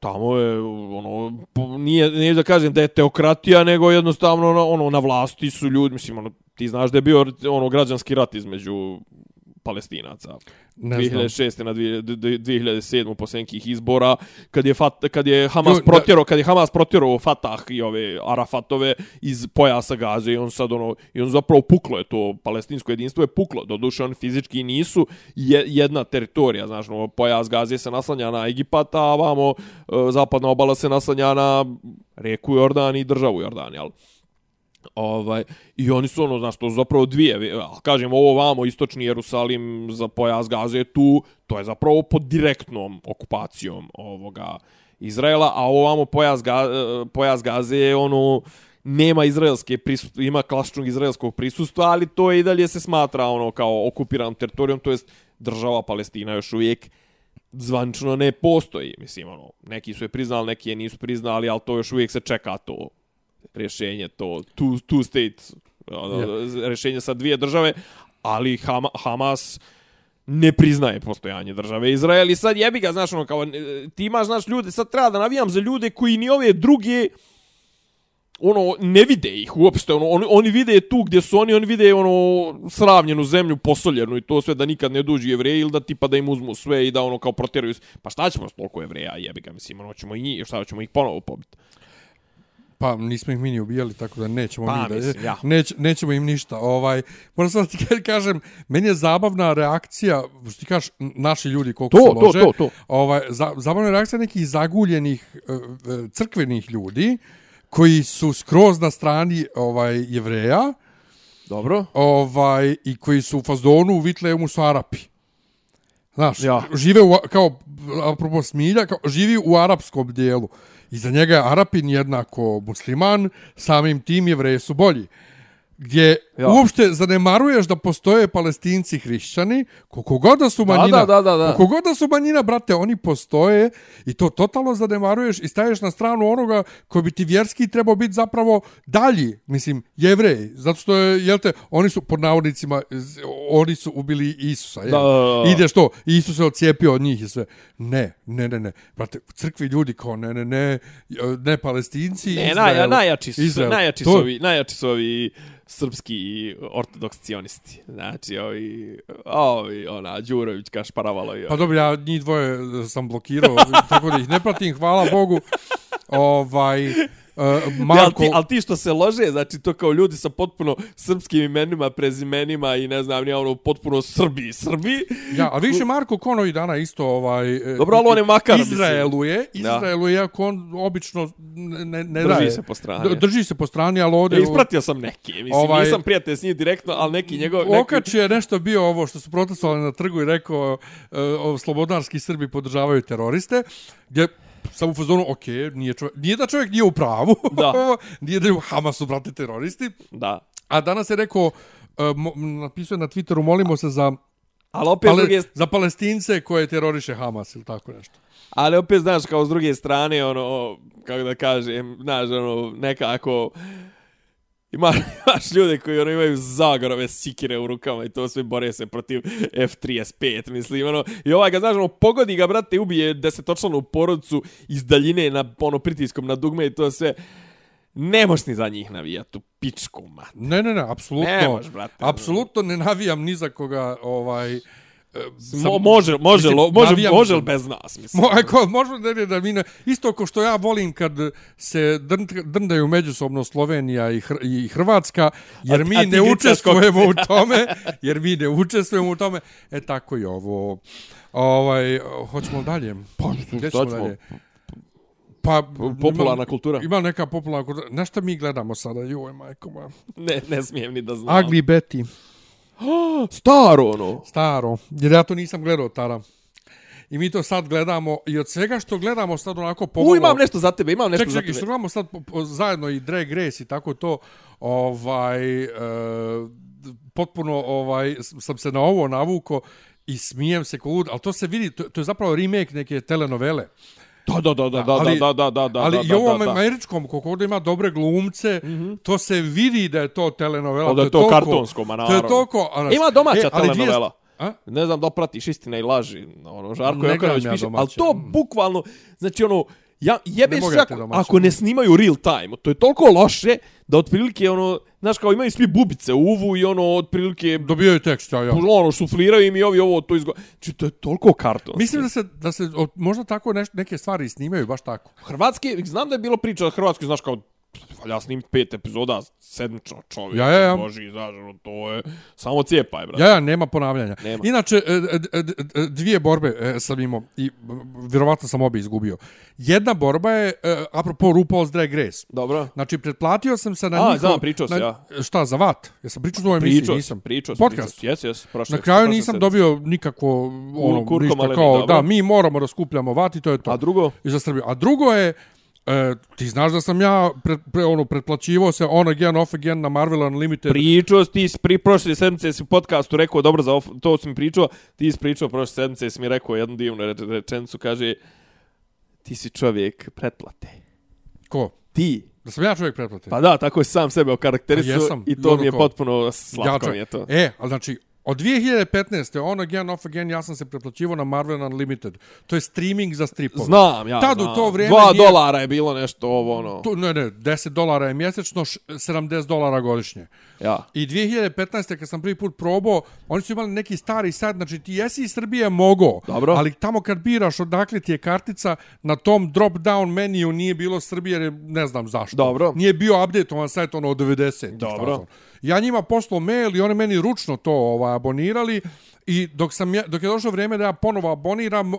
tamo je ono nije nije da kažem da je teokratija nego jednostavno ono, ono na vlasti su ljudi mislim ono ti znaš da je bio ono građanski rat između Palestinaca. Ne znam. 2006. na 2000 2007. posle nekih izbora kad je Fat, kad je Hamas protjerao kad je Hamas protjerao Fatah i ove Arafatove iz pojasa Gaze i on sad ono i on zapravo puklo je to palestinsko jedinstvo je puklo doduše oni fizički nisu je, jedna teritorija znaš ono pojas Gaze se naslanja na Egipat a vamo e, zapadna obala se naslanja na reku Jordan i državu Jordan jel Ovaj, I oni su ono, znaš, to zapravo dvije, kažem, ovo vamo, istočni Jerusalim za pojas Gaze je tu, to je zapravo pod direktnom okupacijom ovoga Izraela, a ovo vamo pojas, ga, e, pojas Gaze je ono, nema izraelske prisustva, ima klasičnog izraelskog prisustva, ali to je i dalje se smatra ono kao okupiranom teritorijom, to jest država Palestina još uvijek zvančno ne postoji. Mislim, ono, neki su je priznali, neki je nisu priznali, ali to još uvijek se čeka to rješenje, to two, two state ono, Yeah. rješenje sa dvije države, ali Hama, Hamas ne priznaje postojanje države Izrael i sad jebi ga, znaš, ono, kao, ti imaš, znaš, ljude, sad treba da navijam za ljude koji ni ove druge ono, ne vide ih uopšte, ono, oni, oni vide tu gdje su oni, oni vide ono, sravnjenu zemlju, posoljenu i to sve da nikad ne duži jevreji ili da tipa da im uzmu sve i da ono kao protjeruju, pa šta ćemo s toliko jevreja, jebi ga, mislim, ono, ćemo i njih, šta ćemo ih ponovo pobiti. Pa nismo ih mi ni ubijali, tako da nećemo Pa, mi da, mislim, ja. neć, nećemo im ništa. Ovaj, moram sam ti [LAUGHS] kažem, meni je zabavna reakcija, što ti kažeš, naši ljudi koliko To, se to, lože, to, to. Ovaj, za, zabavna je reakcija nekih zaguljenih e, e, crkvenih ljudi, koji su skroz na strani ovaj jevreja, Dobro. ovaj i koji su u fazonu u Vitlejemu su Arapi. Znaš, Ja. žive u, kao, apropo smilja, kao, živi u arapskom dijelu. I za njega je Arapin jednako musliman, samim tim jevreje su bolji. Gdje Ja. uopšte zanemaruješ da postoje palestinci hrišćani, koliko god da su manjina, da, da, da, da. koliko god da su manjina, brate, oni postoje i to totalno zanemaruješ i staješ na stranu onoga koji bi ti vjerski trebao biti zapravo dalji, mislim, jevreji, zato što je, jel te, oni su, pod navodnicima, oni su ubili Isusa, jel? Da, da, da. Ide što, Isus se ocijepio od njih i sve. Ne, ne, ne, ne, brate, crkvi ljudi kao, ne, ne, ne, ne palestinci, Ne, Izrael, naj, najjači su, Izrael. najjači su ovi, najjači su ovi srpski ortodokscionisti. Znači, ovi, ovi, ona, Đurović, Kašparavalo i Pa dobro, ja njih dvoje sam blokirao, [LAUGHS] tako da ih ne pratim, hvala Bogu. Ovaj, uh, Marko... Ja, ti, ali ti što se lože, znači to kao ljudi sa potpuno srpskim imenima, prezimenima i ne znam, nije ono potpuno Srbi, Srbi. Ja, a više Marko Konovi dana isto ovaj... e, Dobro, ali on je makar. Izraeluje. Izraeluje, iako on obično ne, ne, Drži daje. se po strani. Drži se po strani, ali ovdje... Ja, ispratio sam neke, mislim. Ovaj- nisam prijatelj s njim direktno, ali neki njegov... Neki... Okač je nešto bio ovo što su protestovali na trgu i rekao uh, slobodarski Srbi podržavaju teroriste, gdje sam u fazonu, ok, nije, čovjek, nije da čovjek nije u pravu, Da. [LAUGHS] nije da je u Hamasu, brate, teroristi, Da. a danas je rekao, uh, mo, napisao je na Twitteru, molimo se za, Ali opet, pale, druge, za palestince koje teroriše Hamas ili tako nešto. ali opet, znaš, kao s druge strane, ono, kako da kažem, znaš, ono, nekako... Ima, [LAUGHS] imaš ljude koji ono, imaju zagorove sikire u rukama i to sve bore se protiv F-35, mislim, ono, i ovaj ga, znaš, ono, pogodi ga, brate, ubije desetočlanu porodicu iz daljine na, ono, pritiskom na dugme i to sve. Ne možeš ni za njih navijati u pičku, mat. Ne, ne, ne, apsolutno. Ne može, brate. Apsolutno ne navijam ni za koga, ovaj... Mo, može, može, mislim, lo, može, navijam- može li bez nas, mislim. Mo, ako, možda ne, ne, da mi ne, isto ko što ja volim kad se drn, drndaju međusobno Slovenija i, Hr, i Hrvatska, jer A- mi a ne učestvujemo u tome, jer mi ne učestvujemo u tome, e tako i ovo. Ovaj, hoćemo dalje? Pa, Gdje ćemo dalje? Pa, Popularna ima- kultura. Ima neka popularna kultura. Na šta mi gledamo sada? Joj, majko moja. Ne, ne smijem ni da znam. Ugly Betty. [GASPS] Staro, ono. Staro. Jer ja to nisam gledao tada. I mi to sad gledamo. I od svega što gledamo sad onako pomalo... U, imam nešto za tebe, imam nešto Čekaj, za čekaj, tebe. što gledamo sad po, po, zajedno i Drag Race i tako to, ovaj, e, potpuno ovaj, sam se na ovo navuko i smijem se ko lud, ali to se vidi, to, to je zapravo remake neke telenovele. Da, da, da, da, da, Ali- da, da, da, da, ali da, i da, ovom da, da. američkom, koliko ovdje ima dobre glumce, mm -hmm. to se vidi da je to telenovela. O, da je to toliko- kartonsko, ma To je naravno. toliko... Ima domaća dvije- telenovela. A? Ne znam da pratiš istina i laži, ono, Žarko Jokanović ja piše, ali to bukvalno, znači ono, ja jebe Ne te ako, ako ne snimaju real time, to je toliko loše da otprilike ono, znaš kao imaju svi bubice u uvu i ono otprilike Dobijaju tekst, ja, ono sufliraju im i ovi ovo to izgo... Znači to je toliko kartonski. Mislim da se, da se o, možda tako neš, neke stvari snimaju, baš tako. Hrvatski, znam da je bilo priča o Hrvatskoj, znaš kao valja snimiti pet epizoda sedmično čovjek. Ja, ja, ja. Boži, znaš, ono, to je samo cijepaj, brate. Ja, ja, nema ponavljanja. Nema. Inače, e, e, e, dvije borbe sam imao i vjerovatno sam obje izgubio. Jedna borba je, apropo RuPaul's Drag Race. Dobro. Znači, pretplatio sam se na A, njihov... znam, pričao si, ja. Šta, za vat? Jesam pričao u ovoj emisiji? Pričao Nisam. sam, pričao sam. Podcast. Jes, jes, prošle. Na kraju prošle nisam sedmice. dobio nikako ono, kurko ništa kao, dobro. da, mi moramo da skupljamo vat i to je to. A drugo? I za Srbiju. A drugo je, e, ti znaš da sam ja pre, pre, ono, pretplaćivao se on again, off again na Marvel Unlimited. Pričao si ti si pri prošle sedmice si u podcastu rekao, dobro, za of, to si mi pričao, ti si pričao prošle sedmice si mi rekao jednu divnu reč, rečenicu, kaže, ti si čovjek pretplate. Ko? Ti. Da sam ja čovjek pretplate? Pa da, tako je sam sebe okarakterisao jesam. i to mi je ko- potpuno slatko čovjek- mi je to. E, ali znači, Od 2015. on again, off again, ja sam se pretplaćivao na Marvel Unlimited. To je streaming za stripove. Znam, ja Tad znam. u to vrijeme Dva nije- dolara je bilo nešto ovo, ono. Tu, ne, ne, 10 dolara je mjesečno, š- 70 dolara godišnje. Ja. I 2015. kad sam prvi put probao, oni su imali neki stari sajt, znači ti jesi iz Srbije mogo, Dobro. ali tamo kad biraš odakle ti je kartica, na tom drop down meniju nije bilo Srbije, ne znam zašto. Dobro. Nije bio updateovan sajt ono od 90. Dobro. Ja njima poslao mail i oni meni ručno to ovaj, abonirali i dok, sam ja, dok je došlo vrijeme da ja ponovo aboniram, e,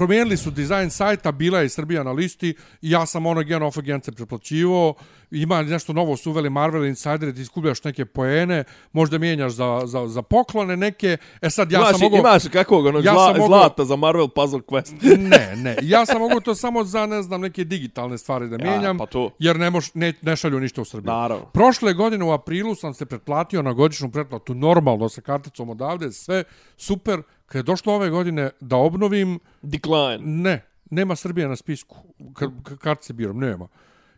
promijenili su dizajn sajta, bila je Srbija na listi, i ja sam ono again off again se preplaćivo, ima nešto novo su uveli Marvel Insider, ti skupljaš neke poene, možda mijenjaš za, za, za poklone neke, e sad ja imaš, sam mogu... imaš kakvog onog Ja zla, mogao- zlata za Marvel Puzzle Quest. [LAUGHS] Ne, ne, ja sam mogu to samo za, ne znam, neke digitalne stvari da Ja, mijenjam, pa to. jer ne, moš, ne, ne šalju ništa u Srbiju. Naravno. Prošle godine u aprilu sam se pretplatio na godišnju pretplatu, normalno sa karticom odavde, sve super. Kad je došlo ove godine da obnovim, Decline. ne, nema Srbije na spisku. Kad, kartice biram, nema.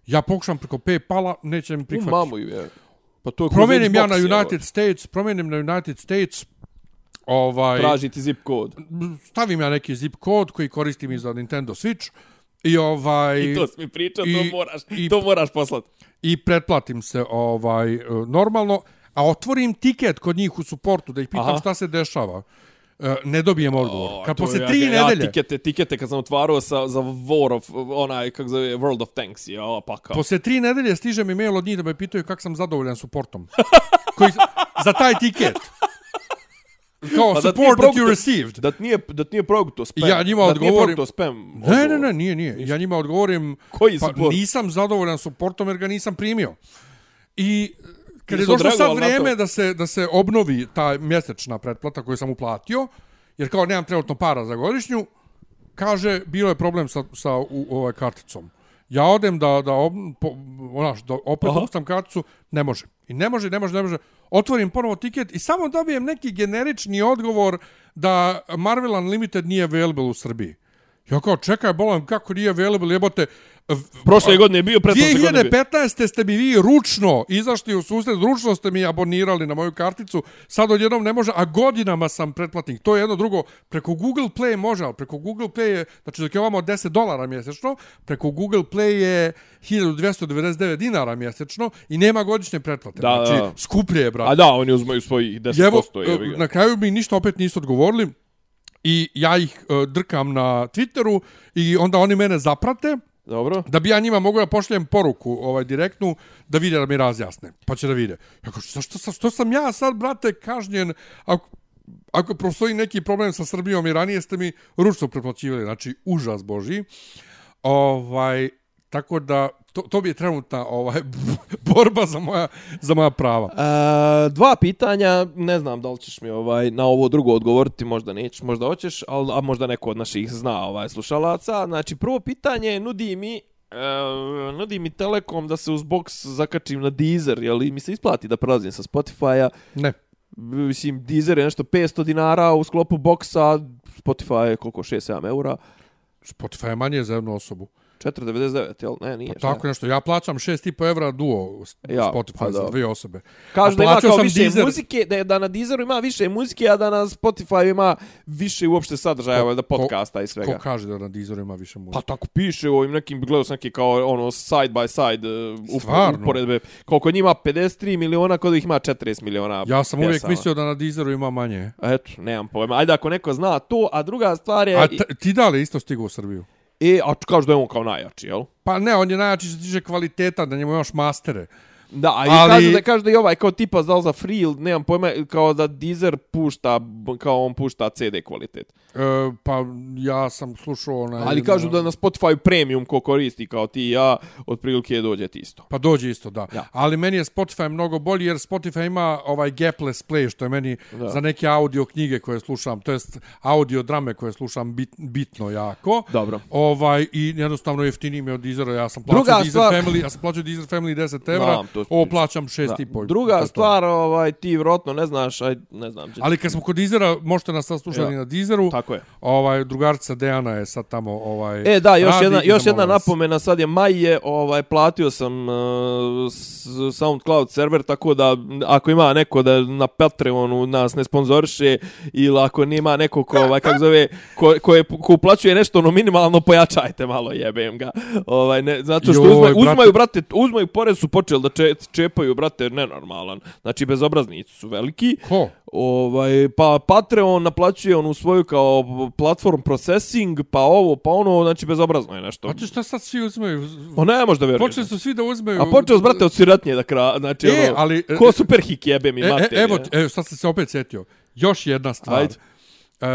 Ja pokušam preko Paypala, neće mi U prihvatiti. mamu ju je. Pa to je kroz Promijenim ja na. United States, promijenim na United States, ovaj, Traži ti zip kod. stavim ja neki zip kod koji koristim i za Nintendo Switch i ovaj I to mi pričao, to i- moraš, i- to moraš poslati. i pretplatim se ovaj e, normalno, a otvorim tiket kod njih u suportu da ih pitam Aha. šta se dešava. E, Ne dobijem odgovor. O, Kad posle tri ja, nedelje, Ja, tikete, tikete kad sam otvarao sa, za War of, onaj, kako zove, World of Tanks, ja, pa kao. posle tri nedelje stiže mi mail od njih da me pitaju kako sam zadovoljan suportom. [LAUGHS] Koji, za taj tiket. Kao Pa da support nije that you received. Da nije, da nije progutao spam. Ja njima da odgovorim- progutao spam. Ne, ne, ne, nije, nije. Ja njima odgovorim, Koji pa support? nisam zadovoljan suportom jer ga nisam primio. I kad je došlo sad vrijeme to. da se, da se obnovi ta mjesečna pretplata koju sam uplatio, jer kao nemam trenutno para za godišnju, kaže, bilo je problem sa, sa u, ovaj karticom. Ja odem da, da, ob, po, onaš, da opet upustam karticu, ne može. I ne može, ne može, ne može. Otvorim ponovo tiket i samo dobijem neki generični odgovor da Marvel Unlimited nije available u Srbiji. Ja kao, čekaj, bolam, kako nije available, jebote. Prošle godine je bio, pretprošle godine je bio. 2015. ste mi vi ručno izašli u susret, ručno ste mi abonirali na moju karticu, sad odjednom ne može, a godinama sam pretplatnik. To je jedno drugo, preko Google Play može, ali preko Google Play je, znači dok je ovamo 10 dolara mjesečno, preko Google Play je 1299 dinara mjesečno i nema godišnje pretplate. Da, znači, da. skuplje je, brate. A da, oni uzmaju svojih 10%. I evo, na kraju mi ništa opet nisu odgovorili i ja ih e, drkam na Twitteru i onda oni mene zaprate Dobro. da bi ja njima mogu da pošljem poruku ovaj direktnu da vide da mi razjasne. Pa će da vide. Ja kažem, zašto sam, što sam ja sad, brate, kažnjen ako, ako postoji neki problem sa Srbijom i ranije ste mi ručno preplaćivali. Znači, užas Boži. Ovaj, tako da, to, to bi je trenutna ovaj, [LAUGHS] borba za moja, za moja prava. E, dva pitanja, ne znam da li ćeš mi ovaj na ovo drugo odgovoriti, možda nećeš, možda hoćeš, ali, a možda neko od naših zna ovaj slušalaca. Znači, prvo pitanje nudi mi e, nudi mi Telekom da se uz box zakačim na Deezer, jel mi se isplati da prelazim sa Spotify-a. Ne. Mislim, Deezer je nešto 500 dinara u sklopu boxa, Spotify je koliko, 6-7 eura. Spotify je manje za jednu osobu. 4,99, jel? Ne, nije. Pa tako nešto. Ja plaćam 6,5 evra duo Ja, Spotify pa za dvije osobe. Kažu da ima kao više Deezer- muzike, da, da na Deezeru ima više muzike, a da na Spotify ima više uopšte sadržaja, valjda podcasta i svega. Ko kaže da na Deezeru ima više muzike? Pa tako piše u ovim nekim, gledao sam neke kao ono side by side uh, Stvarno? uporedbe. Kod njima 53 miliona, kod ih ima 40 miliona Ja sam uvijek pjesama. mislio da na Deezeru ima manje. Eto, nemam pojma. Ajde ako neko zna to, a druga stvar je... A ti da li isto stigao u Srbiju? E, a kažu da je on kao najjači, jel? Pa ne, on je najjači što tiče kvaliteta, da njemu imaš mastere. Da, a Ali- Ali... kažu, da, kažu da i ovaj kao tipa da li za free ili nemam pojma, kao da Deezer pušta, kao on pušta CD kvalitet. E, pa ja sam slušao onaj... Ali kažu da na Spotify premium ko koristi kao ti i ja, otprilike dođe ti isto. Pa dođe isto, da. Ja. Ali meni je Spotify mnogo bolji jer Spotify ima ovaj gapless play što je meni Da. za neke audio knjige koje slušam, to jest audio drame koje slušam bit, bitno jako. Dobro. Ovaj i jednostavno jeftiniji mi je od Deezera. Ja sam Druga plaćao Deezer stvar- Family, ja sam plaćao Deezer Family 10 evra. Znam, to to ovo pričao. plaćam šest i pol. Druga To stvar, ovaj, ti vjerojatno ne znaš, aj, ne znam. gdje- Ali kad smo kod Dizera, možete nas sad slušati Ja. na Dizeru. Tako je. Ovaj, drugarica Dejana je sad tamo ovaj, E, da, još radi jedna, još jedna vas. napomena, sad je maj je, ovaj, platio sam uh, SoundCloud server, tako da ako ima neko da na Patreonu nas ne sponzoriše ili ako nima neko ko, ovaj, kako zove, ko, ko, je, ko uplaćuje nešto ono minimalno, pojačajte malo, jebem ga. Ovaj, ne, zato što Joj, uzmaju, brate. uzmaju, brate, uzmaju porez su počeli da če, čepaju, brate, nenormalan. Znači, bezobraznici su veliki. Ko? Ovaj, pa Patreon naplaćuje onu svoju kao platform processing, pa ovo, pa ono, znači bezobrazno je nešto. A ti šta sad svi uzmeju? O ne, možda vjerujem. Počeli su svi da uzmeju... A počeo s brate od siratnje da kra, znači E, ono, ali- ko super hik jebe mi E, e, materije. evo, evo, sad sam se opet sjetio. Još jedna stvar. Ajde. E,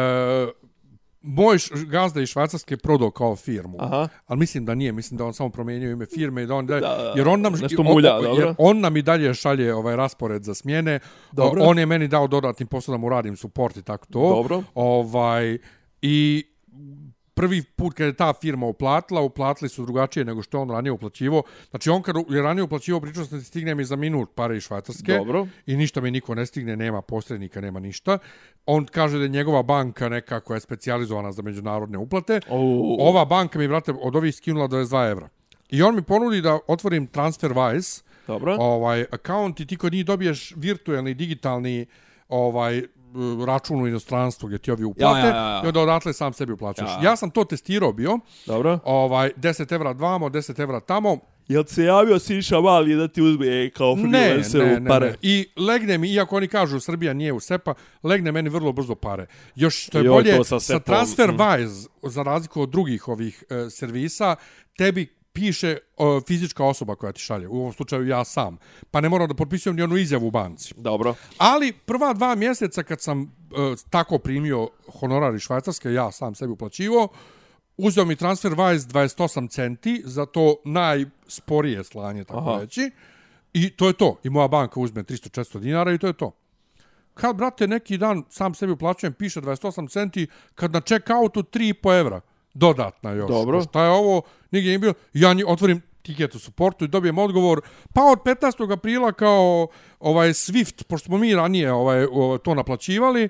moj gazda iz Švajcarske prodao kao firmu. Aha. Ali mislim da nije, mislim da on samo promijenio ime firme i da on da, Da, jer on nam nešto mulja, o- dobro. jer on nam i dalje šalje ovaj raspored za smjene. Dobro. On je meni dao dodatni posao da mu radim support i tako to. Dobro. Ovaj i prvi put kad je ta firma uplatila, uplatili su drugačije nego što on ranije uplaćivo. Znači on kad je ranije uplaćivo, pričao sam da ti stigne mi za minut pare iz Švajcarske Dobro. i ništa mi niko ne stigne, nema posrednika, nema ništa. On kaže da je njegova banka neka koja je specijalizovana za međunarodne uplate. O. Ova banka mi, brate, od ovih skinula 22 evra. I on mi ponudi da otvorim TransferWise, Dobro. ovaj, account i ti kod njih dobiješ virtualni, digitalni ovaj račun u inostranstvu gdje ti ovi uplate Ja, ja, ja. i onda odatle sam sebi uplaćaš. Ja. Ja. sam to testirao bio, Dobro. ovaj, 10 evra vamo, 10 evra tamo, Jel se javio Siša Mali da ti uzme kao Ne, freelancer ne, u ne, pare? ne. I legne mi, iako oni kažu Srbija nije u SEPA, legne meni vrlo brzo pare. Još što je Joj, bolje, sa sa, TransferWise, za razliku od drugih ovih e, servisa, tebi piše o, fizička osoba koja ti šalje, u ovom slučaju ja sam. Pa ne moram da potpisujem ni onu izjavu u banci. Dobro. Ali prva dva mjeseca kad sam e, tako primio honorar iz Švajcarske, ja sam sebi uplaćivo, uzeo mi TransferWise 28 centi za to najsporije slanje, tako Aha. reći. I to je to. I moja banka uzme 300-400 dinara i to je to. Kad, brate, neki dan sam sebi uplaćujem, piše 28 centi, kad na check-outu 3,5 evra. Dodatna još. Dobro. Šta je ovo? Nigdje nije bilo. Ja nji- otvorim tiket u supportu i dobijem odgovor. Pa od 15. aprila kao ovaj Swift, pošto smo mi ranije ovaj, to naplaćivali,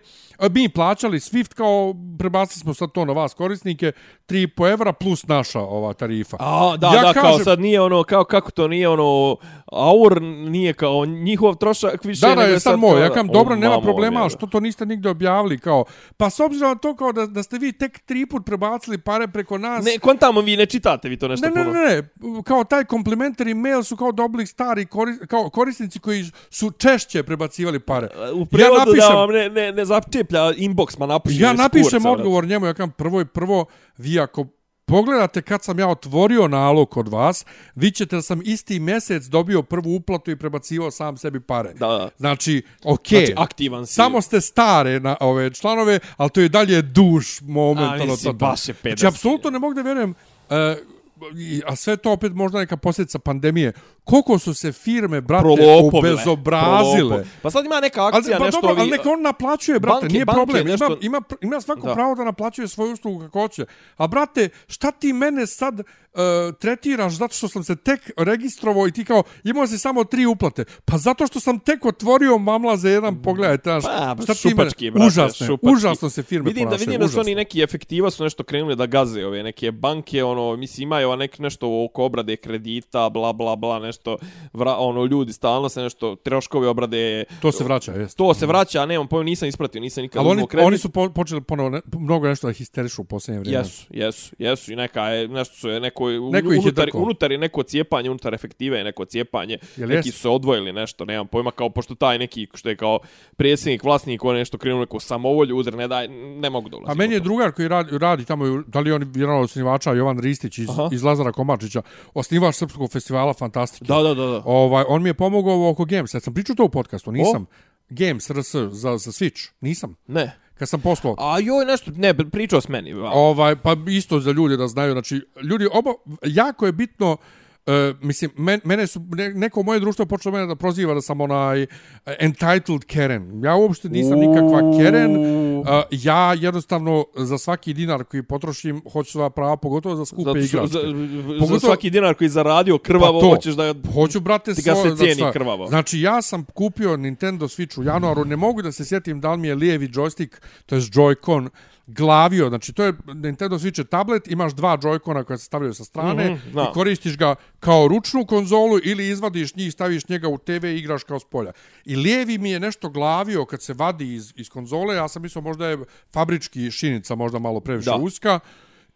mi plaćali Swift kao prebacili smo sad to na vas korisnike, 3,5 evra plus naša ova tarifa. A, da, Ja da, kao kažem- sad nije ono, kao kako to nije ono, aur nije kao njihov trošak više Da, da, je sad moj. kao Ja kam, O, dobro, nema problema, što to niste nigde objavili, kao, pa s obzirom na to kao da, da ste vi tek tri put prebacili pare preko nas, Ne, kontamo vi ne čitate vi to nešto ne, ne, puno. ne, ne, kao taj complimentary mail su kao dobili stari kori, kao korisnici koji su češće prebacivali pare. U prevodu ja napišem, da vam ne, ne, ne začeplja inbox, ma napiši ja napišem kurca, odgovor njemu, ja kam prvo i prvo, vi ako pogledate kad sam ja otvorio nalog kod vas, vi ćete da sam isti mjesec dobio prvu uplatu i prebacivao sam sebi pare. Da, da. Znači, okej. Znači, aktivan si. Samo ste stare na ove članove, ali to je dalje duš momentalno. A, to- baš je pederski. Znači, apsolutno ne mogu da vjerujem, i- a sve to opet možda neka posljedica pandemije. Koliko su se firme, brate, Prolopove. obezobrazile. Prolopo. Pa sad ima neka Ali, akcija, pa nešto dobro, vi... ali neka on naplaćuje, brate, Banke- nije banke problem. nešto- Ima, ima, ima svako Da. pravo da naplaćuje svoju uslugu kako hoće. A, brate, šta ti mene sad uh, tretiraš zato što sam se tek registrovao i ti kao, imao si samo tri uplate. Pa zato što sam tek otvorio mamla za jedan, pogledajte, znaš, Pa, šta ti mene, šupački, brate, užasno, šupački. užasno se firme vidim da ponašaju, vidim da su oni neki efektiva su nešto krenuli da gaze ove neke banke ono mislim imaju nek nešto oko obrade kredita bla bla bla nešto vra, ono ljudi stalno se nešto troškovi obrade To se vraća, jest. to se vraća a nemam pojma nisam ispratio nisam nikad Ali oni, kredit. oni su po, počeli ponovo ne, mnogo nešto da histerišu u posljednje vrijeme. Jesu, jesu, jesu i neka je, nešto su je neko, Neko neko ih je unutar, unutar je neko cijepanje, unutar efektive je neko cijepanje, Jel neki jesu? su se odvojili nešto, nemam pojma, kao pošto taj neki, što je kao predsjednik, vlasnik, on je nešto krenuo neko samovolju, udar, ne daj, ne mogu da ulazim. A meni je drugar koji radi, radi tamo, da li je on vjerano osnivača Jovan Ristić iz, Aha. iz Lazara Komačića, osnivač Srpskog festivala Fantastike. Da, da, da, da. Ovaj, on mi je pomogao oko Games. Ja sam pričao to u podcastu, nisam. Games, RS, za, za Switch, nisam. Ne. Kad sam poslao. A joj, nešto, ne, pričao s meni. va. Ovaj, pa isto za ljude da znaju, znači, ljudi, oba, jako je bitno, E, mislim, men, mene su, ne, neko moje društvo je počelo mene da proziva da sam onaj e, entitled Karen. Ja uopšte nisam nikakva Karen. E, ja jednostavno za svaki dinar koji potrošim hoću sva prava, pogotovo za skupe Zato igračke. za, Pogotovo- za svaki dinar koji zaradio krvavo, Pa to. hoćeš da... Hoću, brate, Ti ga se cijeni šta- krvavo. Znači, ja sam kupio Nintendo Switch u januaru, ne mogu da se sjetim da li mi je lijevi joystick, to je Joy-Con, glavio, znači to je Nintendo Switch je tablet, imaš dva Joy-Cona koja se stavljaju sa strane Mhm, znam. i koristiš ga kao ručnu konzolu ili izvadiš njih, staviš njega u TV i igraš kao s polja. I lijevi mi je nešto glavio kad se vadi iz, iz konzole, ja sam mislio možda je fabrički šinica možda malo previše Da. uska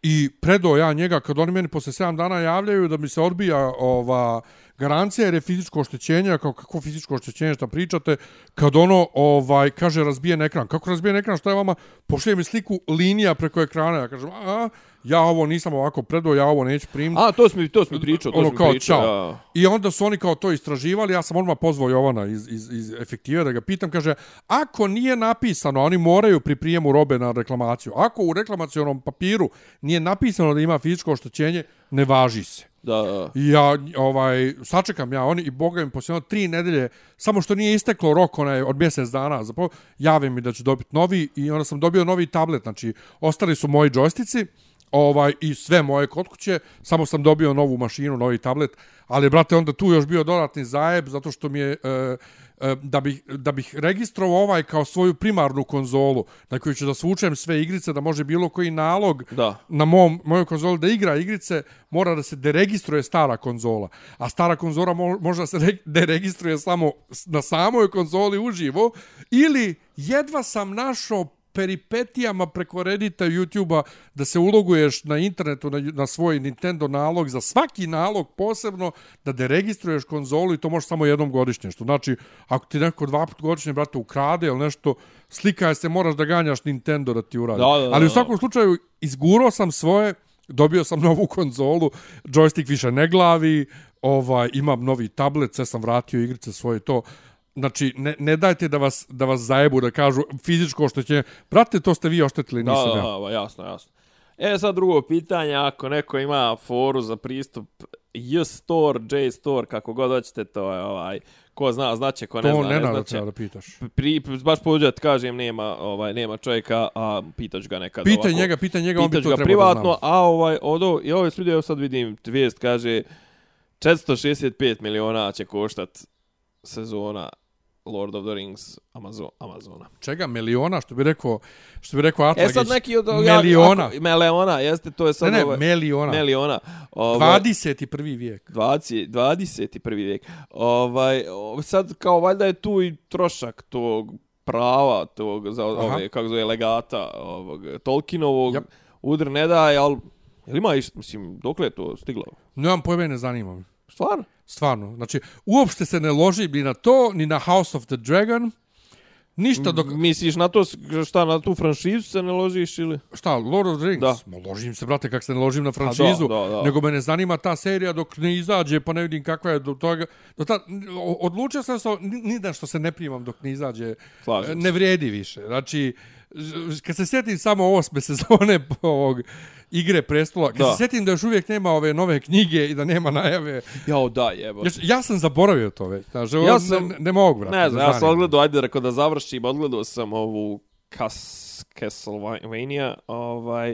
i predao ja njega kad oni meni posle 7 dana javljaju da mi se odbija ova garancija jer je fizičko oštećenje, kao kako fizičko oštećenje šta pričate, kad ono ovaj kaže razbijen ekran. Kako razbijen ekran, šta je vama? Pošlije mi sliku linija preko ekrana, ja kažem, a, ja ovo nisam ovako predao, ja ovo neću primiti. A, to smo, to smo pričao, to ono smo kao pričao. Ja. I onda su oni kao to istraživali, ja sam odmah pozvao Jovana iz, iz, iz efektive da ga pitam, kaže, ako nije napisano, oni moraju pri prijemu robe na reklamaciju, ako u reklamacionom papiru nije napisano da ima fizičko oštećenje, ne važi se. Da, da. Ja ovaj sačekam ja oni i boga mi posljedno tri nedelje samo što nije isteklo rok onaj od mjesec dana zapravo jave mi da ću dobiti novi i onda sam dobio novi tablet znači ostali su moji džojstici ovaj i sve moje kod kuće samo sam dobio novu mašinu novi tablet ali brate onda tu još bio dodatni zajeb zato što mi je e, da bih da bih registrovao ovaj kao svoju primarnu konzolu na koju ću da svučem sve igrice da može bilo koji nalog Da. na mom, mojoj konzoli da igra igrice, mora da se deregistruje stara konzola. A stara konzola mo, može da se re, deregistruje samo na samoj konzoli uživo. Ili jedva sam našao peripetijama preko Reddita i YouTube-a da se uloguješ na internetu na, na svoj Nintendo nalog za svaki nalog posebno da deregistruješ konzolu i to možeš samo jednom godišnje. Što znači, ako ti neko dva put godišnje, brate, ukrade ili nešto, slika je se, moraš da ganjaš Nintendo da ti uradi. Da, da, da, Ali u svakom slučaju, izgurao sam svoje, dobio sam novu konzolu, joystick više ne glavi, ovaj, imam novi tablet, sve sam vratio igrice svoje to. Znači, ne, ne dajte da vas, da vas zajebu, da kažu fizičko oštećenje. Brate, to ste vi oštetili, Da, nisam da, ja. da, jasno, jasno. E, sad drugo pitanje, ako neko ima foru za pristup J-Store, J-Store, kako god hoćete, to je ovaj, ko zna, znaće, ko ne To zna, ne ne znaće. treba da pitaš. Pri, baš pođe, kažem, nema, ovaj, nema čovjeka, a pitaću ga nekad Pitaj ovako. njega, pitaj njega, on bi to ga trebao privatno, da a ovaj, odo, i ovaj studio, evo sad vidim, vijest kaže, 465 miliona će koštat sezona Lord of the Rings Amazon, Amazona. Čega? Miliona? Što bi rekao, što bi rekao E Atlagić? sad neki od... Miliona. ako- Meleona, jeste, to je Ne, sad... ne, ovaj, miliona. Meliona. Ovaj, 21. vijek. 20, 21. vijek. Ovaj, sad kao valjda je tu i trošak tog prava, tog, za, ove, kako zove, legata ovog, Tolkienovog. Jap. Udr ne daje, ali... Jel ima išto, mislim, dokle je to stiglo? Nemam pojma ne zanima. Stvarno? Stvarno. Znači, uopšte se ne loži ni na to, ni na House of the Dragon. Ništa dok... Misliš na to, šta, na tu franšizu se ne ložiš ili? Šta, Lord of the Rings? Da. Ma ložim se, brate, kak se ne ložim na franšizu. da, da. Nego me ne zanima ta serija dok ne izađe, pa ne vidim kakva je do toga. Do ta, odlučio sam se, ni, da što se ne primam dok ne izađe. Slažem se. Ne vrijedi više. Znači, kad se sjetim samo osme [LAUGHS] sezone ovog igre prestola, kad Da. se sjetim da još uvijek nema ove nove knjige i da nema najave, Jao, da, jebo. ja, ja sam zaboravio to već. Znači, Ja sam- ne, ne mogu, brate. Ne znam, ja sam odgledao, ajde rekao da završim, odgledao sam ovu Cas Castlevania, ovaj...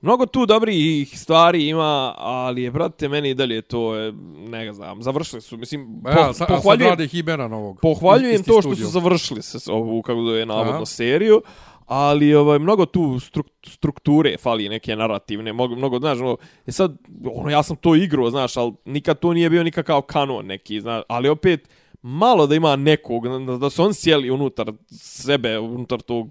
Mnogo tu dobrih stvari ima, ali je, brate, meni i dalje to, je, ne znam, završili su, mislim, Ba Ja, sa, pohvaljujem, sad pohvaljujem, rade Hibera novog. pohvaljujem Isti to što studio. su završili se ovu, kako je navodno, Aha. seriju, ali ovaj mnogo tu struk, strukture fali neke narativne mnogo mnogo znaš ono je sad ono ja sam to igrao znaš al nikad to nije bio nikakav kanon neki znaš ali opet malo da ima nekog da, da su on sjeli unutar sebe unutar tog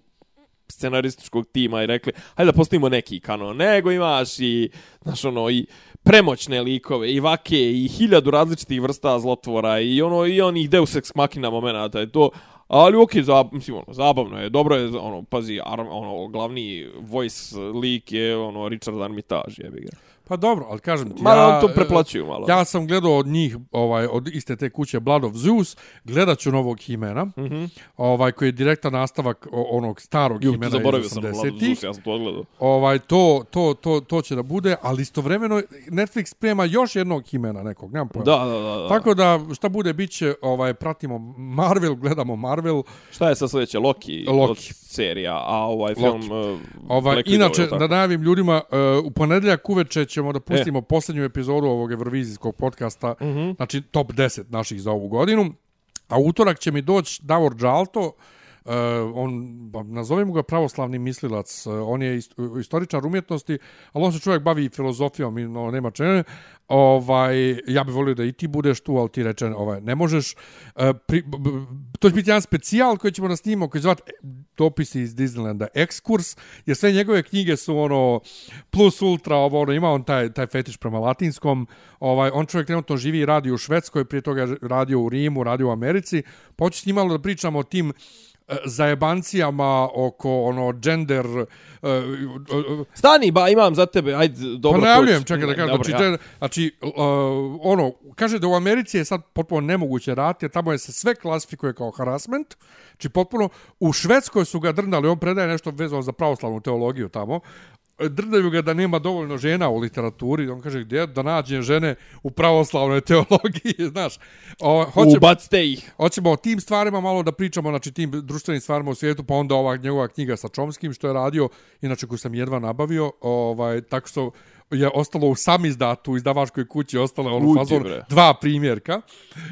scenarističkog tima i rekli hajde da postavimo neki kanon. Nego imaš i znaš ono i premoćne likove i vake i hiljadu različitih vrsta zlotvora i ono i onih Deus Ex Machina momenata i to Ali okej, okay, zab, mislim, ono, zabavno je, dobro je, ono, pazi, ar, ono, glavni voice lik je, ono, Richard Armitage, jebi ga. Pa dobro, ali kažem ti, Malo ja, to preplaćuju malo. Ja sam gledao od njih, ovaj, od iste te kuće Blood of Zeus, gledat ću novog Himena, mm -hmm. ovaj, koji je direktan nastavak onog starog Ju, Himena zaboravio iz sam na 80-ih. Vladu Zeus, ja sam to odgledao. Ovaj, to, to, to, to će da bude, ali istovremeno Netflix sprema još jednog Himena nekog, nemam pojma. Da, da, da. da. Tako da, šta bude, bit će, ovaj, pratimo Marvel, gledamo Marvel. Šta je sa sljedeće? Loki, Loki. serija, a ovaj Loki. film... Uh, Ovaj, Black Widow, inače, tako? da najavim ljudima, uh, u ponedeljak uveče ćemo da pustimo E. posljednju epizodu ovog Eurovizijskog podcasta, mm. -hmm. znači top 10 naših za ovu godinu. A utorak će mi doći Davor Džalto, Uh, on, nazovimo ga pravoslavni mislilac, uh, on je ist, istoričar umjetnosti, ali on se čovjek bavi i filozofijom i no, nema čene. Ovaj, ja bih volio da i ti budeš tu, ali ti reče, ovaj, ne možeš. Uh, pri, b, b, to će biti jedan specijal koji ćemo na snimamo, koji će zvati dopisi iz Disneylanda, ekskurs, jer sve njegove knjige su ono plus ultra, ovo, ono, ima on taj, taj fetiš prema latinskom, ovaj, on čovjek trenutno živi i radi u Švedskoj, prije toga radio u Rimu, radio u Americi, pa hoću s da pričamo o tim zajebancijama oko ono gender uh, uh, Stani, ba, imam za tebe, ajde, dobro. pa najavljujem, čekaj da kažem, dobro, znači, ja. znači uh, ono, kaže da u Americi je sad potpuno nemoguće raditi, jer tamo je se sve klasifikuje kao harassment, znači potpuno, u Švedskoj su ga drndali, on predaje nešto vezano za pravoslavnu teologiju tamo, drndaju ga da nema dovoljno žena u literaturi, on kaže gdje da nađem žene u pravoslavnoj teologiji, [LAUGHS] znaš. O, hoće, Ubacite ih. Hoćemo o tim stvarima malo da pričamo, znači tim društvenim stvarima u svijetu, pa onda ova njegova knjiga sa Čomskim što je radio, inače koju sam jedva nabavio, ovaj, tako što je ostalo u sam izdatu, u izdavačkoj kući, ostalo ono fazon bre. dva primjerka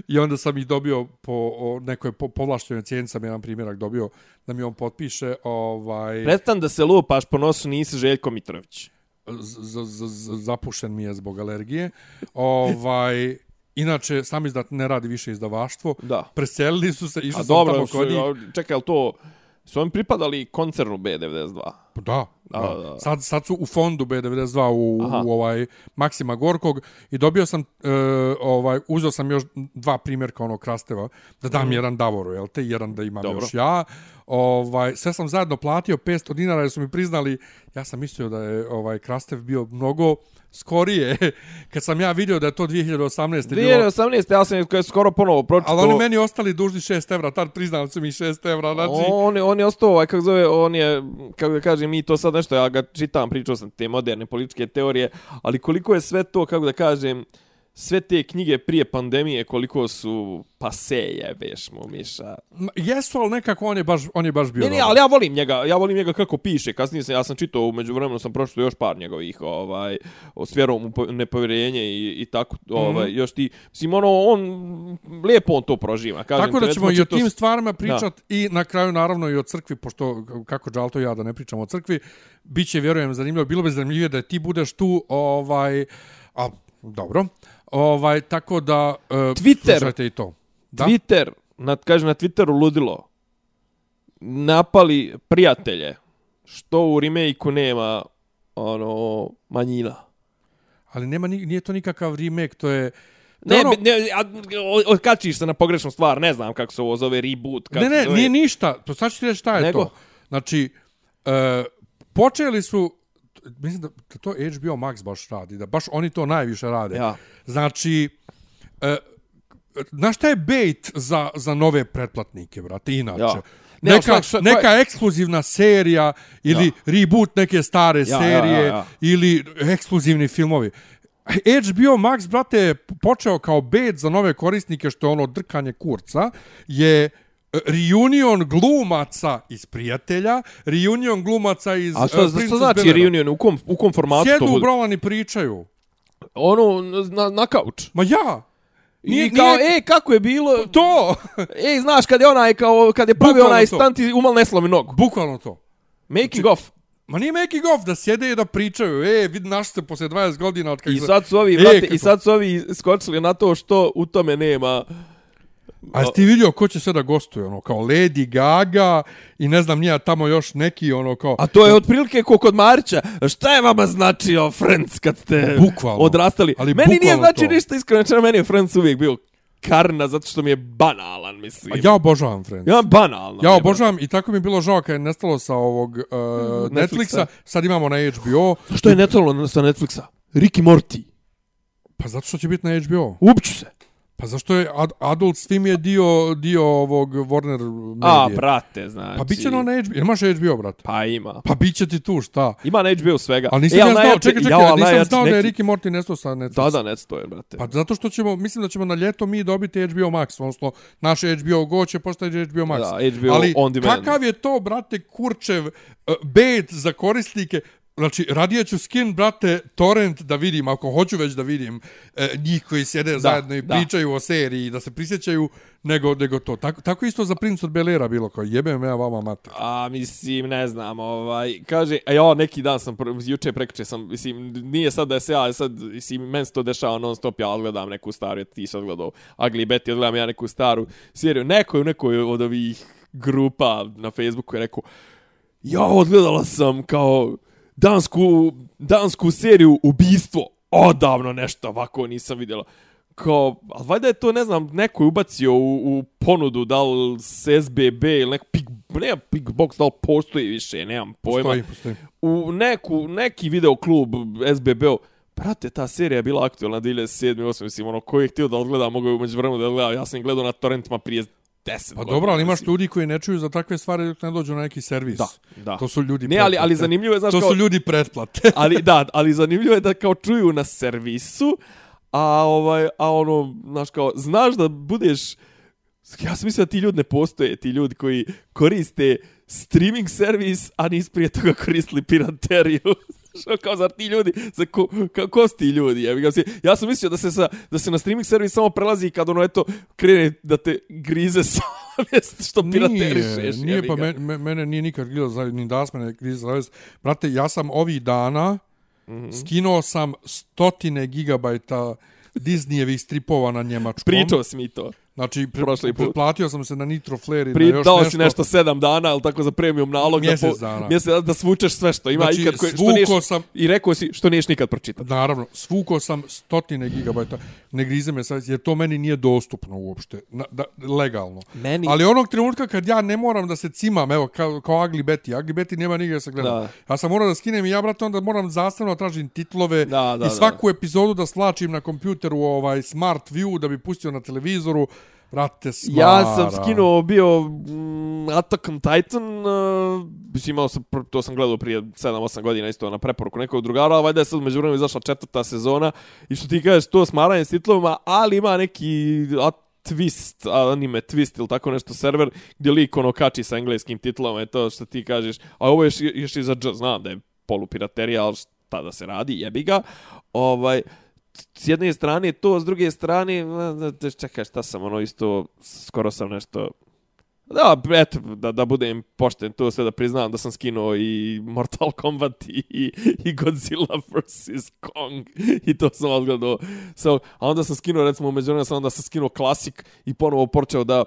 i onda sam ih dobio po o, nekoj po, povlaštenoj cijeni, sam jedan primjerak dobio da mi on potpiše, ovaj, Prestan da se lupaš po nosu, nisi Željko Mitrović. z, z, z, zapušen mi je zbog alergije. Ovaj, [LAUGHS] inače, sam izdat ne radi više izdavaštvo. Da. Preselili su se, išli dobro, tamo su, kod njih. čekaj, ali to... Su oni pripadali koncernu B92? Pa Da, da. Da. Sad, sad su u fondu B92 u, Aha. u ovaj Maksima Gorkog i dobio sam, e, ovaj, uzeo sam još dva primjerka onog krasteva, da dam jedan Davoru, jel te, jedan da imam. Dobro. još ja. Ovaj, sve sam zajedno platio 500 dinara jer su mi priznali, ja sam mislio da je ovaj krastev bio mnogo skorije, [LAUGHS] kad sam ja vidio da je to 2018. bilo. 2018. ja sam je skoro ponovo pročitao. Ali oni meni ostali dužni 6 evra, tad priznali su mi 6 evra, znači... On, on je ostao, ovaj, kako zove, on je, kako da kažem, mi to sad nešto, ja ga čitam, pričao sam te moderne političke teorije, ali koliko je sve to, kako da kažem, sve te knjige prije pandemije, koliko su pase jebeš mu, Miša. Jesu, ali nekako on je baš, on je baš bio Ne, ne, ali ja volim njega, ja volim njega kako piše. Kasnije sam, ja sam čitao, umeđu vremenu sam pročitao još par njegovih, ovaj, o s vjerom u po- nepovjerenje i, i tako, ovaj, Mhm. još ti, mislim, ono, on, lijepo on to proživa. Kažem, Tako da ćemo i o tim stvarima pričat i na kraju naravno i o crkvi, pošto kako Džalto i ja da ne pričamo o crkvi, bit će, vjerujem, zanimljivo. Bilo bi zanimljivije da ti budeš tu, ovaj, a, dobro, ovaj, tako da uh, Twitter. i to. Da? Twitter, na, kaže na Twitteru ludilo, napali prijatelje, što u remake-u nema ono manjina. Ali nema, ni- nije to nikakav remake, to je... Ne, ono- ne, a, o- okačiš se na pogrešnu stvar, ne znam kako se ovo zove reboot. Kako ne, ne, zove. nije ništa. To sad ću ti reći šta je Nego? to. Znači, e, počeli su, mislim da, da to HBO Max baš radi, da baš oni to najviše rade. Ja. Znači, e, znaš šta je bait za, za nove pretplatnike, brate, inače? Ja. Ne, neka, šta- šta- neka koja- ekskluzivna serija ili Ja. reboot neke stare ja, serije ja, ja. ili ekskluzivni filmovi. HBO Max, brate, je počeo kao bait za nove korisnike, što je ono drkanje kurca, je reunion glumaca iz prijatelja, reunion glumaca iz A e, što, što Princess znači Bel-Aira. reunion? U kom, u kom formatu to Sjedu u bude? brolani pričaju. Ono, na, na kauč. Ma ja! I kao, e, kako je bilo? To! [LAUGHS] Ej, znaš, kad je onaj, kao, kad je pravio Bukvalno onaj to. stant i umal ne slomi nogu. Bukvalno to. Making of. Ma nije making of da sjede i da pričaju. E, vidi naš se posle 20 godina od kako I sad su ovi, E, vrate, i sad su ovi skočili na to što u tome nema. A jesi ti vidio ko će sve da gostuje? Ono, kao Lady Gaga i ne znam nija tamo još neki ono kao... A to je otprilike ko kod Marića. Šta je vama značio Friends kad ste Bukvalno. odrastali? Ali meni nije znači to. ništa iskreno, znači meni je Friends uvijek bio karna zato što mi je banalan, mislim. A ja obožavam Friends. ja banalno. Ja obožavam i tako mi je bilo žao kad je nestalo sa ovog uh, Netflixa. Netflixa. Sad imamo na HBO. Što je netalo sa Netflixa? Ricky Morty. Pa zato što će biti na HBO. Ubiću se. Pa zašto je Ad Adult Swim je dio, dio ovog Warner A, Media. brate, znači. Pa bit će na HBO. Imaš HBO, brate? Pa ima. Pa bit će ti tu, šta? Ima na HBO svega. Ali nisam E, ja ali znao, najjače- čekaj, čekaj, ja, ali nisam znao da je neki- Ricky Morty nesto sa Netflix. Da, da, ne stoje, brate. Pa zato što ćemo, mislim da ćemo na ljeto mi dobiti HBO Max, odnosno naš HBO Go će postati HBO Max. Da, HBO Ali on demand. kakav je to, brate, kurčev uh, bet za korisnike, Znači, radije ću skin, brate, torrent da vidim, ako hoću već da vidim e, njih koji sjede da, zajedno i da. pričaju o seriji, da se prisjećaju, nego, nego to. Tako, tako isto za Prince od Belera bilo, kao jebem ja vama mater. A, mislim, ne znam, ovaj, kaže, a ja neki dan sam, juče prekriče sam, mislim, nije sad da se ja, sad, mislim, meni se to dešava non stop, ja odgledam neku staru, ti si odgledao Ugly Betty, odgledam ja neku staru seriju, neko je u nekoj od ovih grupa na Facebooku je rekao, ja odgledala sam kao dansku, dansku seriju Ubistvo, odavno nešto ovako nisam vidjela kao, ali valjda je to, ne znam, neko je ubacio u, u ponudu, da li s SBB ili neko, pik, ne, Pikbox, da li postoji više, nemam pojma. Postoji, postoji. U neku, neki video klub SBB-o, Brate, ta serija je bila aktualna 2007. 8. Mislim, ono, ko je htio da odgleda, mogu je umeđu vremenu da odgleda. Ja sam gledao na torrentima prije 10 Pa dobro, ali imaš ljudi koji ne čuju za takve stvari dok ne dođu na neki servis. Da, da. To su ljudi Ne, ali, ali zanimljivo je, znaš, To kao, su ljudi pretplate. [LAUGHS] ali da, ali zanimljivo je da kao čuju na servisu, a ovaj, a ono, znaš kao, znaš da budeš, ja sam mislio da ti ljudi ne postoje, ti ljudi koji koriste streaming servis, a nis prije toga koristili pirateriju. [LAUGHS] Što kao, zar ti ljudi, za ko, kao, ko ti ljudi? Ja, ja sam mislio da se, sa, da se na streaming servis samo prelazi kad ono, eto, krene da te grize [LAUGHS] savjest što piraterišeš. Nije, nije jebi pa ga. me, me, mene nije nikad gledao za ni da me grize zavest. Brate, ja sam ovih dana mm. -hmm. skinuo sam stotine gigabajta Disneyevih stripova na njemačkom. Pričao si mi to. Znači, pre, prošli put. pretplatio sam se na Nitro Flare i Pri, na još dao nešto. si nešto sedam dana, ali tako za premium nalog. Mjesec da, dana. Mjesec da, da svučeš sve što ima Znači, ikad. Koje, što niješ, sam- I rekao si što niješ nikad pročitati. Naravno, svukao sam stotine gigabajta. Ne grize me sad, jer to meni nije dostupno uopšte. Na, da, legalno. Meni- Ali onog trenutka kad ja ne moram da se cimam, evo, kao, kao Ugly Betty. Ugly Betty nema nigdje da se gleda. Da. Ja sam morao da skinem i ja, brate, onda moram zastavno da tražim titlove Da, da, i svaku epizodu da slačim na kompjuteru ovaj Smart View da bi pustio na televizoru. Brate, smara. Ja sam skinuo bio mm, Attack on Titan, uh, imao sam, to sam gledao prije 7-8 godina isto na preporuku nekog drugara, a valjda je sad među vremenu izašla četvrta sezona i što ti kažeš, to smaranje s titlovima, ali ima neki a, twist, anime twist ili tako nešto server, gdje lik ono kači sa engleskim titlom, je to što ti kažeš, a ovo je još, još i za dž, znam da je polupiraterija, ali šta da se radi, jebi ga, ovaj, s jedne strane to, s druge strane, čekaj, šta sam, ono isto, skoro sam nešto, da, eto, da, da budem pošten, to sve da priznam da sam skinuo i Mortal Kombat i, i Godzilla vs. Kong i to sam odgledao. So, a onda sam skinuo, recimo, umeđu vremenu sam onda sam skinuo klasik i ponovo počeo da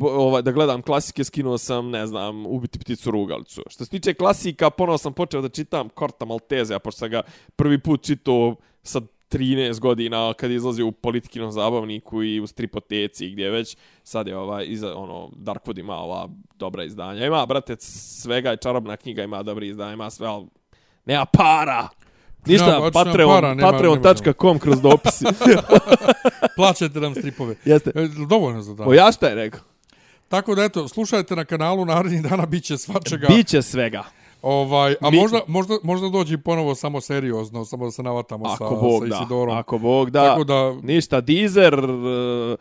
ovaj, da gledam klasike, skinuo sam, ne znam, Ubiti pticu rugalicu. Što se tiče klasika, ponovo sam počeo da čitam Korta Malteze, a pošto sam ga prvi put čitao sa 13 godina kad je izlazio u politikinom zabavniku i u stripoteci gdje već sad je ovaj iza ono Darkwood ima ova dobra izdanja. Ima brate svega je čarobna knjiga, ima dobri izdanja, ima sve, al nema para. Ništa, nema Patreon, para, nema- patreon.com kroz dopisi. [LAUGHS] Plaćajte nam stripove. Jeste. E, Dovoljno za dan. O ja šta je rekao? Tako da eto, slušajte na kanalu narednih dana biće svačega. Biće svega. Ovaj, a Mi- možda, možda, možda dođe i ponovo samo seriozno, samo da se navatamo Ako sa, Bog sa da. Isidorom. Ako Bog da. Tako da, Ništa, Deezer, uh,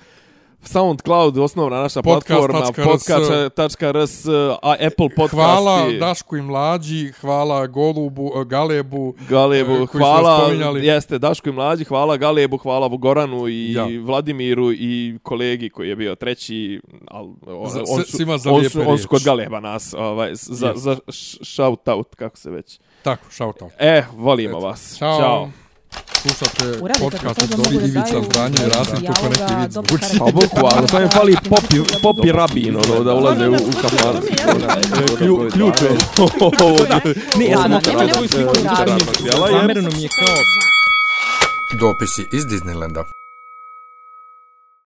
SoundCloud, osnovna naša Podcast.rs, platforma, podcast.rs, a Apple podcasti. hvala Dašku i Mlađi, hvala Golubu, eh, Galebu, Galebu, eh, koji hvala, jeste, Daško i Mlađi, hvala Galebu, hvala Goranu i Ja. Vladimiru i kolegi koji je bio treći, al, o, Za- on, su, svima za on, su, on su kod Galeba nas, ovaj, za, Yes. za š- shout out, kako se već. Tako, shout out. E, volimo Eto. vas. Ćao. Ćao. Slušate Uradite podcast od da Ivica Zdanje i Rasim kako neki dobro zvuči. Pa bukvalno, samo mi fali popi, popi rabin, ono, da ulaze u, u. Klju, ključ je. Ne, ja sam nema svoju nekog sliku. Zamereno mi je kao... Dopisi iz Disneylanda.